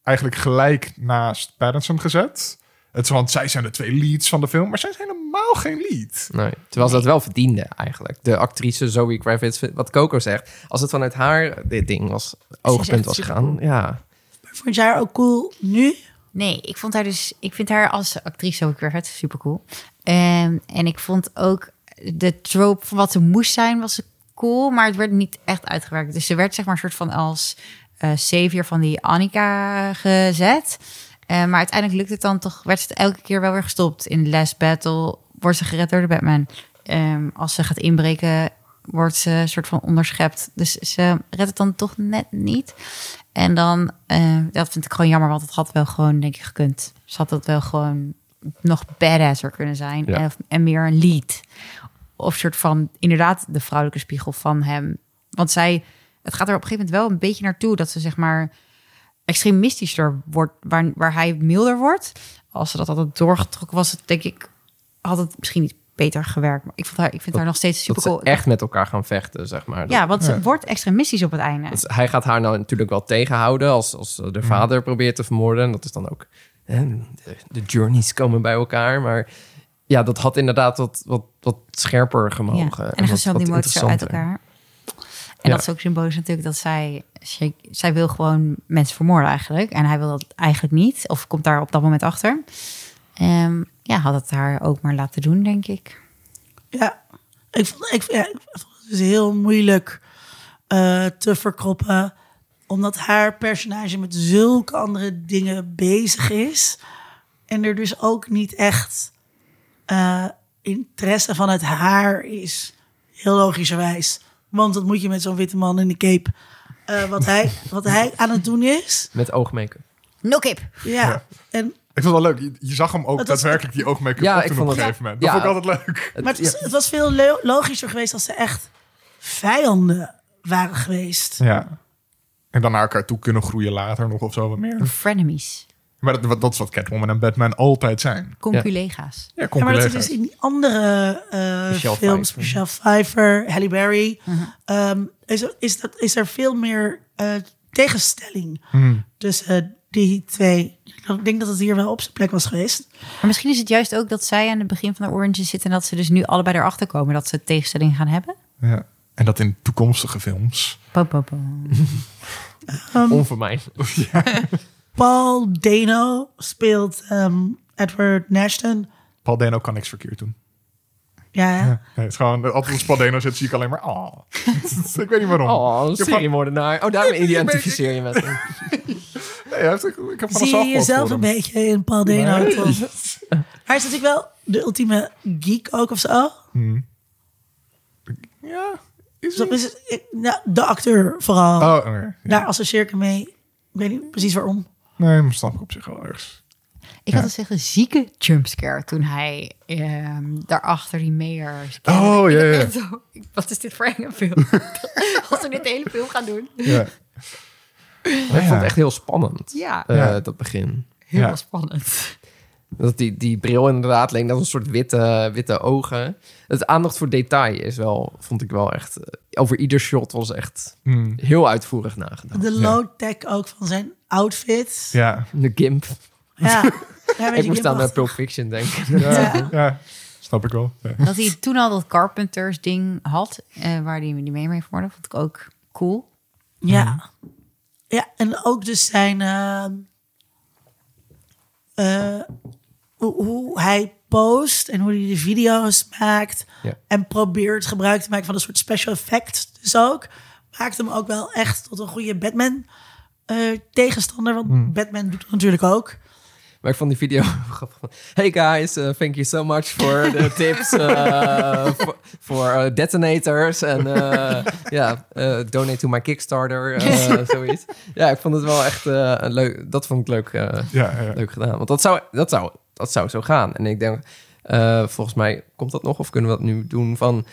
eigenlijk gelijk naast Pattinson gezet. Het is want zij zijn de twee leads van de film, maar zij is helemaal geen lead. Nee. Terwijl ze dat wel verdiende eigenlijk. De actrice Zoe Kravitz, wat Coco zegt. Als het vanuit haar dit ding was, oogpunt was gegaan. cool. Ja. Vond jij haar ook cool nu? Nee, ik vond haar dus. Ik vind haar als actrice ook weer vet super cool. En, en ik vond ook de trope van wat ze moest zijn, was cool, maar het werd niet echt uitgewerkt. Dus ze werd zeg maar een soort van als eh savior van die Annika gezet. Eh, maar uiteindelijk lukt het dan toch, werd het elke keer wel weer gestopt. In de last battle wordt ze gered door de Batman. Ehm, als ze gaat inbreken, wordt ze een soort van onderschept. Dus ze redt het dan toch net niet. En dan, eh, dat vind ik gewoon jammer, want het had wel gewoon, denk ik, gekund. Ze had het wel gewoon nog badasser kunnen zijn. Ja. En, en meer een lead. Of soort van, inderdaad, de vrouwelijke spiegel van hem. Want zij, het gaat er op een gegeven moment wel een beetje naartoe dat ze zeg maar extremistischer wordt, waar, waar hij milder wordt. Als ze dat altijd doorgetrokken was, het, denk ik, had het misschien niet beter gewerkt. Maar ik, vond haar, ik vind haar nog steeds super Dat ze cool. echt met elkaar gaan vechten, zeg maar. Ja, want ze wordt extremistisch op het einde. hij gaat haar nou natuurlijk wel tegenhouden als, als de vader probeert te vermoorden. En dat is dan ook... Hè, de, de journeys komen bij elkaar, maar... Ja, dat had inderdaad wat, wat, wat scherper gemogen. Ja. En dan gaan ze die uit elkaar. En Ja. dat is ook symbolisch natuurlijk dat zij, zij... Zij wil gewoon mensen vermoorden eigenlijk. En hij wil dat eigenlijk niet. Of komt daar op dat moment achter. Ehm, ja, had het haar ook maar laten doen, denk ik. Ja, ik vond, ik, ja, ik vond het dus heel moeilijk eh, te verkroppen. Omdat haar personage met zulke andere dingen bezig is. En er dus ook niet echt eh, interesse vanuit haar is. Heel logischerwijs. Want dat moet je met zo'n witte man in de cape. Eh, wat, hij, wat hij aan het doen is. Met oogmake-up. No kip. Ja, en Ik vond het wel leuk. Je, je zag hem ook was- daadwerkelijk die oogmake-up Ja, op ik doen vond op een het- gegeven moment. Dat vond ik altijd leuk. Maar het, het was veel lo- logischer geweest als ze echt vijanden waren geweest. Ja. En dan naar elkaar toe kunnen groeien later nog of zo wat meer. Frenemies. Maar dat, dat is wat Catwoman en Batman altijd zijn. Conculega's. Ja, Ja, maar dat is collega's. dus in die andere eh, Michelle films, Pfeiffer. Michelle Pfeiffer, Halle Berry, Mhm. ehm, is, er, is, dat, is er veel meer eh, tegenstelling Hmm. tussen die twee. Ik denk dat het hier wel op zijn plek was geweest. Maar misschien is het juist ook dat zij aan het begin van de Orange zitten... en dat ze dus nu allebei erachter komen dat ze tegenstelling gaan hebben. Ja. En dat in toekomstige films. Po, po, po. Onvermijdelijk. Paul Dano speelt ehm, Edward Nashton. Paul Dano kan niks verkeerd doen. Ja, ja. Nee, het is gewoon, altijd als Paul Dano zit, zie ik alleen maar... Oh. ik weet niet waarom. Oh, een seriemoordenaar. Oh, daarom Ik- identificeer je met hem. Nee, heeft- ik, ik heb van Zie je jezelf een beetje in Paul Dano? Nee. Hij is natuurlijk wel de ultieme geek ook of zo. Hmm. Ja, is Zo hij? is het, ik- nou, de acteur vooral. Oh. Ja. Daar associeer ik hem mee. Ik weet niet precies waarom. Nee, maar snap ik op zich wel ergens. Ik had dus echt een zieke jumpscare toen hij ehm, daarachter die mayor... Oh, ja, zo, wat is dit voor enge film? Als we dit de hele film gaan doen. Ja. Ik vond het echt heel spannend. Ja, eh. Dat begin. heel Ja. spannend. Dat die, die bril inderdaad leek net een soort witte, witte ogen. Het aandacht voor detail is wel, vond ik wel echt... eh, over ieder shot was echt Hmm. heel uitvoerig nagedacht. De Ja. low-tech ook van zijn outfit. Ja. De gimp. Ja. Ik moest aan Gimp uh, Pulp Fiction denken. Ja. ja, snap ik wel. Ja. Dat hij toen al dat Carpenters ding had, eh, waar hij die mee mee vermoordde, vond ik ook cool. Ja. Ja, en ook dus zijn... ehm, eh, hoe, hoe hij post en hoe hij de video's maakt. Ja. En probeert gebruik te maken van een soort special effect. Dus ook. Maakt hem ook wel echt tot een goede Batman eh, tegenstander. Want Batman doet het natuurlijk ook. Maar ik vond die video. Hey guys, uh, thank you so much for the tips uh, for, for uh, detonators. En uh, ja, uh, donate to my Kickstarter, uh, zoiets. Ja, ik vond het wel echt uh, een leuk... Dat vond ik leuk, uh, Ja, ja. leuk gedaan. Want dat zou, dat, zou, dat zou zo gaan. En ik denk, uh, volgens mij komt dat nog. Of kunnen we dat nu doen van...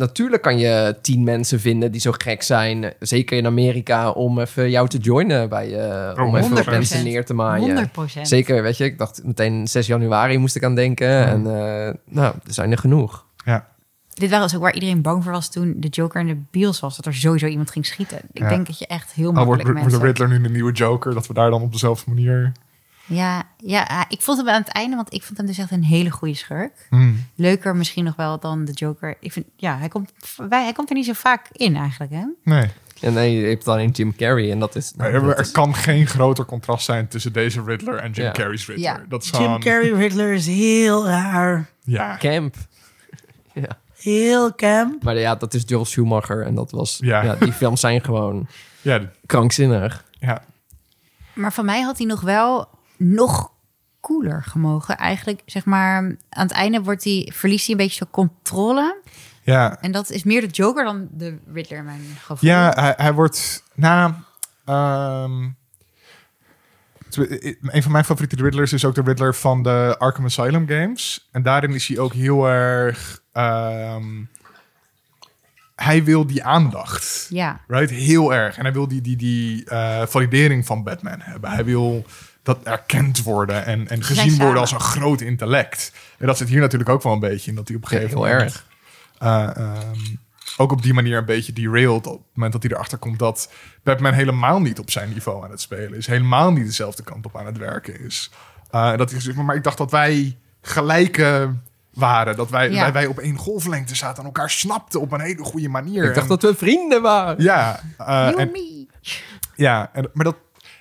Natuurlijk kan je tien mensen vinden die zo gek zijn, zeker in Amerika, om even jou te joinen bij je, Oh, om even wat 100%. mensen neer te maaien. 100%. Zeker, weet je, ik dacht meteen 6 januari moest ik aan denken. En uh, nou, er zijn er genoeg. ja. Dit was ook waar iedereen bang voor was toen de Joker in de bios was. Dat er sowieso iemand ging schieten. Ik Ja. denk dat je echt heel Oh, wordt, makkelijk wordt de. Riddler nu de nieuwe Joker? Dat we daar dan op dezelfde manier... Ja, ja, ah, ik vond hem aan het einde, want ik vond hem dus echt een hele goede schurk. Hmm. Leuker misschien nog wel dan de Joker. Ik vind, ja, hij komt, wij, hij komt er niet zo vaak in eigenlijk, hè? Nee. En nee, je hebt alleen Jim Carrey en dat is... Nou, er, dat er is- kan geen groter contrast zijn tussen deze Riddler en Jim Ja. Carrey's Riddler. Ja. Dat is Jim gewoon... Carrey Riddler is heel raar. Ja. Camp. Ja. Heel camp. Maar ja, dat is Joel Schumacher en dat was... Ja. Ja. die films zijn gewoon Ja, krankzinnig. ja. Maar van mij had hij nog wel nog cooler gemogen. Eigenlijk, zeg maar, aan het einde wordt hij, verliest hij een beetje zijn controle. ja. En dat is meer de Joker dan de Riddler in mijn gevoel. Ja, hij, hij wordt na. ehm, een van mijn favoriete Riddlers is ook de Riddler van de Arkham Asylum games. En daarin is hij ook heel erg. ehm, hij wil die aandacht. Ja, Right? Heel erg. En hij wil die, die, die eh, validering van Batman hebben. Hij wil dat erkend worden en, en gezien worden als een groot intellect. En dat zit hier natuurlijk ook wel een beetje in. Dat hij op een gegeven heel moment... erg. eh, ehm, ook op die manier een beetje derailed op het moment dat hij erachter komt dat Batman helemaal niet op zijn niveau aan het spelen is. Helemaal niet dezelfde kant op aan het werken is. Eh, dat hij zegt, maar ik dacht dat wij gelijke waren. Dat wij, Ja. wij, wij op één golflengte zaten en elkaar snapten op een hele goede manier. Ik dacht En- dat we vrienden waren. Ja, eh, en, me. ja en, maar dat,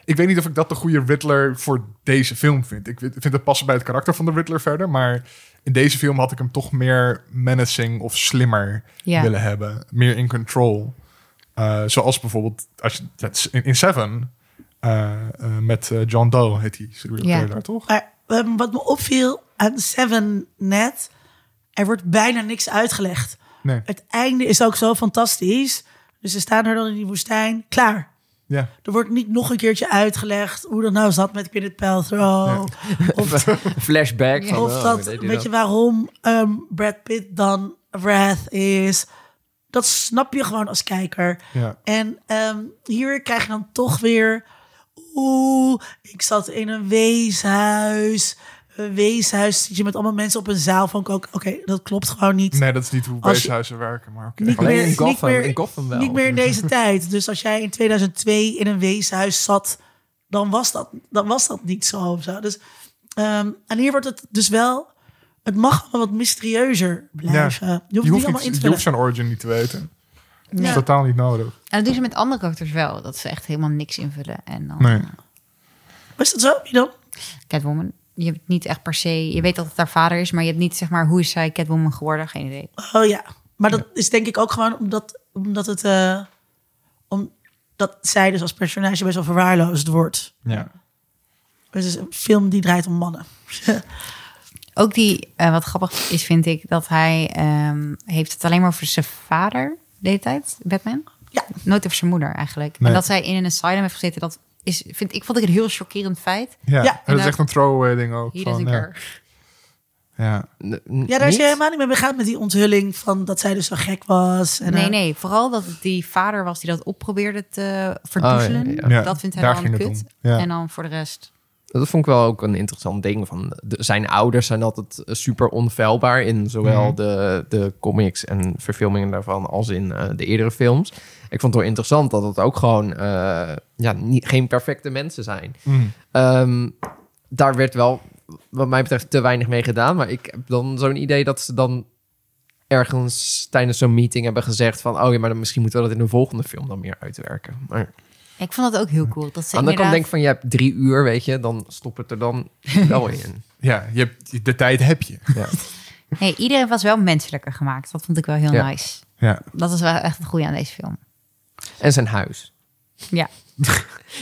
ik weet niet of ik dat de goede Riddler voor deze film vind. Ik vind het passen bij het karakter van de Riddler verder. Maar in deze film had ik hem toch meer menacing of slimmer Ja. willen hebben. Meer in control. Eh, zoals bijvoorbeeld als je, in, in Seven eh, eh, met John Doe heet hij. serial Ja. killer daar, toch? Maar ehm, wat me opviel aan Seven net, er wordt bijna niks uitgelegd. Nee. Het einde is ook zo fantastisch. Dus ze staan er dan in die woestijn, klaar. Ja. Er wordt niet nog een keertje uitgelegd hoe dat nou zat met Gwyneth Paltrow. Of, Flashback. Van, of oh, dat, weet je waarom ehm, Brad Pitt dan Wrath is. Dat snap je gewoon als kijker. Ja. En ehm, hier krijg je dan toch weer... Oeh, ik zat in een weeshuis. Een weeshuis zit je met allemaal mensen op een zaal. Van ook, oké, dat klopt gewoon niet. Nee, dat is niet hoe Als je- weeshuizen werken. Maar oké. Niet Alleen meer, in niet, Gotham, meer, in Gotham wel. niet meer in deze tijd. Dus als jij in 2002 in een weeshuis zat, dan was dat, dan was dat niet zo. Of zo. Dus, ehm, en hier wordt het dus wel... Het mag wel wat mysterieuzer blijven. Je hoeft Je het hoeft, niet niet, te je hoeft zijn origin niet te weten. Dat is totaal niet nodig. En dat doen ze met andere karakters wel. Dat ze echt helemaal niks invullen. En dan Nee. Is dat zo? Wie dan? Catwoman. Je hebt niet echt per se... Je weet dat het haar vader is, maar je hebt niet zeg maar... Hoe is zij Catwoman geworden? Geen idee. Oh ja. Maar dat is denk ik ook gewoon omdat, omdat het... eh omdat zij dus als personage best wel verwaarloosd wordt. Ja. Het is een film die draait om mannen. Ook die, eh, wat grappig is, vind ik, dat hij ehm, heeft het alleen maar over zijn vader de hele tijd, Batman. Ja. Nooit over zijn moeder eigenlijk. Nee. En dat zij in een asylum heeft gezeten, dat is, vind ik, vond ik een heel chockerend feit. Ja, Ja, en dat is echt een throwaway ding ook. Hier van, is een ja. Ja. Ja, daar is je helemaal niet mee begaan met die onthulling van dat zij dus zo gek was. En, Nee, eh, nee, vooral dat het die vader was die dat opprobeerde te verdoezelen. Oh, ja, ja. Ja, Dat vindt hij daar dan ging het kut. En dan voor de rest... Dat vond ik wel ook een interessant ding. Van de- zijn ouders zijn altijd eh, super onfeilbaar in zowel Mhm. de, de comics en verfilmingen daarvan als in eh, de eerdere films. Ik vond het wel interessant dat het ook gewoon eh, ja, niet, geen perfecte mensen zijn. Mm. Ehm, daar werd wel, wat mij betreft, te weinig mee gedaan. Maar ik heb dan zo'n idee dat ze dan ergens tijdens zo'n meeting hebben gezegd van... oh ja, maar dan misschien moeten we dat in de volgende film dan meer uitwerken. Maar Ik vond dat ook heel cool. Dat ze aan de inderdaad... denk ik van, je hebt drie uur, weet je, dan stop het er dan wel in. Ja, je hebt, de tijd heb je. Ja. Nee, iedereen was wel menselijker gemaakt. Dat vond ik wel heel Ja. nice. Ja. Dat is wel echt het goede aan deze film. En zijn huis. Ja.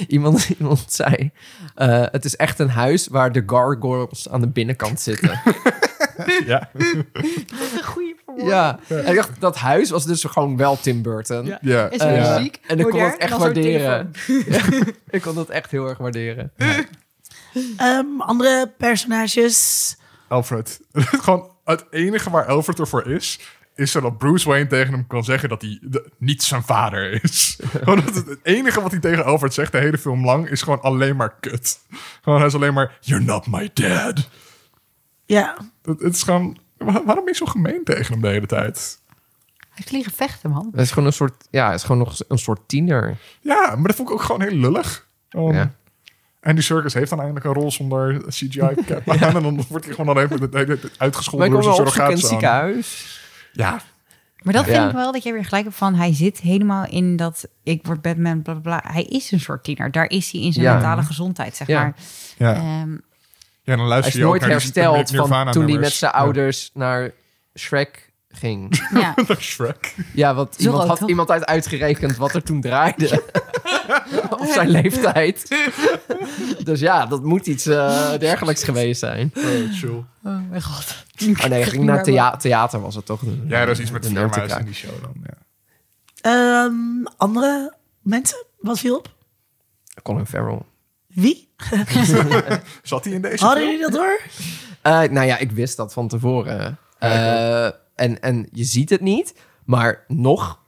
Iemand, iemand zei, eh, het is echt een huis waar de gargoyles aan de binnenkant zitten. ja. Een goede ja, en ik dacht, dat huis was dus gewoon wel Tim Burton. Ja. ja. Is Eh, muziek? en ik kon het echt waarderen. Ja, ik kon dat echt heel erg waarderen. ehm, andere personages. Alfred. Gewoon het enige waar Alfred ervoor is, is zodat Bruce Wayne tegen hem kan zeggen dat hij de- niet zijn vader is. gewoon dat het, het enige wat hij tegen Alfred zegt de hele film lang is gewoon alleen maar kut. Gewoon hij is alleen maar, you're not my dad. Ja, Het, het is gewoon, wa- waarom ben je zo gemeen tegen hem de hele tijd? Hij liggen vechten, man. Het is gewoon een soort, ja, het is gewoon nog een soort tiener. Ja, maar dat vond ik ook gewoon heel lullig. Ja. En die circus heeft dan eindelijk een rol zonder CGI-cap aan. En dan wordt hij gewoon dan even uitgescholden Maar ik door zijn op surrogaatzoon. ziekenhuis. Ja, Maar dat Ja. vind ik wel dat jij weer gelijk hebt van... hij zit helemaal in dat ik word Batman, bla bla bla. Hij is een soort tiener. Daar is hij in zijn Ja. mentale gezondheid, zeg Ja. maar. Ja, Ehm, ja dan Hij is je ook nooit naar die hersteld van Nirvana toen hij met nummers. zijn Ja. ouders naar Shrek ging. ja. Naar Shrek. Ja, want iemand had toch? iemand uit uitgerekend wat er toen draaide. Op zijn leeftijd. dus ja, dat moet iets eh, dergelijks geweest zijn. Oh, chill. Oh mijn god. Oh nee, hij ging naar thea- theater was het toch? De- Ja, dat is iets met de notenkraak. in die show dan. Ja. Ehm, andere mensen? Wat viel op? Colin Farrell. Wie? Zat hij in deze Hadden film? jullie dat door? Eh, nou ja, ik wist dat van tevoren. Eh, en, en je ziet het niet, maar nog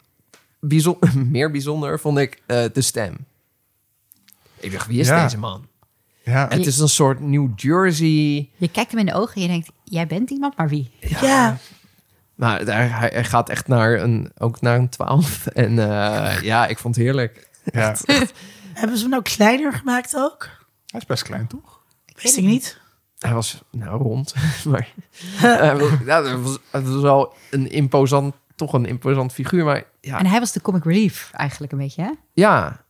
bijzon- meer bijzonder vond ik eh, de stem. Ik dacht, wie is Ja. deze man? Ja, Het is een soort New Jersey. Je kijkt hem in de ogen en je denkt... jij bent iemand, maar wie? Ja. Nou, daar, hij, hij gaat echt naar een, ook naar een 12. En eh, ja, ik vond het heerlijk. ja. Hebben ze hem nou kleiner gemaakt ook? Hij is best klein, toch? Wist ik niet. Hij was nou rond, maar was- ja, het was, het was wel een imposant, toch een imposant figuur. Maar ja, En hij was de comic relief eigenlijk een beetje, hè? ja,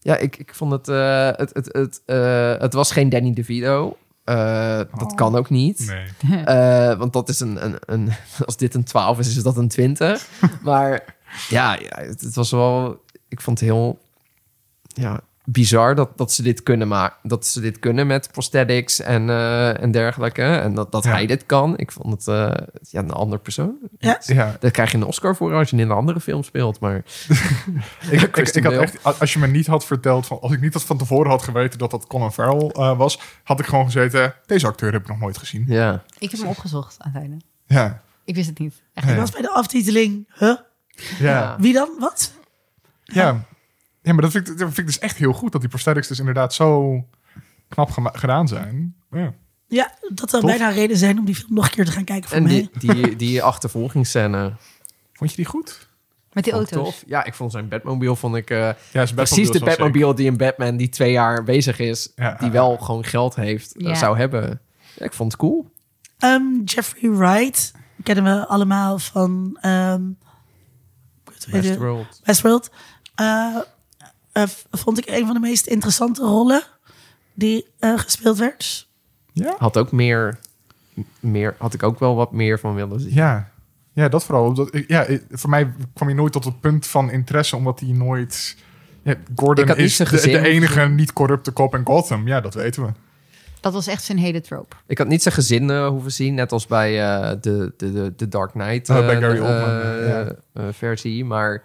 ja ik, ik vond het, eh, het, het, het, eh, het was geen Danny DeVito. Eh, dat kan ook niet. Nee. Eh, want dat is een, een, een, als dit een 12 is, is dat een 20. maar ja, ja het, het was wel, ik vond het heel ja, bizar dat, dat ze dit kunnen maken. Dat ze dit kunnen met prosthetics en, eh, en dergelijke. En dat, dat Ja. hij dit kan. Ik vond het eh, ja, een ander persoon. Ja. Ja, Daar krijg je een Oscar voor als je in een andere film speelt. Maar ik, ik, ik had echt, als je me niet had verteld, van, als ik niet had van tevoren had geweten dat dat Colin Farrell eh, was, had ik gewoon gezeten, deze acteur heb ik nog nooit gezien. ja, Ik heb hem opgezocht aan het einde. Ja, Ik wist het niet. Echt. Ik was bij de aftiteling. Huh? ja, Wie dan? Wat? ja. Ja maar dat vind, ik, dat vind ik dus echt heel goed, dat die prosthetics dus inderdaad zo knap gedaan zijn. Ja. Ja, dat zou Tof. bijna reden zijn om die film nog een keer te gaan kijken voor en mij. die, die, die achtervolgingsscène. Vond je die goed? Met die auto's. tof. Ja, ik vond zijn Batmobile vond ik... eh, Ja, zijn precies de Batmobile die een Batman die twee jaar bezig is, Ja, die wel gewoon geld heeft, eh, zou hebben. Ja, ik vond het cool. Ehm, Jeffrey Wright kennen we allemaal van ehm, het? Westworld. Westworld. Eh, vond ik een van de meest interessante rollen die eh, gespeeld werd. Ja? Had ook meer, meer, had ik ook wel wat meer van willen zien. Ja, ja dat vooral. Dat, ik- ja, ik- voor mij kwam hij nooit tot het punt van interesse, omdat hij nooit... Ja, Gordon Ik had niet is zijn de, de enige gezien. niet corrupte kop in Gotham. Ja, dat weten we. Dat was echt zijn hele trope. Ik had niet zijn gezin eh, hoeven zien, net als bij eh, de, de, de, de Dark Knight Oh, eh, bij Gary eh, Oldman, ja. eh, versie. Maar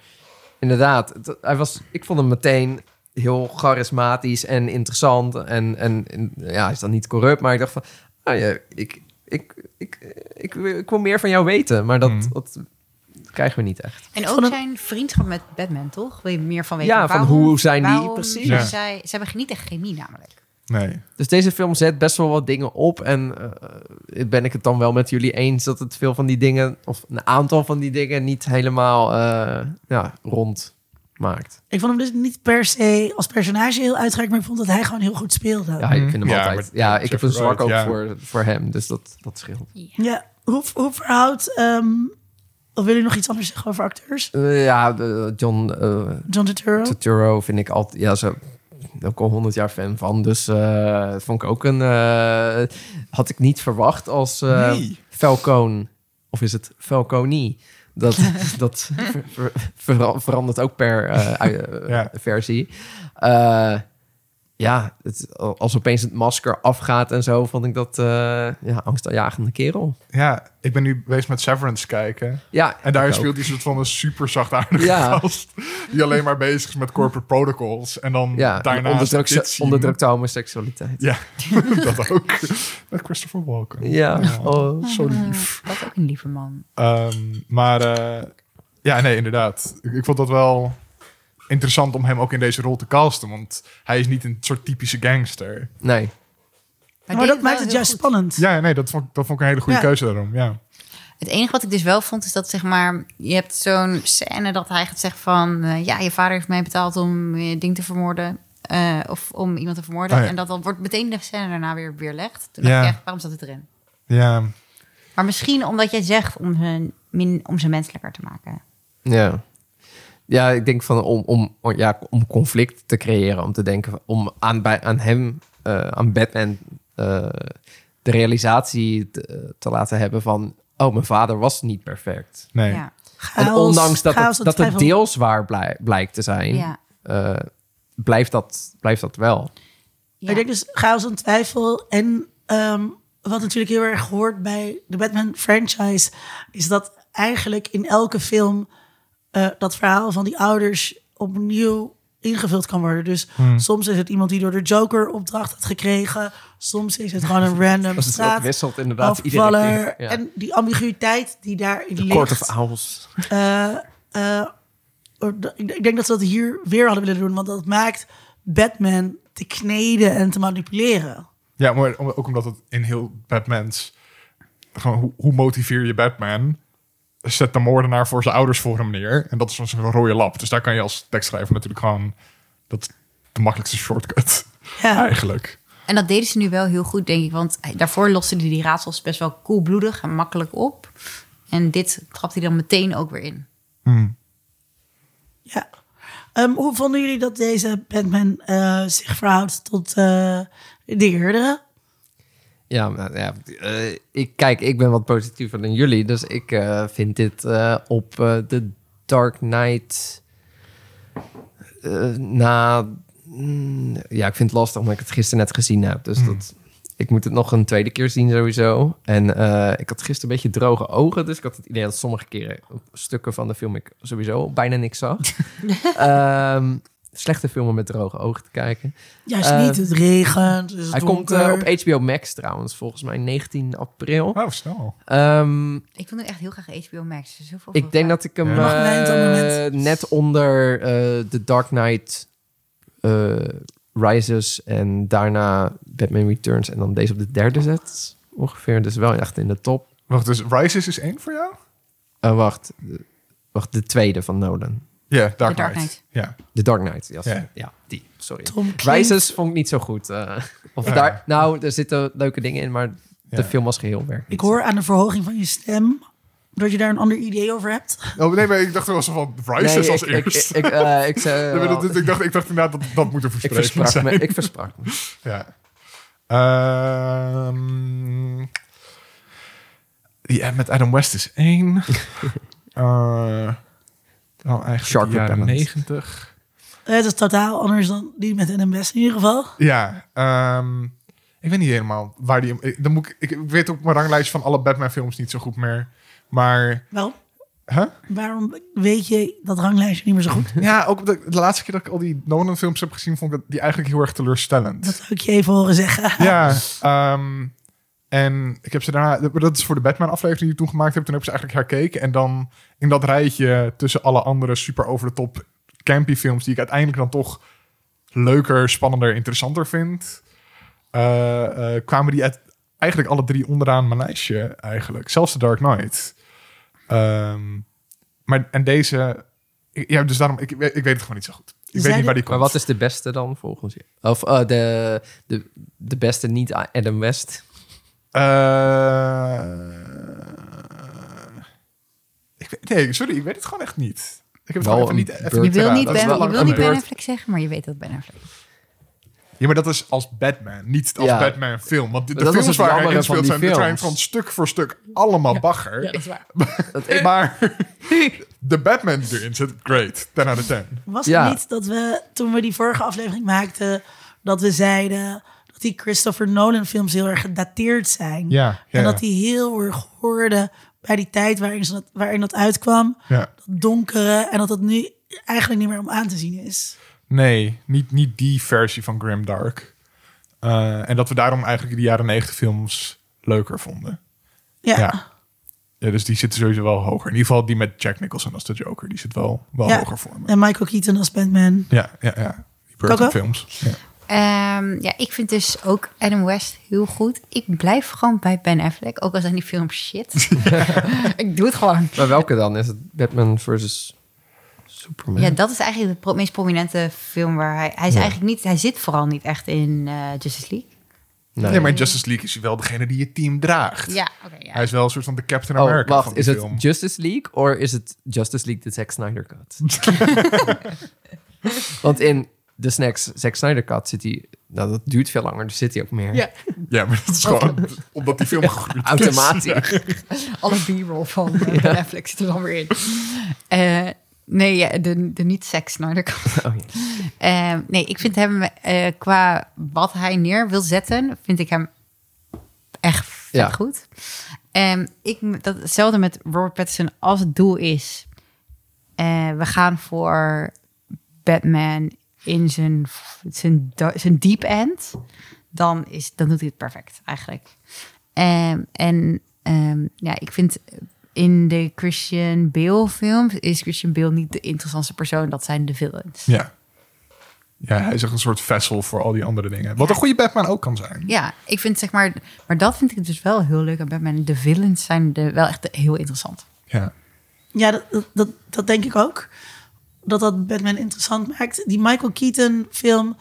inderdaad, het- hij was, ik vond hem meteen heel charismatisch en interessant. En, en, en ja, hij is dan niet corrupt, maar ik dacht van, ah, ja, ik, ik, ik, ik, ik, wil meer van jou weten. Maar dat, Hmm. dat krijgen we niet echt. En ook zijn vriendschap met Batman, toch? Wil je meer van weten? Ja, van hoe zijn die precies? Ja. Zij, ze hebben niet echt chemie namelijk. Nee. Dus deze film zet best wel wat dingen op. En eh, ben ik het dan wel met jullie eens dat het veel van die dingen, of een aantal van die dingen, niet helemaal eh, ja, rond maakt. Ik vond hem dus niet per se als personage heel uitgereikt, maar ik vond dat hij gewoon heel goed speelde. Ja, ik vind hem. Ja, altijd. maar- Ja, ik heb een zwak ook ja. voor, voor hem, dus dat, dat scheelt. Ja, hoe, hoe verhoudt... ehm, of wil je nog iets anders zeggen over acteurs? Eh, ja, de- John eh John Turturro? Turturro vind ik altijd, ja, zo ook al 100 jaar fan van. Dus eh, vond ik ook een. eh, had ik niet verwacht als Nee. Falcone. Of is het Falcone? Dat, dat ver- ver- vera- verandert ook per Ja. versie. Ja, het, als opeens het masker afgaat en zo, vond ik dat eh ja, angstaanjagende kerel. Ja, ik ben nu bezig met Severance kijken. Ja, En daar speelt hij soort van een super zachtaardige Ja. gast. Die alleen maar bezig is met corporate protocols. En dan Ja, daarna onderdrukte, dit zien. onderdrukte homoseksualiteit. Ja, dat ook. Met Christopher Walken. Ja, oh. Zo lief. Dat is ook een lieve man. Ehm, maar eh, ja, nee, inderdaad. Ik, ik vond dat wel interessant om hem ook in deze rol te casten. Want hij is niet een soort typische gangster. Nee. Maar, dat maakt het juist goed. spannend. Ja, nee, dat vond, dat vond ik een hele goede Ja. keuze daarom. Ja. Het enige wat ik dus wel vond, is dat zeg maar, je hebt zo'n scène dat hij gaat zeggen van, eh, ja, je vader heeft mij betaald om je ding te vermoorden. eh, of om iemand te vermoorden. Oh ja. En dat dan wordt meteen de scène daarna weer weerlegd. Toen Ja. dacht ik echt, waarom staat het erin? ja, Maar misschien omdat jij zegt om hun min, om ze menselijker te maken. Ja. Ja, ik denk van om, om, ja, om conflict te creëren. Om te denken, om aan, bij, aan hem, eh, aan Batman, eh, de realisatie te, te laten hebben van... Oh, mijn vader was niet perfect. Nee. Ja. en Chaos, ondanks dat chaos het, dat het deels waar blij- blijkt te zijn, Ja. eh, blijft, dat, blijft dat wel. Ja. Ik denk dus chaos en twijfel. En ehm, wat natuurlijk heel erg hoort bij de Batman franchise... is dat eigenlijk in elke film eh, dat verhaal van die ouders opnieuw ingevuld kan worden. Dus soms is het iemand die door de Joker opdracht had gekregen. Soms is het gewoon een random het straat. wisselt inderdaad iedere afvaller. keer. Ja. En die ambiguïteit die daarin ligt. Court of Owls. Eh, eh, ik ik denk dat ze dat hier weer hadden willen doen, want dat maakt Batman te kneden en te manipuleren. Ja, maar om- ook omdat het in heel Batman's... Gewoon, hoe, hoe motiveer je Batman? Zet de moordenaar voor zijn ouders voor hem neer. En dat is zo'n rode lap. Dus daar kan je als tekstschrijver natuurlijk gewoon... Dat is de makkelijkste shortcut, Ja. eigenlijk. En dat deden ze nu wel heel goed, denk ik. Want daarvoor loste hij die raadsels best wel koelbloedig en makkelijk op. En dit trapt hij dan meteen ook weer in. ja. Ehm, hoe vonden jullie dat deze Batman eh, zich verhoudt tot eh, de eerdere? Ja, ja eh, ik, kijk, ik ben wat positiever dan jullie. Dus ik eh, vind dit eh, op de Dark Knight na... mm, ja, ik vind het lastig omdat ik het gisteren net gezien heb. Dus dat, ik moet het nog een tweede keer zien sowieso. En ik had gisteren een beetje droge ogen. Dus ik had het idee dat sommige keren op stukken van de film ik sowieso bijna niks zag. Ehm, slechte filmen met droge ogen te kijken. Juist Eh, niet, het regent, het is Hij komt eh, op HBO Max trouwens, volgens mij 19 april. Oh, snel. Ehm, Ik wil nu echt heel graag HBO Max. Dus ik denk dat ik hem Ja. Eh, net onder eh The Dark Knight eh, Rises en daarna Batman Returns en dan deze op de derde zet ongeveer. Dus wel echt in de top. Wacht, dus Rises is één voor jou? Eh, wacht, wacht, de tweede van Nolan. Ja, Dark, Dark Knight. Ja. The Dark Knight, ja, Ja. ja die, sorry. Rises vond ik niet zo goed. eh. of Ja. daar, nou, er zitten leuke dingen in, maar de Ja. film als geheel werkt Ik hoor aan de verhoging van je stem dat je daar een ander idee over hebt. Oh, nee, maar ik dacht wel zo van Rises Nee, als ik, ik, eerst. ik, eh, ik, zei Nee, wel- dat- ik, dacht, ik dacht inderdaad dat dat moet een ik verspreking versprak zijn. me. Ik versprak me. Ja. Ehm, ja, met Adam West is één. Eh nou, eigenlijk Shark de jaren negentig. Het is totaal anders dan die met NMS in ieder geval. Ja, ehm, ik weet niet helemaal waar die... ik- Dan moet ik, ik, ik weet ook mijn ranglijst van alle Batman-films niet zo goed meer. Maar, Wel, huh? waarom weet je dat ranglijstje niet meer zo goed? Ja, ook de, de laatste keer dat ik al die Nolan-films heb gezien, vond ik dat die eigenlijk heel erg teleurstellend. Dat zou ik je even horen zeggen. Ja, ehm, en ik heb ze daarna, dat is voor de Batman-aflevering die ik toen gemaakt heb, toen heb ik ze eigenlijk herkeken. En dan in dat rijtje tussen alle andere super over de top campy films, die ik uiteindelijk dan toch leuker, spannender, interessanter vind, eh, eh, kwamen die uit, eigenlijk alle drie onderaan mijn lijstje eigenlijk. Zelfs The Dark Knight. Ehm, maar en deze, ja, dus daarom, ik, ik weet het gewoon niet zo goed. Ik weet niet waar die Maar komt. wat is de beste dan volgens je? Of eh, de, de, de beste niet Adam West? Eh, ik weet, nee, sorry, ik weet het gewoon echt niet. Ik heb het Wel gewoon even niet. Even Je wil niet, ben, je wil niet Ben. Affleck zeggen, maar je weet dat Ben Affleck. Ja, maar dat is als Batman, niet als Ja. Batman film. Want de, de Dat was films het waar hij in speelt zijn, zijn van stuk voor stuk allemaal bagger. dat is waar. Dat, Maar de Batman die erin zit, great. 10 out of 10. Was Ja. het niet dat we, toen we die vorige aflevering maakten, dat we zeiden dat die Christopher Nolan films heel erg gedateerd zijn. Ja, ja, en dat die heel erg hoorden bij die tijd waarin, dat, waarin dat uitkwam. Ja. Dat donkere. En dat het nu eigenlijk niet meer om aan te zien is. Nee, niet, niet die versie van Grimdark. Eh en dat we daarom eigenlijk de jaren 90 films leuker vonden. Ja. Ja. Ja, dus die zitten sowieso wel hoger. In ieder geval die met Jack Nicholson als de Joker. Die zit wel, wel Ja. hoger voor me. En Michael Keaton als Batman. Ja, ja, ja. Die Burton films. Ja. Ehm, ja, ik vind dus ook Adam West heel goed. Ik blijf gewoon bij Ben Affleck, ook al zijn die films shit. ik doe het gewoon. maar welke dan? Is het Batman versus Superman? Ja, dat is eigenlijk de pro- meest prominente film waar hij... Hij is Ja. eigenlijk niet... Hij zit vooral niet echt in eh, Justice League. Nee. Nee, maar in Justice League is hij wel degene die je team draagt. Ja, oké. ja. Hij is wel een soort van de Captain Oh, America van wacht. Is het. Justice League of is het Justice League de Zack Snyder cut? Want in de Snacks Zack Snyder cut zit hij... Nou, dat duurt veel langer, dus zit hij ook meer. Ja. Ja, maar dat is gewoon omdat die film. Automatisch. Alle b-roll van uh, Netflix zit er dan weer in. Eh, nee, ja, de, de niet-seks naar de kant. Oh, ja. Eh, nee, ik vind hem eh, qua wat hij neer wil zetten, vind ik hem echt Ja. goed. En ik, dat, hetzelfde met Robert Pattinson als het doel is, we gaan voor Batman in zijn, zijn, zijn deep end, dan, is, dan doet hij het perfect eigenlijk. Ehm, en ehm, ja, ik vind in de Christian Bale films is Christian Bale niet de interessantste persoon. Dat zijn de villains. Ja. Ja, hij is echt een soort vessel voor al die andere dingen. Wat een goede Batman ook kan zijn. Ja, ik vind zeg maar, maar dat vind ik dus wel heel leuk aan Batman. De villains zijn de, wel echt heel interessant. Ja. Ja, dat- dat, dat denk ik ook. Dat dat Batman interessant maakt. Die Michael Keaton film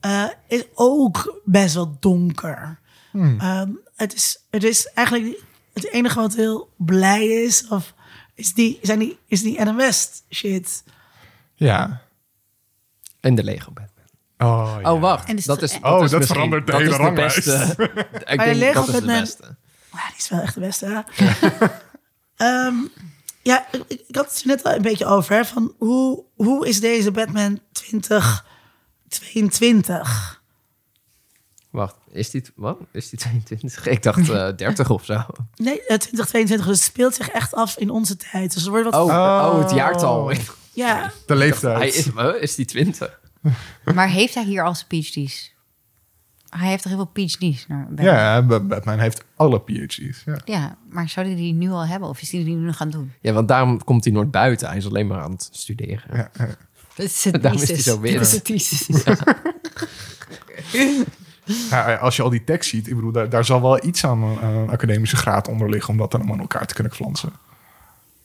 eh, is ook best wel donker. Ehm, het, is, het is eigenlijk het enige wat heel blij is. Of is die, zijn die, is die Adam West shit. Ja. En de Lego Batman. Oh, ja. Oh, wacht. En dat is, Oh, is dat verandert de hele ranglijst. beste. Ik Maar de denk Lego dat is de Batman- beste. Ja, die is wel echt de beste. hè? Ja, ik, ik had het er net al een beetje over. Hè, van hoe, hoe is deze Batman 2022? Wacht, is die, wat? Is die 22? Ik dacht eh 30 of zo. Nee, eh, 2022. Dus het speelt zich echt af in onze tijd. Dus er wordt wat... Oh, oh. het jaartal. Ja, De leeftijd. Hij is, is die 20? Maar heeft hij hier al zijn PhD's? Hij heeft toch heel veel PhD's? naar Batman? Ja, Ba- Batman heeft alle PhD's. Ja. Ja, maar zou hij die nu al hebben? Of is hij die nu gaan doen? Ja, want daarom komt hij nooit buiten. Hij is alleen maar aan het studeren. Ja, ja. Dat is zijn Daarom is hij zo wit. Dat is zijn thesis. Ja, als je al die tekst ziet, ik bedoel, daar, daar zal wel iets aan, aan een academische graad onder liggen om dat dan allemaal aan elkaar te kunnen flansen.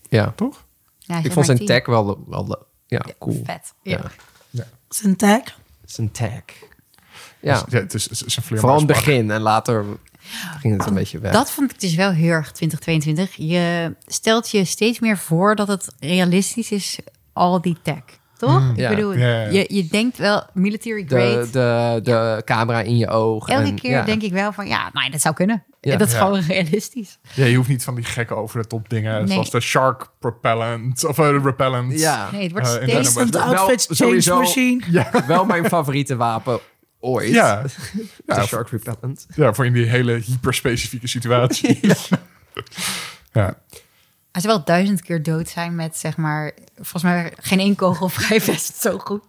Ja. Toch? Ja, Ik vond zijn tag wel, wel ja, cool. Vet. Ja. Ja. zijn tag. Zijn tag. Ja, Dus, ja het is, het is een vooral in het vleermuispak. begin. En later ging het een beetje weg. Dat vond ik dus wel heel erg 2022. Je stelt je steeds meer voor dat het realistisch is, al die tech. Toch? ik Ja. bedoel. Je, je denkt wel military de, grade. de, de camera in je oog. Elke en, keer ja. denk ik wel van, ja, nou, dat zou kunnen. Ja. dat is Ja. gewoon realistisch. Ja, je hoeft niet van die gekke over de top dingen, Nee. zoals de shark propellant of uh, repellent. Ja, Nee, het wordt in steeds... Instant outfit change machine. Ja, wel mijn favoriete wapen ooit. ja. Ja, Shark Repellent. ja, voor in die hele hyperspecifieke situatie. ja. Hij zou wel duizend keer dood zijn met, zeg maar, volgens mij geen één kogel vrij vest zo goed.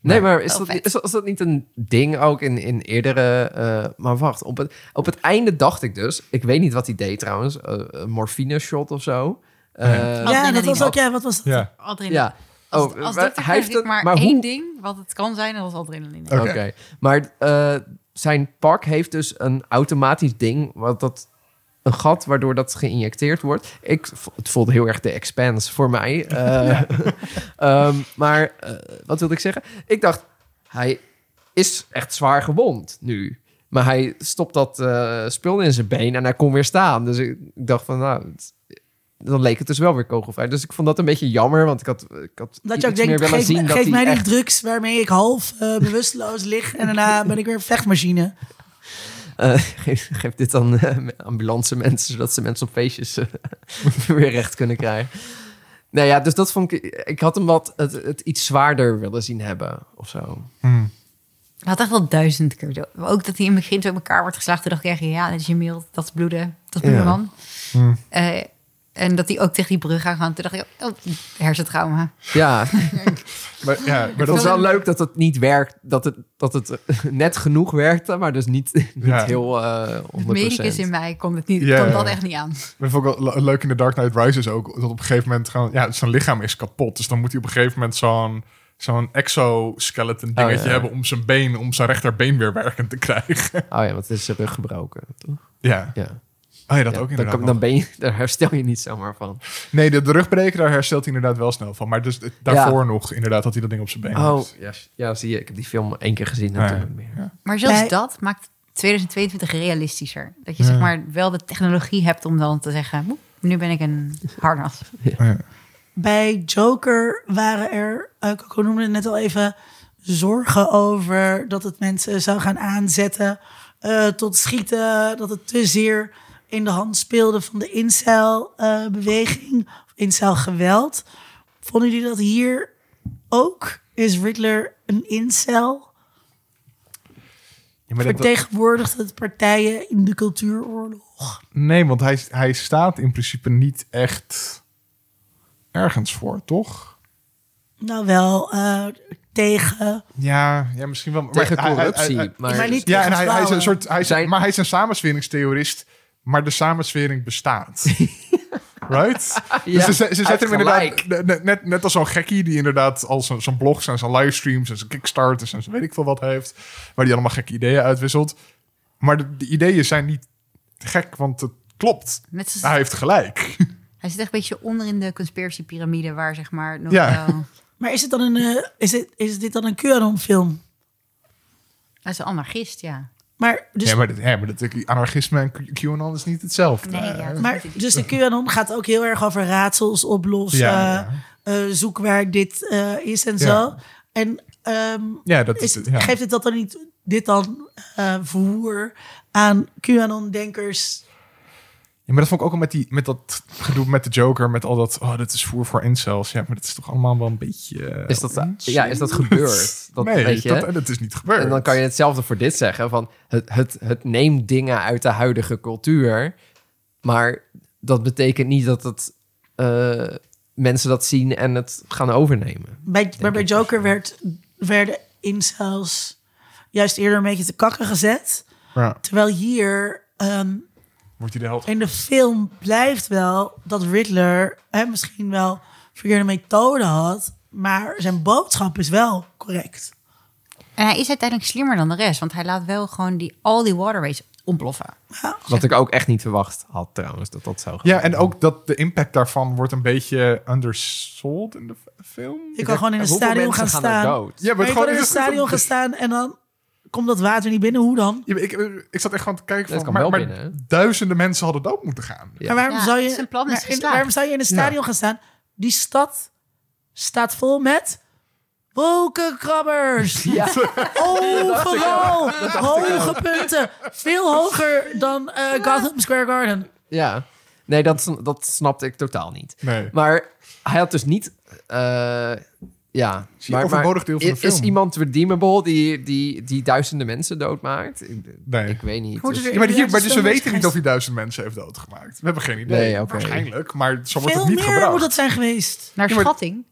Nee, maar is Wel dat, vet. is, dat- is dat niet een ding ook in, in eerdere... eh, maar wacht, op het, op het einde dacht ik dus... Ik weet niet wat hij deed trouwens. eh, een morfine shot of zo. Eh, Ja. Dat was ook... Ja, wat was dat? ja. Adrenaline. ja. Als, Oh, als maar dokter hij heeft het, maar, maar één hoe, ding wat het kan zijn, en dat is adrenaline. Oké. Oké, maar eh, zijn pak heeft dus een automatisch ding, wat dat een gat waardoor dat geïnjecteerd wordt. Ik, het voelde heel erg de expanse voor mij. Eh, ehm, maar eh, wat wilde ik zeggen? Ik dacht, hij is echt zwaar gewond nu. Maar hij stopt dat eh, spul in zijn been en hij kon weer staan. Dus ik, ik dacht van, nou, het- dan leek het dus wel weer kogelvrij. Dus ik vond dat een beetje jammer, want ik had, ik had Dat je ook iets meer denkt, willen geef, zien me- dat geef mij die echt drugs waarmee ik half eh, bewusteloos lig. En daarna ben ik weer een vechtmachine. Eh, geef, geef dit aan eh, ambulance mensen, zodat ze mensen op feestjes weer recht kunnen krijgen. Nou ja, dus dat vond ik... Ik had hem wat het, het iets zwaarder willen zien hebben, of zo. Hm. Hij had echt wel duizend keer. Ook dat hij in het begin zo in elkaar wordt geslagen. Toen dacht ik echt, ja, dat is je mail, dat is bloeden. Dat is bloeden, Ja. man. Hm. En dat hij ook tegen die brug aan gaat. Toen dacht ik, oh, hersentrauma. Ja, Maar, ja, maar het dat was is wel leuk dat het niet werkt, dat het, dat het net genoeg werkte, maar dus niet, niet Ja. heel eh 100%. Het medicus in mij kon, het niet, ja. dat echt niet aan. Dat vond ik wel leuk in The Dark Knight Rises ook. Dat op een gegeven moment gewoon... Ja, zijn lichaam is kapot. Dus dan moet hij op een gegeven moment zo'n... Zo'n exoskeleton dingetje Oh, ja. hebben om zijn been, om zijn rechterbeen weer werkend te krijgen. Oh ja, want het is zijn rug gebroken, toch? ja. Ja. Oh ja, dat Ja, ook dan, inderdaad. kan- dan ben je, daar herstel je niet zomaar van. Nee, de, de rugbreken, daar herstelt hij inderdaad wel snel van. Maar dus het- daarvoor nog, inderdaad, dat hij dat ding op zijn been Oh, heeft. ja, zie je. Ik heb die film één keer gezien. En Ja, toen ja. meer. Ja. Maar zelfs Nee. dat maakt 2022 realistischer. Dat je Ja. zeg maar wel de technologie hebt om dan te zeggen... "Moe, nu ben ik een harnas. Ja. Bij Joker waren er, uh, Coco noemde het net al even, zorgen over dat het mensen zou gaan aanzetten eh, tot schieten. Dat het te zeer in de hand speelde van de incel-beweging, of incel-geweld. Vonden jullie dat hier ook? Is Riddler een incel? Ja, maar dat- Vertegenwoordigt het partijen in de cultuuroorlog? nee, want hij, hij staat in principe niet echt ergens voor, toch? Nou wel, eh, tegen... Ja, ja misschien wel. maar Tegen hij- hij- corruptie. hij- maar Maar niet- ja, en tegen hij, hij is een soort. Hij is, Zijn- Maar hij is een samensweringstheorist, maar de samenswering bestaat. Right? Ja, dus ze, zetten hem inderdaad net- net, als zo'n gekkie die inderdaad al zijn zijn blogs en zijn livestreams en zijn kickstarters en zijn weet ik veel wat heeft, waar die allemaal gekke ideeën uitwisselt. Maar de, de ideeën zijn niet gek, want het klopt. Net zoals, Hij heeft gelijk. Hij zit echt een beetje onder in de conspiracy piramide... waar zeg maar nog Ja. wel... Maar is, het dan een, eh, is, het, is dit dan een QAnon-film? Hij is een anarchist, ja. Maar, dus, ja, maar, dat, ja, maar dat, anarchisme en QAnon is niet hetzelfde. Nee, ja. maar, dus de QAnon gaat ook heel erg over raadsels oplossen. Ja, ja. eh, zoek waar dit eh, is en Ja. zo. En ehm, Ja, dat is is, het. Ja. geeft het dat dan niet, dit dan eh vervoer aan QAnon-denkers? Ja, maar dat vond ik ook al met, die, met dat gedoe met de Joker, met al dat, oh, dat is voer voor incels. Ja, maar dat is toch allemaal wel een beetje... eh, Is dat, ja, is dat gebeurd? Dat nee, weet je. dat, dat is niet gebeurd. En dan kan je hetzelfde voor dit zeggen. Van het, het, het neemt dingen uit de huidige cultuur. Maar dat betekent niet dat het, eh, mensen dat zien en het gaan overnemen. Bij, maar bij. Joker werd, werden incels juist eerder een beetje te kakken gezet. Ja, Terwijl hier ehm, wordt hij de held. in de film blijft wel dat Riddler hè, misschien wel verkeerde methode had, maar zijn boodschap is wel correct. En hij is uiteindelijk slimmer dan de rest. Want hij laat wel gewoon die, al die waterways ontploffen. Wat ik ook echt niet verwacht had trouwens, dat dat zou Ja, en ook dat de impact daarvan wordt een beetje undersold in de film. Je kan gewoon in een stadion gaan staan. Ja, Maar je gewoon kan in een stadion gaan staan en dan komt dat water niet binnen. Hoe dan? Ja, ik, ik zat echt gewoon te kijken van, kan maar, wel maar binnen, hè? duizenden mensen hadden dood moeten gaan. Ja. Maar waarom, Ja, zou je, zijn plan is maar in- waarom zou je in een stadion gaan staan? Die stad staat vol met wolkenkrabbers. Ja. Overal hoge punten. Veel hoger dan eh, Gotham Square Garden. ja. Nee, dat, dat snapte ik totaal niet. Nee. Maar hij had dus niet... eh, ja, maar, overbodig deel van de is- is film. iemand redeemable die, die, die duizenden mensen doodmaakt? Ik, Nee. ik weet niet. Dus- Ja, maar, Ja, maar dus we weten niet of hij duizend mensen heeft doodgemaakt. We hebben geen idee. Nee, oké. Waarschijnlijk, maar zo wordt Veel het niet meer gebracht. moet dat zijn geweest. Naar Ja, maar- schatting.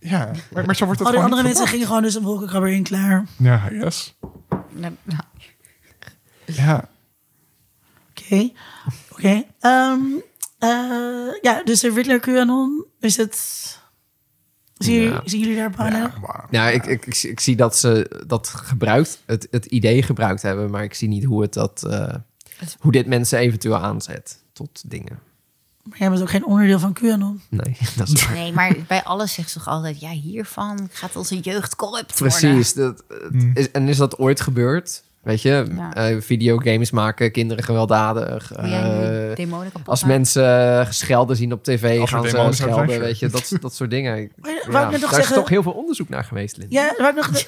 Ja, maar, maar zo wordt het Al die gewoon andere mensen gebracht. gingen gewoon dus een wolkenkrabber in klaar. Ja, yes. Nou, Ja. Oké. Oké. Ehm, eh, ja, dus de Riddler QAnon, is het... Ja. jullie, zien jullie daar parallel? Ja, maar, Ja, ik, ik, ik, zie- ik zie dat ze dat gebruikt, het, het idee gebruikt hebben, maar ik zie niet hoe, het dat, eh, hoe dit mensen eventueel aanzet tot dingen. Maar jij bent ook geen onderdeel van QAnon. Nee, dat is waar. nee, maar bij alles zegt ze toch altijd... ja, hiervan gaat onze jeugd corrupt worden. Precies. Dat, het is, en is dat ooit gebeurd? Weet je, Ja. eh, videogames maken kinderen gewelddadig. Eh, kapot als mensen geschelden zien op tv, Als gaan ze schelden. zijn. Weet je, dat, dat soort dingen. Maar ja, Ja, nog is toch heel veel onderzoek naar geweest, Lin. Ja, wou ik nog,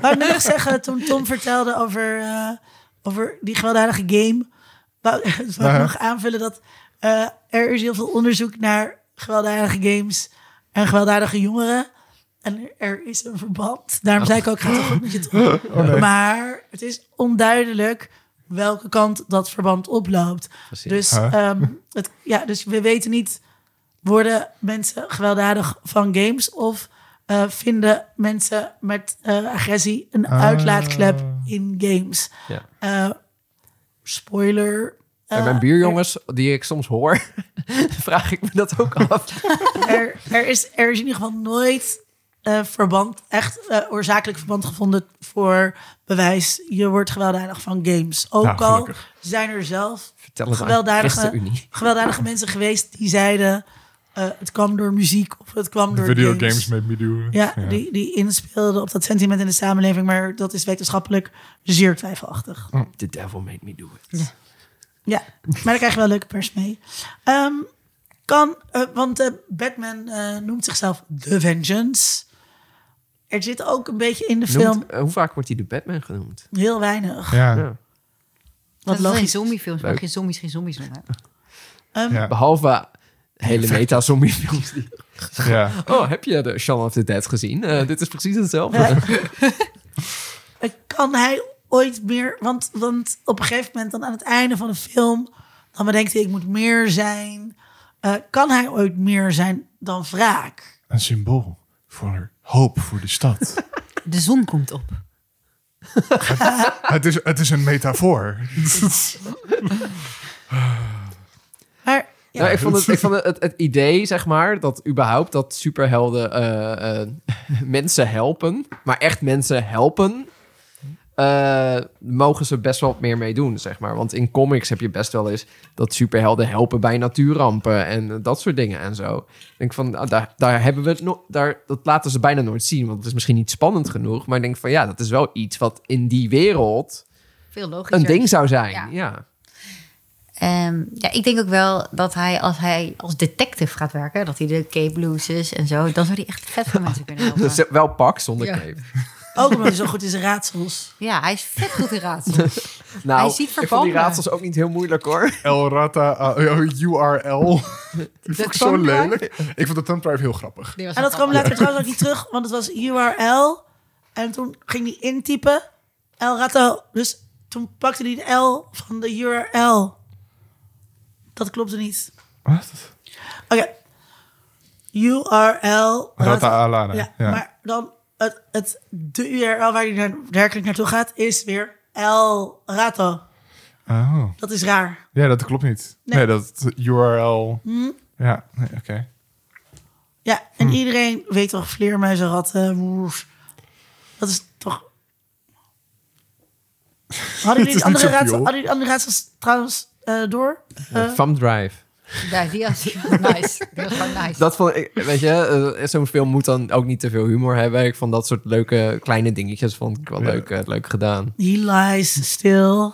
wou ik net nog zeggen toen Tom vertelde over, eh, over die gewelddadige game. Wou, wou ik nog aanvullen dat eh, er is heel veel onderzoek naar gewelddadige games en gewelddadige jongeren. En er, is een verband. Daarom zei ik ook, gaat het goed met je. Oh, Maar het is onduidelijk welke kant dat verband oploopt. Precies. Dus, Huh? ehm, het, ja, dus we weten niet, worden mensen gewelddadig van games of eh, vinden mensen met eh, agressie een Ah. uitlaatklep in games? Ja. Eh, spoiler. Eh, mijn buurjongens, die ik soms hoor, vraag ik me dat ook af. er, er, is, er is in ieder geval nooit eh, verband, echt eh, oorzakelijk verband gevonden voor bewijs. Je wordt gewelddadig van games. Ook Nou, al zijn er zelf gewelddadige, gewelddadige mensen geweest die zeiden... eh, het kwam door muziek of het kwam door Video games. made me do. Ja, Die, die inspeelden op dat sentiment in de samenleving. Maar dat is wetenschappelijk zeer twijfelachtig. The devil made me do it. Ja, maar daar krijg je wel leuke pers mee. Ehm, kan, want Batman noemt zichzelf The Vengeance. Er zit ook een beetje in de film eh, hoe vaak wordt hij de Batman genoemd? heel weinig. Ja. Ja. Wat Dat is zombiefilms, Leuk. geen zombies geen zombies noemen. Ehm, Ja. Behalve hele meta-zombie films. Die... ja. Oh, heb je de Shaun of the Dead gezien? Eh, dit is precies hetzelfde. eh, Kan hij ooit meer... Want, want op een gegeven moment dan aan het einde van de film... dan bedenkt hij, ik moet meer zijn. Eh, kan hij ooit meer zijn dan wraak? Een symbool voor hoop voor de stad. De zon komt op. het, is, het is een metafoor. Maar ja, Nou, ik vond, het, ik vond het, het, het idee, zeg maar, dat überhaupt dat superhelden eh, eh, mensen helpen, maar echt mensen helpen, eh, mogen ze best wel wat meer mee doen, zeg maar. Want in comics heb je best wel eens dat superhelden helpen bij natuurrampen en dat soort dingen en zo. Ik denk van, nou, daar, daar hebben we het nog, daar, dat laten ze bijna nooit zien, want het is misschien niet spannend genoeg, maar ik denk van, ja, dat is wel iets wat in die wereld Veel logischer. een ding zou zijn. Ja. ja. Ehm, ja, ik denk ook wel dat hij als hij als detective gaat werken, dat hij de Cape Blues en zo, dan zou hij echt vet veel mensen kunnen helpen. Wel pak zonder Ja. cape. ook omdat hij zo goed is in raadsels. Ja, hij is vet goed in raadsels. Nou, Hij ziet ik vond die raadsels ook niet heel moeilijk hoor. El Rata uh, URL. Die vond ik zo lelijk. Ik vond de thumb drive heel grappig. En dat kwam later trouwens ook niet terug, want het was URL. En toen ging hij intypen, El Rato. Dus toen pakte hij de L van de URL. Dat klopte niet. Wat? Oké. URL. Rata Alana. Ja, Ja. maar dan het, het, de URL waar hij naar, werkelijk naartoe gaat, is weer El Rato. Oh. Dat is raar. Ja, dat klopt niet. Nee. Nee, dat URL. Hm? Ja, nee, oké. Ja, en Hm. iedereen weet toch vleermuizen, ratten, woers. Dat is toch... Hadden jullie, andere, raadsels, trouwens eh, door? Eh, Thumb Drive. Ja, die was die was nice. Die was gewoon nice. Dat vond ik, weet je, eh, zo'n film moet dan ook niet te veel humor hebben. Ik vond dat soort leuke kleine dingetjes vond ik wel Ja. leuk, eh, leuk gedaan. He lies still.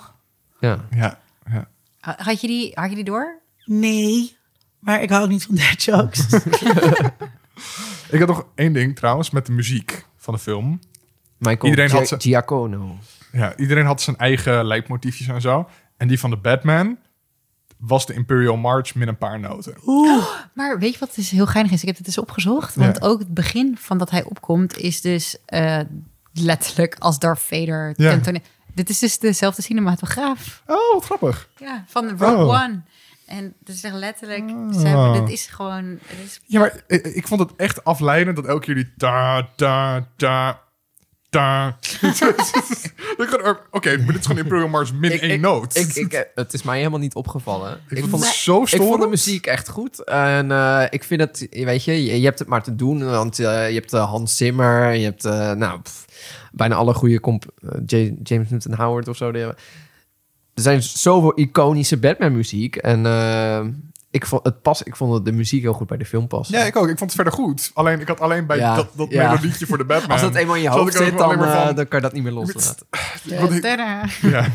Ja. Ja, ja. Had je die, had je die door? Nee, maar ik hou ook niet van dead jokes. Ik had nog één ding trouwens met de muziek van de film. Michael Iedereen had Giacono. Ja, iedereen had zijn eigen leidmotiefjes en zo. En die van de Batman was de Imperial March min een paar noten. Maar weet je wat dus heel geinig is? Ik heb het dus opgezocht. Want Ja. ook het begin van dat hij opkomt is dus eh, letterlijk als Darth Vader. Ja. Dit is dus dezelfde cinematograaf. Oh, wat grappig. Ja, van Rogue Oh. One. En het is echt letterlijk, ze hebben, dit is gewoon... Is, Ja, maar ik, ik vond het echt afleidend dat elke keer die ta, ta, ta, ta. Dacht, Oké, maar dit is gewoon Imperial March min Ik- één ik- noot. Ik, ik, het is mij helemaal niet opgevallen. Ik vond het zo ik vond de storend. muziek echt goed. En eh, ik vind het, weet je, je, je hebt het maar te doen. Want eh, je hebt eh, Hans Zimmer, je hebt, eh, nou, pff, bijna alle goede comp James Newton Howard of zo. Die hebben. Er zijn zoveel iconische Batman muziek. En ik, vond het pas, ik vond de muziek heel goed bij de film passen. Ja, ik ook. Ik vond het verder goed. Alleen, ik had alleen bij Ja, dat, dat ja. melodietje voor de Batman. Als dat eenmaal in je hoofd zit, dan, eh, van- dan kan je dat niet meer loslaten. Ja.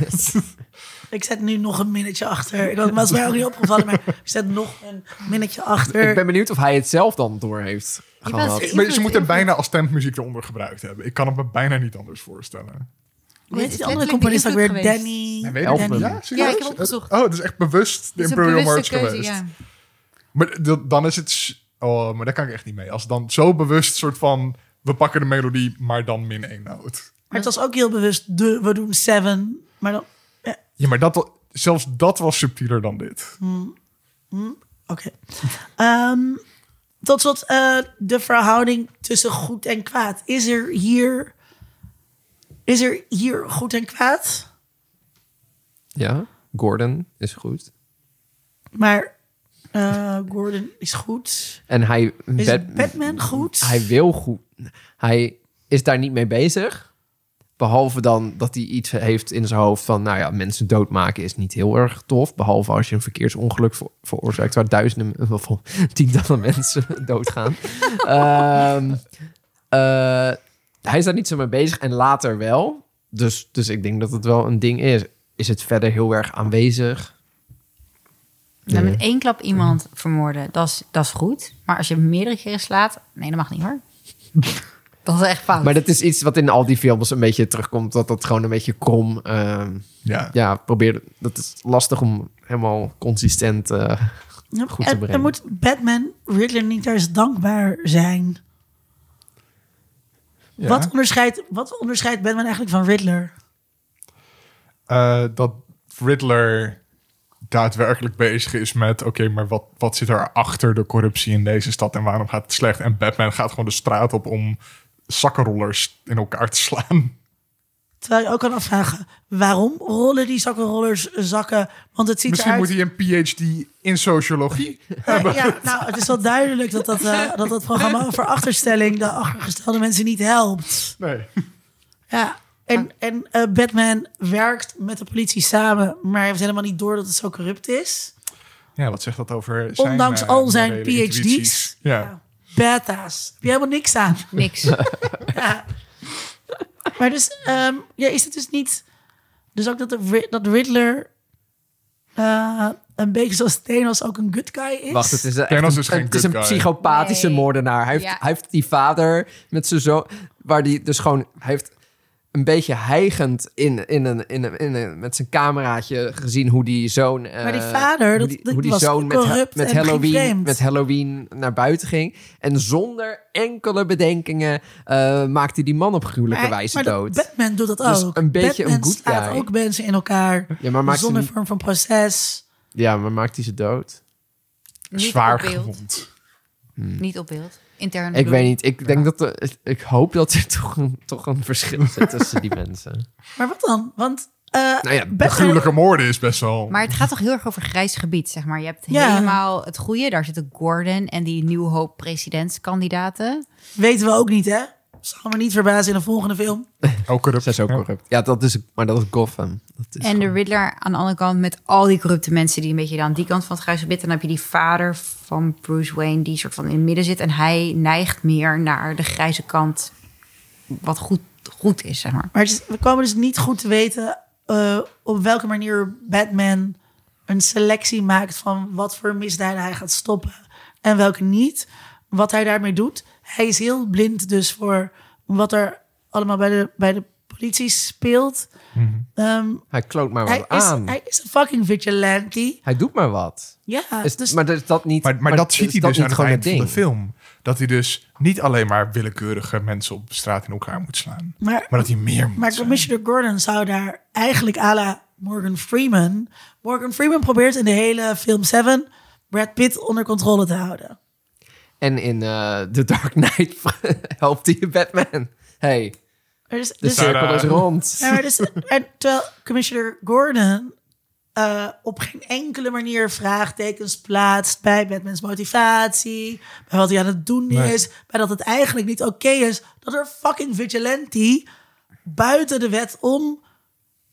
ik zet nu nog een minnetje achter. Ik was mij ook niet opgevallen, maar ik zet nog een minnetje achter. Ik ben benieuwd of hij het zelf dan door heeft gehad. Ze moeten bijna als tempmuziek eronder gebruikt hebben. Ik kan het me bijna niet anders voorstellen. Hoe heet Dit die andere componist ook weer? Danny. Ja, weet ik Elfman. niet. Ja, ik heb opgezocht. Oh, het is echt bewust de Imperial bewuste March keuze, geweest. ja. Maar dan is het... Oh, maar daar kan ik echt niet mee. Als dan zo bewust soort van... We pakken de melodie, maar dan min één noot. Maar het was ook heel bewust de, we doen seven. Maar dan, Ja, maar dat, zelfs dat was subtieler dan dit. oké. Ehm, tot slot eh, de verhouding tussen goed en kwaad. Is er hier, is er hier goed en kwaad? Ja, Gordon is goed. Maar Eh, Gordon is goed. En hij, Is Bat- Batman goed? hij wil goed. Hij is daar niet mee bezig. Behalve dan dat hij iets heeft in zijn hoofd van... nou ja, mensen doodmaken is niet heel erg tof. Behalve als je een verkeersongeluk ver- veroorzaakt... waar duizenden, of tientallen mensen doodgaan. Eh, hij is daar niet zo mee bezig en later wel. Dus, dus ik denk dat het wel een ding is. Is het verder heel erg aanwezig? Nou, met één klap iemand vermoorden, dat is, dat is goed. Maar als je hem meerdere keren slaat, nee, dat mag niet hoor. dat is echt fout. Maar dat is iets wat in al die films een beetje terugkomt. Dat dat gewoon een beetje krom... ehm, Ja. ja, probeer. Dat is lastig om helemaal consistent. eh, Ja, goed te en, brengen. en moet Batman Riddler niet juist dankbaar zijn? Ja. Wat, onderscheidt, wat onderscheidt Batman eigenlijk van Riddler? Eh, dat Riddler daadwerkelijk bezig is met... oké, maar wat, wat zit er achter de corruptie in deze stad... en waarom gaat het slecht? En Batman gaat gewoon de straat op om zakkenrollers in elkaar te slaan. Terwijl je ook kan afvragen, waarom rollen die zakkenrollers zakken? Want het ziet Misschien eruit... moet hij een PhD in sociologie hebben. Ja, nou, het is wel duidelijk dat dat, eh, dat, dat programma over achterstelling de achtergestelde mensen niet helpt. Nee. Ja, en, en eh, Batman werkt met de politie samen, maar heeft helemaal niet door dat het zo corrupt is. Ja, wat zegt dat over zijn... Ondanks eh, al zijn intuïties? PhD's. Ja. Badass. Heb je helemaal niks aan. Niks. Ja. Maar dus, ehm, ja, is het dus niet... Dus ook dat, de, dat Riddler eh, een beetje zoals Thanos ook een good guy is? Wacht, het is, echt Thanos een, is geen het is een psychopathische Nee. moordenaar. Hij heeft, Ja. hij heeft die vader met zijn zoon. Waar die dus gewoon. Hij heeft een beetje hijgend in, in een, in een, in een, met zijn cameraatje gezien hoe die zoon. Maar die vader, hoe dat- die, dat hoe die was zoon met, Halloween, met Halloween naar buiten ging. En zonder enkele bedenkingen eh maakte hij die man op gruwelijke Maar- wijze maar dat- dood. Batman doet dat Dus ook. een beetje Batman een good slaat ook mensen in elkaar. ja, maar maakt, zonder hij, vorm van proces. ja, maar maakt hij ze dood? Niet Zwaar gewond. Niet op beeld. Ik weet niet. Ik denk dat er, ik hoop dat er toch een, toch een verschil zit tussen die mensen. Maar wat dan? Want eh Nou ja, De gruwelijke moorden is best wel... Maar het gaat toch heel erg over grijs gebied, zeg maar. Je hebt Ja. helemaal het goede. Daar zitten Gordon en die Nieuw Hoop presidentskandidaten. weten we ook niet, hè? Zal me niet verbazen in de volgende film. ook corrupt. Zij is ook Ja. corrupt. Ja, dat is, maar dat is Gotham. Dat is En de Riddler aan de andere kant met al die corrupte mensen die een beetje aan die kant van het grijs gebied. En dan heb je die vader van Bruce Wayne die soort van in het midden zit. En hij neigt meer naar de grijze kant, wat goed, goed is, zeg maar. Maar is- we komen dus niet goed te weten eh, op welke manier Batman een selectie maakt van wat voor misdaden hij gaat stoppen en welke niet. Wat hij daarmee doet. Hij is heel blind dus voor wat er allemaal bij de, bij de politie speelt. Ehm, Hij kloot maar hij, wat is, aan. hij is een fucking vigilante. Hij doet maar wat. Ja, Is, dus maar is dat niet... Maar, maar, dat ziet is hij dat dus niet aan het gewoon eind van de film. Dat hij dus niet alleen maar willekeurige mensen op straat in elkaar moet slaan. maar, Maar dat hij meer moet Maar zijn. Commissioner Gordon zou daar eigenlijk à la Morgan Freeman... Morgan Freeman probeert in de hele film Seven Brad Pitt onder controle te houden. En in eh The Dark Knight helpt hij Batman. Hey, Er is, de dus, cirkel is rond. ja, maar dus, en terwijl Commissioner Gordon eh, op geen enkele manier vraagtekens plaatst bij Batmans motivatie, bij wat hij aan het doen Nee. is, bij dat het eigenlijk niet oké is dat er fucking vigilante buiten de wet om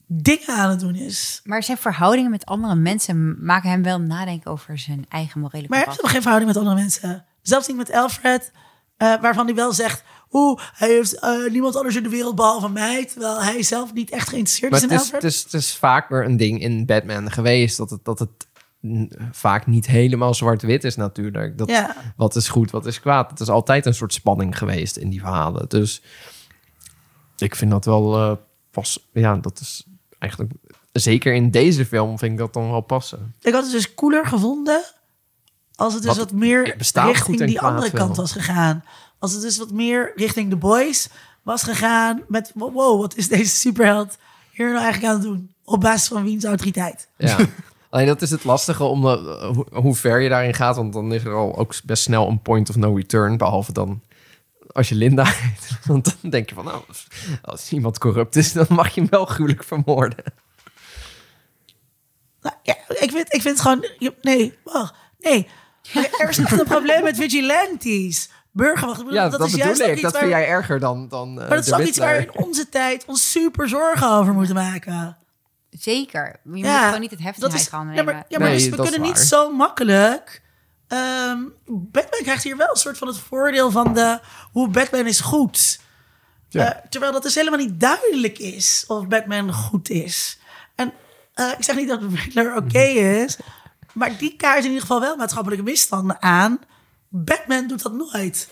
dingen aan het doen is. Maar zijn verhoudingen met andere mensen maken hem wel nadenken over zijn eigen morele Maar hij heeft helemaal geen verhouding met andere mensen. Zelfs niet met Alfred, eh, waarvan hij wel zegt... Oeh, hij heeft eh, niemand anders in de wereld behalve mij. Terwijl hij zelf niet echt geïnteresseerd Maar is het in is, Alfred. het, is, het is vaker een ding in Batman geweest dat het, dat het vaak niet helemaal zwart-wit is natuurlijk. Dat, Ja. Wat is goed, wat is kwaad. Het is altijd een soort spanning geweest in die verhalen. Dus ik vind dat wel eh, pas. Ja, dat is eigenlijk. Zeker in deze film vind ik dat dan wel passen. Ik had het dus cooler gevonden... als het dus Wat- wat, meer er richting die andere wel. kant was gegaan. Als het dus wat meer richting The Boys was gegaan... met wow, wat is deze superheld hier nou eigenlijk aan het doen? Op basis van wiens autoriteit? Ja. Alleen dat is het lastige om de, hoe, hoe ver je daarin gaat. Want dan is er al ook best snel een point of no return. Behalve dan als je Linda heet. Want dan denk je van, nou, als, iemand corrupt is, dan mag je hem wel gruwelijk vermoorden. Nou, ja, ik, vind, ik vind het gewoon... Nee, wacht. Nee, er is echt een probleem met vigilantes. Burgerwacht. Ja, dat, is juist ik. iets Dat waar- vind jij erger dan, dan eh, Maar dat is ook iets waar we in onze tijd ons super zorgen over moeten maken. Zeker. Je moet Ja, gewoon niet het heft in Dat ja, nemen. maar, ja, maar Nee, dus we dat is kunnen niet zo makkelijk. ehm, Batman krijgt hier wel een soort van het voordeel van de, hoe Batman is goed. Ja. Eh, terwijl dat dus helemaal niet duidelijk is of Batman goed is. En eh, ik zeg niet dat Riddler oké is, maar die kaart in ieder geval wel maatschappelijke misstanden aan. Batman doet dat nooit.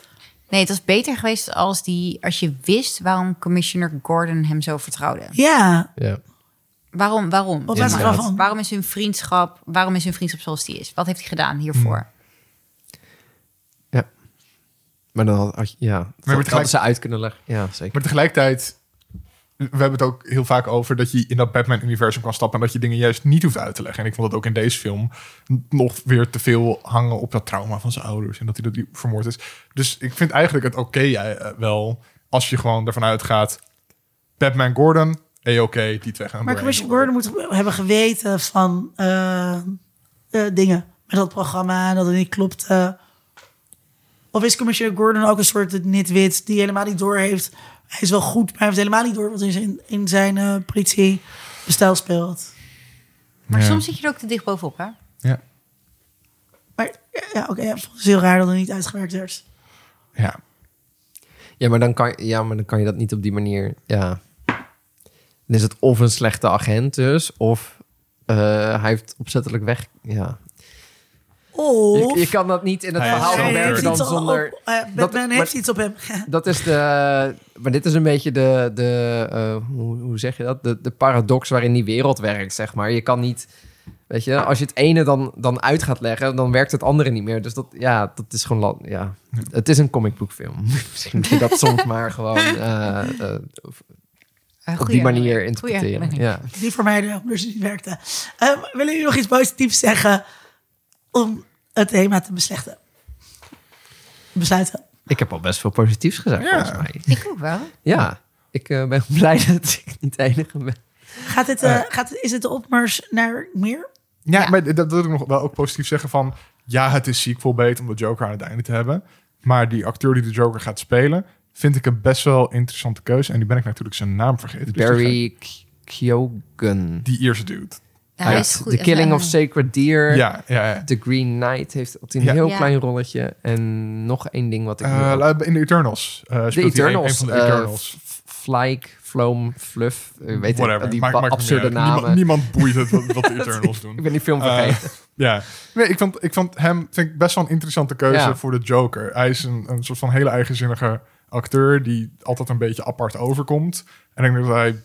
Nee, het was beter geweest als, die, als je wist waarom Commissioner Gordon hem zo vertrouwde. Ja, Ja. Waarom? Waarom? Wat was er maar, waarom is hun vriendschap? Waarom is hun vriendschap zoals die is? Wat heeft hij gedaan hiervoor? ja. Maar dan had. Ja, dat tegelijk- hadden ze uit kunnen leggen. Ja, zeker. Maar tegelijkertijd, we hebben het ook heel vaak over dat je in dat Batman-universum kan stappen en dat je dingen juist niet hoeft uit te leggen. En ik vond dat ook in deze film nog weer te veel hangen op dat trauma van zijn ouders en dat hij dat vermoord is. Dus ik vind eigenlijk het oké eh, wel als je gewoon ervan uitgaat, Batman Gordon, eh oké, die twee gaan maar. Commissioner Gordon moet hebben geweten van eh, eh, dingen met dat programma, dat het niet klopte. Of is Commissioner Gordon ook een soort nitwit die helemaal niet door heeft? Hij is wel goed, maar hij heeft helemaal niet door wat in zijn, in zijn eh politiebestel speelt. Maar Ja. soms zit je er ook te dicht bovenop, hè? Ja, Maar ja, oké, ja, vond het heel raar dat het niet uitgewerkt werd. ja. Ja, maar dan kan, ja, maar dan kan je dat niet op die manier... Ja. Dan is het of een slechte agent dus, of eh, hij heeft opzettelijk weg... Ja. Of Je, je kan dat niet in het verhaal zeker. werken dan zonder... op- eh, dat- Batman maar- heeft iets op hem. Dat is de. Maar dit is een beetje de. de eh, hoe, hoe zeg je dat? De, de paradox waarin die wereld werkt, zeg maar. Je kan niet. Weet je, als je het ene dan, dan uit gaat leggen, dan werkt het andere niet meer. Dus dat, ja, dat is gewoon. Ja, het is een comicboekfilm. Misschien moet je dat soms maar gewoon eh, op goeie die manier interpreteren. Goeie Ja. Die voor mij de dus niet werkte. Ehm, willen jullie nog iets positiefs zeggen om het thema te beslechten? Besluiten. Ik heb al best veel positiefs gezegd, Ja. volgens mij. Ik ook wel. Ja, ik eh, ben blij dat ik niet de enige ben. Gaat het, eh, gaat het, is het de opmars naar meer? Ja, Ja. maar dat wil ik nog wel ook positief zeggen van... Ja, het is sequel bait om de Joker aan het einde te hebben. Maar die acteur die de Joker gaat spelen... vind ik een best wel interessante keuze. En die ben ik natuurlijk zijn naam vergeten. Dus Barry Keoghan. die Ierse dude. Ja, Hij hij heeft is goed. The Killing of Sacred Deer. Ja, ja, ja. The Green Knight heeft hij een Ja. heel Ja. klein rolletje. En nog één ding wat ik... Eh, nu- in de Eternals. eh de speelt hij een- Eternals. Een, van de eh, Eternals. Flyke, Floam, Fluff. eh, weet Whatever. ik, die me absurde namen. Niemand, niemand boeit het wat, wat de Eternals doen. Ik ben die film vergeten. Ja, nee, ik vond, ik vond hem vind ik best wel een interessante keuze Ja. voor de Joker. Hij is een, een soort van hele eigenzinnige acteur die altijd een beetje apart overkomt. En ik denk dat hij,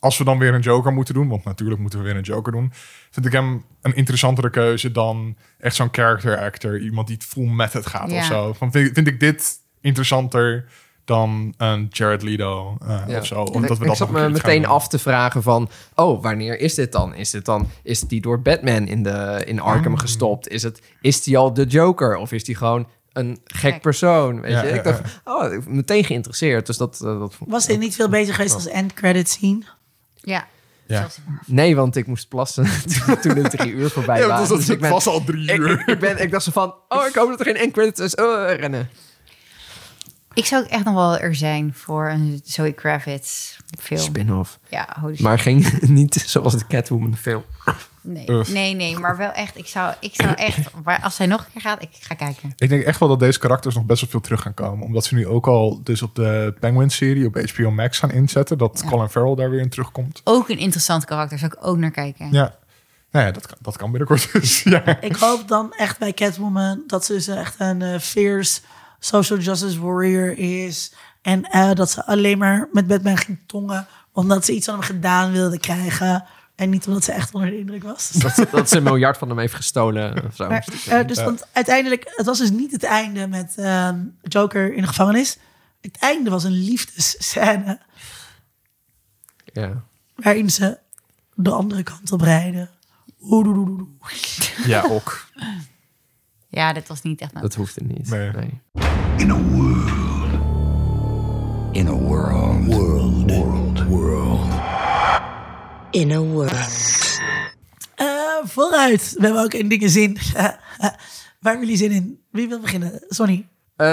als we dan weer een Joker moeten doen, want natuurlijk moeten we weer een Joker doen, vind ik hem een interessantere keuze dan echt zo'n character actor, iemand die full method gaat Ja. of zo. Van, vind, vind ik dit interessanter dan een Jared Leto Ja. of zo. Ik- Omdat we ik dat zat nog een me meteen af te vragen van... Oh, wanneer is dit dan? Is dit dan... Is die door Batman in, de, in Arkham Mm. gestopt? Is, het, is die al de Joker? Of is die gewoon een gek persoon? Weet Ja, je? ja, Ik dacht, oh, ik ben meteen geïnteresseerd. Dus dat... eh, dat Was dit niet veel beter geweest als end credit scene? Ja. Ja. Nee, want ik moest plassen toen- de drie uur voorbij Ja, was, Dus dat ik ben, was al drie uur. ik, ik ben, ik dacht zo van, oh, ik hoop dat er geen end credits is. Oh, rennen. Ik zou ook echt nog wel er zijn voor een Zoe Kravitz film. Spin-off. Ja, holy shit. Maar geen, niet zoals de Catwoman film. Nee, nee, nee, maar wel echt. Ik zou, ik zou echt, maar als zij nog een keer gaat, ik ga kijken. Ik denk echt wel dat deze karakters nog best wel veel terug gaan komen. Omdat ze nu ook al dus op de Penguin-serie op HBO Max gaan inzetten. Dat Ja. Colin Farrell daar weer in terugkomt. Ook een interessant karakter, zou ik ook naar kijken. Ja, nou ja, dat kan, dat kan binnenkort dus. ja. Ik hoop dan echt bij Catwoman dat ze dus echt een eh, fierce social justice warrior is. En eh, dat ze alleen maar met Batman ging tongen omdat ze iets van hem gedaan wilde krijgen. En niet omdat ze echt onder de indruk was. Dat, dat ze een miljard van hem heeft gestolen of zo. Maar, eh, dus want uiteindelijk, het was dus niet het einde met ehm, Joker in de gevangenis. Het einde was een liefdesscène Ja. waarin ze de andere kant op rijden. Ja, ook. Ja, dit was niet echt een... Dat hoefde niet. Nee. Nee. In a world. In a world. World. World. World. In a world. Eh, vooruit. We hebben ook in dingen zin. Waar hebben jullie zin in? Wie wil beginnen? Sonny. Eh,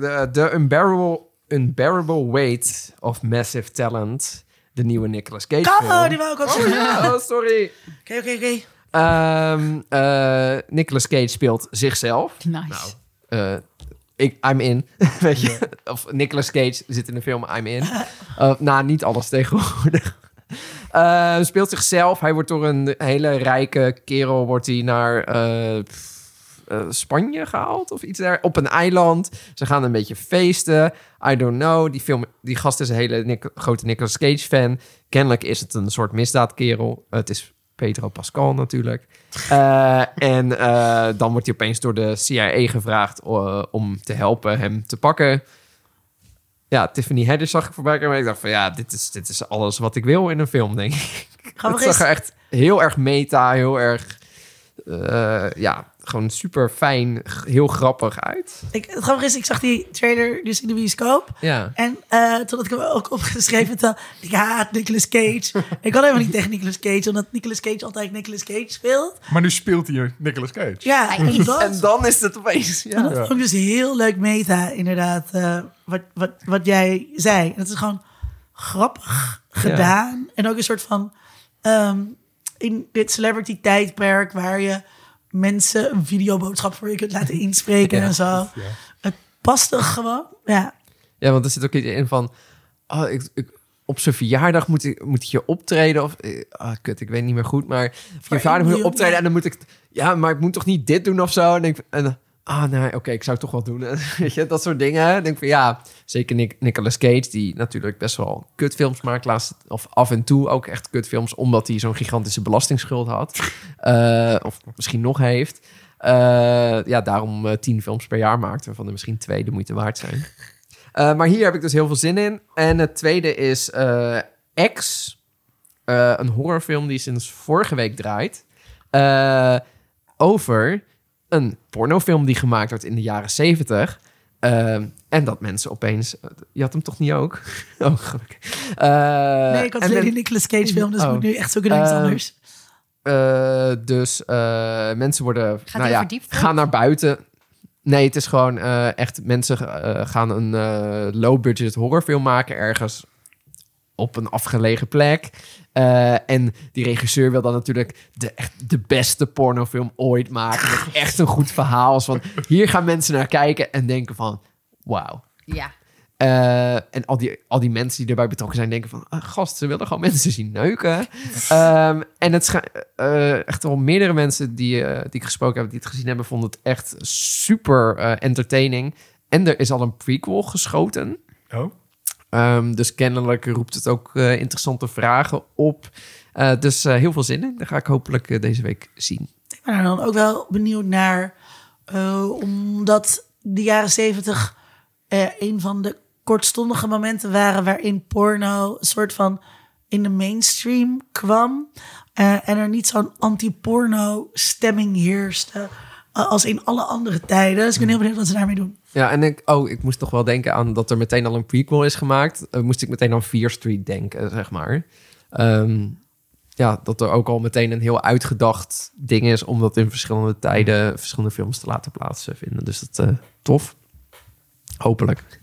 de the unbearable, unbearable Weight of Massive Talent. De nieuwe Nicolas Cage Oh, film. die wou ik ook Oh zeggen. ja, oh, sorry. Oké, oké, oké. Ehm eh, Nicolas Cage speelt zichzelf. Nice. Eh, ik, I'm in, weet je. Of Nicolas Cage zit in de film I'm in. Uh, nou, niet alles tegenwoordig. Eh, speelt zichzelf. Hij wordt door een hele rijke kerel wordt hij naar eh, eh, Spanje gehaald of iets daar op een eiland. Ze gaan een beetje feesten. I don't know. Die, film, die gast is een hele Nic- grote Nicolas Cage fan. Kennelijk is het een soort misdaadkerel. het is Pedro Pascal natuurlijk. En dan wordt hij opeens door de CIA gevraagd om te helpen hem te pakken. Ja, Tiffany Haddish zag ik voorbij komen. En ik dacht van ja, dit is, dit is alles wat ik wil in een film, denk ik. Het zag er echt heel erg meta, heel erg... eh, ja, gewoon super fijn, heel grappig uit. ik, het grappige is, ik zag die trailer dus in de bioscoop. Ja. En eh, toen had ik hem ook opgeschreven, toen, ik haat Nicolas Cage. ik had helemaal niet tegen Nicolas Cage, omdat Nicolas Cage altijd Nicolas Cage speelt. Maar nu speelt hier Nicolas Cage. Ja, Hij en dat, En dan is het opeens... en Ja. dat vond ik dus heel leuk meta, inderdaad, eh, wat, wat, wat jij zei. Het is gewoon grappig gedaan. En ook een soort van, ehm, in dit celebrity tijdperk waar je mensen een videoboodschap voor je kunt laten inspreken Ja. en zo. Het past er gewoon, ja. Ja, want er zit ook iets in van... Oh, ik, ik, op zijn verjaardag moet ik, moet ik je optreden. Of, eh, ah, kut, ik weet niet meer goed. Maar op je verjaardag moet je optreden. En dan moet ik... Ja, maar ik moet toch niet dit doen of zo? En denk ik... En, ah, nee, oké, ik zou het toch wel doen. Weet je, dat soort dingen. Ik denk van ja, zeker Nic- Nicolas Cage... die natuurlijk best wel kutfilms maakt. Laatst, of af en toe ook echt kutfilms... omdat hij zo'n gigantische belastingsschuld had. Eh, of misschien nog heeft. Eh, ja, daarom eh, tien films per jaar maakt... waarvan er misschien twee de moeite waard zijn. Uh, maar hier heb ik dus heel veel zin in. En het tweede is uh, X. Uh, een horrorfilm die sinds vorige week draait. Uh, over een pornofilm die gemaakt werd in de jaren zeventig. en dat mensen opeens... Je had hem toch niet ook? oh, gelukkig. nee, ik had alleen een Nicolas Cage film, dus oh. moet nu echt zoeken naar iets anders. Uh, dus uh, mensen worden... Gaat nou ja, verdiept? gaan naar buiten. Nee, het is gewoon uh, echt... Mensen gaan een low-budget horrorfilm maken ergens op een afgelegen plek. en die regisseur wil dan natuurlijk de, echt de beste pornofilm ooit maken. Met echt een goed verhaal. Als van, hier gaan mensen naar kijken en denken van... Wauw. Ja. Uh, en al die, al die mensen die erbij betrokken zijn, denken van... Uh, gast, ze willen gewoon mensen zien neuken. um, en het uh, echt wel meerdere mensen die, die ik gesproken heb... die het gezien hebben, vonden het echt super entertaining. En er is al een prequel geschoten. Oh. Um, dus kennelijk roept het ook interessante vragen op. dus heel veel zin in. Dat ga ik hopelijk deze week zien. Ik ben er dan ook wel benieuwd naar... omdat de jaren zeventig... een van de kortstondige momenten waren waarin porno een soort van in de mainstream kwam. En er niet zo'n anti-porno stemming heerste als in alle andere tijden. Dus ik ben heel benieuwd wat ze daarmee doen. Ja, en ik, oh, ik moest toch wel denken aan dat er meteen al een prequel is gemaakt. Uh, moest ik meteen aan Fear Street denken, zeg maar. Um, ja, dat er ook al meteen een heel uitgedacht ding is om dat in verschillende tijden verschillende films te laten plaatsvinden. Dus dat uh, tof. Hopelijk.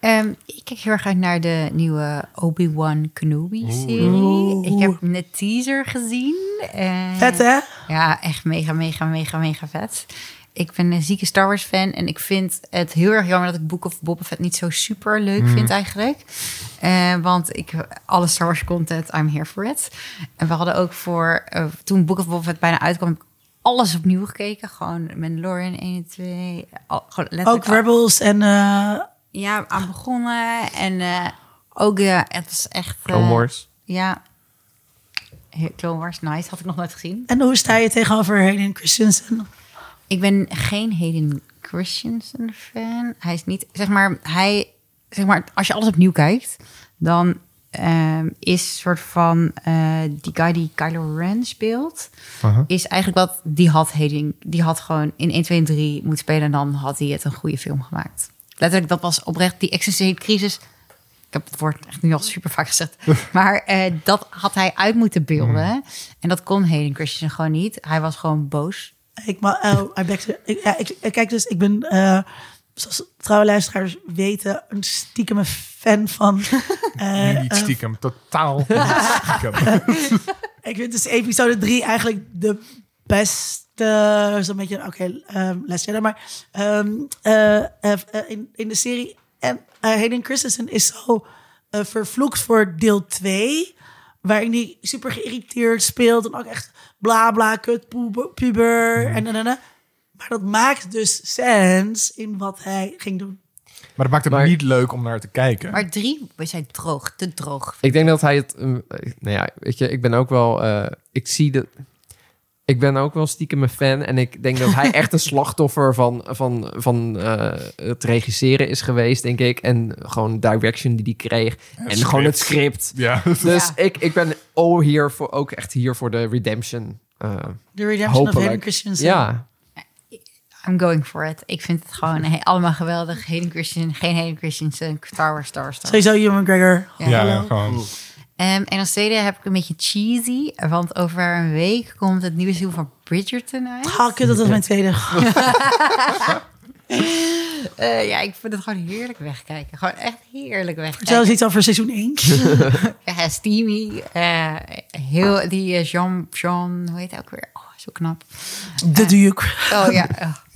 Um, ik kijk heel erg uit naar de nieuwe Obi-Wan Kenobi-serie. Ik heb een teaser gezien. En vet, hè? Ja, echt mega, mega, mega, mega vet. Ik ben een zieke Star Wars fan en ik vind het heel erg jammer dat ik Book of Boba Fett niet zo super leuk mm. vind eigenlijk. Uh, want ik, alle Star Wars content, I'm here for it. En we hadden ook voor, uh, toen Book of Boba Fett bijna uitkwam, heb ik alles opnieuw gekeken. Gewoon Mandalorian 1 en 2. Al, ook Rebels en... Uh ja, aan begonnen. En uh, ook, ja, het was echt... Uh, Clone Wars. Ja. Clone Wars, nice. Had ik nog nooit gezien. En hoe sta je tegenover Hayden Christensen? Ik ben geen Hayden Christensen fan. Hij is niet, zeg maar, hij... Zeg maar, als je alles opnieuw kijkt, dan um, is soort van uh, die guy die Kylo Ren speelt, uh -huh. is eigenlijk wat die had Hayden, die had gewoon in 1, 2 en 3 moeten spelen en dan had hij het een goede film gemaakt letterlijk, dat was oprecht die existentiële crisis. Ik heb het woord echt nu al super vaak gezegd. Maar eh, dat had hij uit moeten beelden. En dat kon Hayden Christensen gewoon niet. Hij was gewoon boos. Ik, ma oh, I beg to- ik, ja, ik, ik- kijk dus, ik ben, eh, zoals trouwe luisteraars weten, een stiekeme fan van. eh, niet eh, stiekem. Totaal niet stiekem. ik vind dus episode 3 eigenlijk de beste. Zo'n beetje, oké, ehm Les Jedi, maar ehm, eh, eh, eh, in, in de serie. En eh, Hayden Christensen is zo eh, vervloekt voor deel 2. Waarin hij super geïrriteerd speelt. En ook echt bla bla, kut, puber. En, en, en, en. Maar dat maakt dus sens in wat hij ging doen. Maar dat maakt het Maar- niet leuk om naar te kijken. Maar drie, we zijn droog, te droog. Ik denk dat hij het. eh, nou ja, weet je, ik ben ook wel. eh, ik zie de. Ik ben ook wel stiekem een fan. En ik denk dat hij echt een slachtoffer van, van, van eh, het regisseren is geweest, denk ik. En gewoon direction die hij kreeg. en gewoon het script. Ja, Dus Ja. ik, ik ben all hier voor, ook echt hier voor de redemption. eh, The Redemption of. Hayden Christensen. ja, I'm going for it. Ik vind het gewoon he- allemaal geweldig. Hayden Christensen, geen Hayden Christensen, Star Wars, Star Wars, Star Wars. Sowieso Ewan McGregor. Ja. ja, gewoon. Ehm, en als tweede heb ik een beetje cheesy. Want over een week komt het nieuwe seizoen van Bridgerton uit. Kut, dat was mijn tweede. Eh, ja, ik vind het gewoon heerlijk wegkijken. Gewoon echt heerlijk wegkijken. eens iets over seizoen 1. Ja, steamy. eh, heel, die eh, Jean, Jean, hoe heet hij ook weer? Oh, zo knap. De Duke. Oh ja.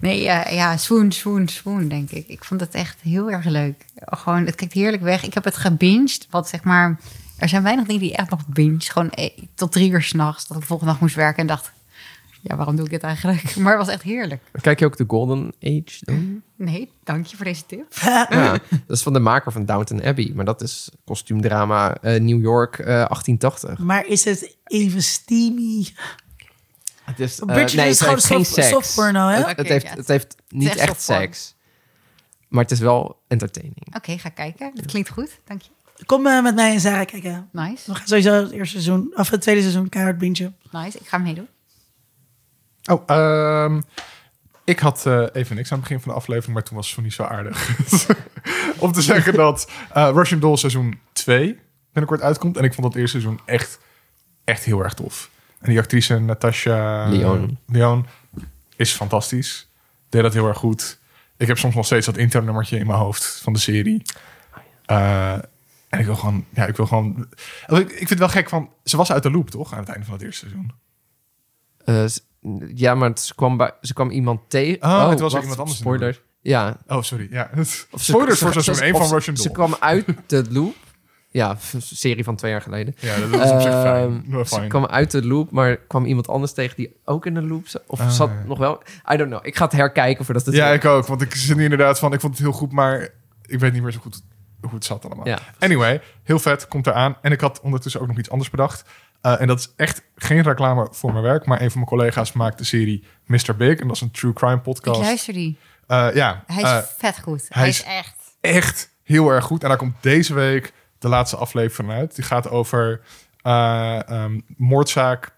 Nee, ja, ja, swoon, swoon, swoon, denk ik. Ik vond het echt heel erg leuk. Gewoon, het kijkt heerlijk weg. Ik heb het gebinged, wat zeg maar... Er zijn weinig dingen die echt nog binge. Gewoon eh, tot drie uur s'nachts, dat ik de volgende dag moest werken en dacht... Ja, waarom doe ik dit eigenlijk? Maar het was echt heerlijk. kijk je ook de Golden Age dan? Nee, dank je voor deze tip. ja, dat is van de maker van Downton Abbey. Maar dat is kostuumdrama eh, New York eh, 1880. Maar is het even steamy? Het is, eh, nee, is het gewoon heeft geen soft, seks. soft porno, hè? Het, heeft, het heeft niet echt seks. Maar het is wel entertaining. Oké, ga kijken. Dat klinkt goed. Dank je. Kom eh, met mij en Sarah kijken. Nice. We gaan sowieso het eerste seizoen, of het tweede seizoen keihard bingen. Nice. Ik ga meedoen. Oh, ehm, ik had eh, even niks aan het begin van de aflevering, maar toen was het niet zo aardig. Om te zeggen dat eh, Russian Doll seizoen 2 binnenkort uitkomt. En ik vond dat eerste seizoen echt, echt heel erg tof. En die actrice Natasha Lyonne. Lyonne is fantastisch. Deed dat heel erg goed. Ik heb soms nog steeds dat intro-nummertje in mijn hoofd van de serie. Eh, en ik wil gewoon, ja, ik wil gewoon. Ik, ik vind het wel gek van. Ze was uit de loop, toch? Aan het einde van het eerste seizoen. Eh, ja, maar het- ze kwam, bij, ze kwam iemand tegen. Oh, het was ook wacht, iemand anders Spoiler. Ja. Oh, sorry. Ja. Of Spoilers voor ze- seizoen ze- 1 van Russian Ze Doll. kwam uit de loop. Ja, serie van twee jaar geleden. Ja, dat is op zich Ehm, fijn. Ze fijn. kwam uit de loop, maar kwam iemand anders tegen die ook in de loop zat. Of Ah, zat ja. nog wel... I don't know. Ik ga het herkijken voordat het... Ja, ik ook. Want ik zit nu inderdaad van... Ik vond het heel goed, maar ik weet niet meer zo goed hoe het zat allemaal. Ja. Anyway, heel vet. Komt eraan. En ik had ondertussen ook nog iets anders bedacht. Eh, en dat is echt geen reclame voor mijn werk. Maar een van mijn collega's maakt de serie Mr. Big. En dat is een true crime Ik podcast. luister die. Eh, ja, Hij is eh, vet goed. hij Hij, is- is echt... echt heel erg goed. En daar komt deze week de laatste aflevering uit. Die gaat over ehm, moordzaak...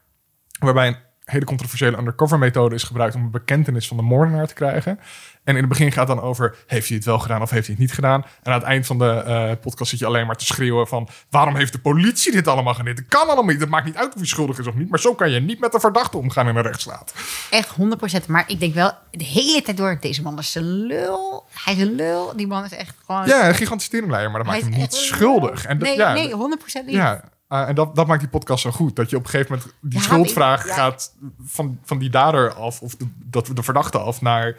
waarbij een hele controversiële undercover methode is gebruikt... om een bekentenis van de moordenaar te krijgen. En in het begin gaat het dan over... heeft hij het wel gedaan of heeft hij het niet gedaan? En aan het eind van de eh, podcast zit je alleen maar te schreeuwen van... waarom heeft de politie dit allemaal gedaan? Het kan allemaal niet. Het maakt niet uit of hij schuldig is of niet... maar zo kan je niet met de verdachte omgaan in een rechtsstaat. Echt 100%. Maar ik denk wel de hele tijd door... Deze man is een lul. Hij is een lul. Die man is echt gewoon... Ja, een gigantische teringleier, maar dat hij maakt hem niet schuldig. En nee, ja, nee, 100% niet. Ja, eh, en dat, dat maakt die podcast zo goed. Dat je op een gegeven moment die Ja, schuldvraag ik- ja. gaat van, van die dader af, of de, dat de verdachte af, naar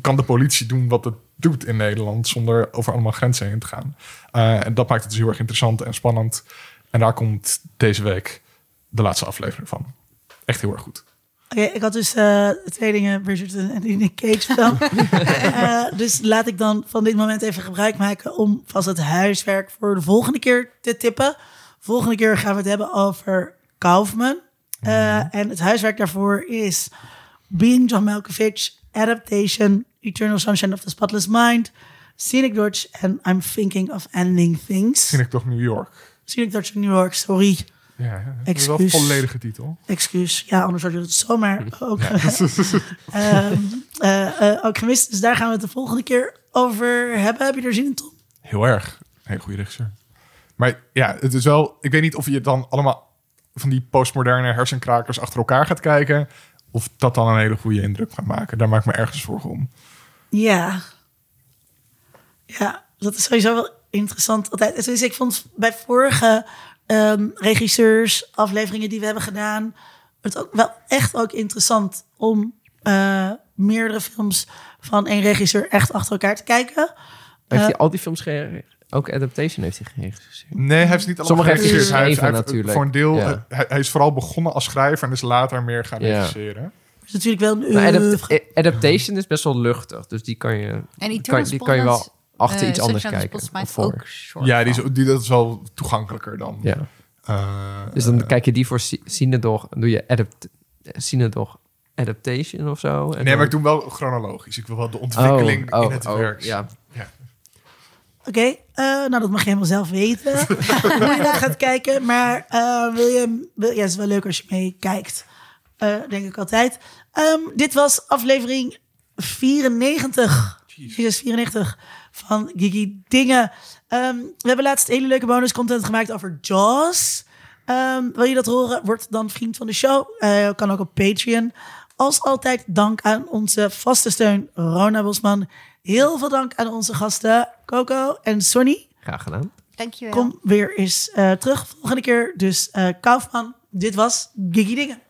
kan de politie doen wat het doet in Nederland zonder over allemaal grenzen heen te gaan. Eh, en dat maakt het dus heel erg interessant en spannend. En daar komt deze week de laatste aflevering van. Echt heel erg goed. Oké, ik had dus eh, twee dingen, Bridgerton en Nick Cage film. Eh, dus laat ik dan van dit moment even gebruik maken om vast het huiswerk voor de volgende keer te tippen. Volgende keer gaan we het hebben over Kaufman. Eh, En het huiswerk daarvoor is Being John Malkovich, Adaptation, Eternal Sunshine of the Spotless Mind, Scenic Dodge en I'm Thinking of Ending Things. Ik toch New York. Scenic Dodge New York, sorry. Ja, ja. dat is wel een volledige titel. Excuus. Ja, anders had je het zomaar ook, eh, eh, ook gemist. Dus daar gaan we het de volgende keer over hebben. Heb je er zin in, Tom? Heel erg. hele goede regisseur. Maar ja, het is wel... Ik weet niet of je dan allemaal van die postmoderne hersenkrakers achter elkaar gaat kijken... of dat dan een hele goede indruk gaat maken. Daar maak ik me ergens zorgen om. Ja. Ja, dat is sowieso wel interessant altijd. Dus ik vond bij vorige ehm, regisseurs, afleveringen die we hebben gedaan, het ook wel echt ook interessant om eh, meerdere films van één regisseur echt achter elkaar te kijken. Heeft Eh, hij al die films geregisseerd? Ook Adaptation heeft hij geregisseerd. Nee, hij heeft niet allemaal Sommige heeft hij geregisseerd. Hij heeft- geschreven hij heeft natuurlijk. Voor een deel... Ja. eh, hij, hij is vooral begonnen als schrijver... en is later meer gaan Ja. regisseren. is natuurlijk wel een Maar adapt- oeuvre. eh, adaptation is best wel luchtig. Dus die kan je, En die kan, Eternal die kan je wel achter eh, iets anders kijken. Of ook short Ja, die is, die, dat is wel toegankelijker dan. Ja. Dus dan kijk je die voor Cinedog. Doe je adapt, Cinedog adaptation of zo. En Nee, dan- maar ik doe hem wel chronologisch. Ik wil wel de ontwikkeling Oh, oh, in het oh, werk. Ja. Oké, eh, nou dat mag je helemaal zelf weten. Hoe je daar gaat kijken. Maar eh, wil je, wil, ja, het is wel leuk als je meekijkt. Eh denk ik altijd. Ehm, dit was aflevering 94. Jezus, 94 van Gigi Dingen. Ehm, we hebben laatst hele leuke bonus content gemaakt over Jaws. Ehm, wil je dat horen? Word dan vriend van de show. Kan ook op Patreon. Als altijd dank aan onze vaste steun Rona Bosman. Heel veel dank aan onze gasten Coco en Sonny. Graag gedaan. Dankjewel. Kom weer eens eh, terug volgende keer. Dus eh Kaufman, dit was Gigi Dingen.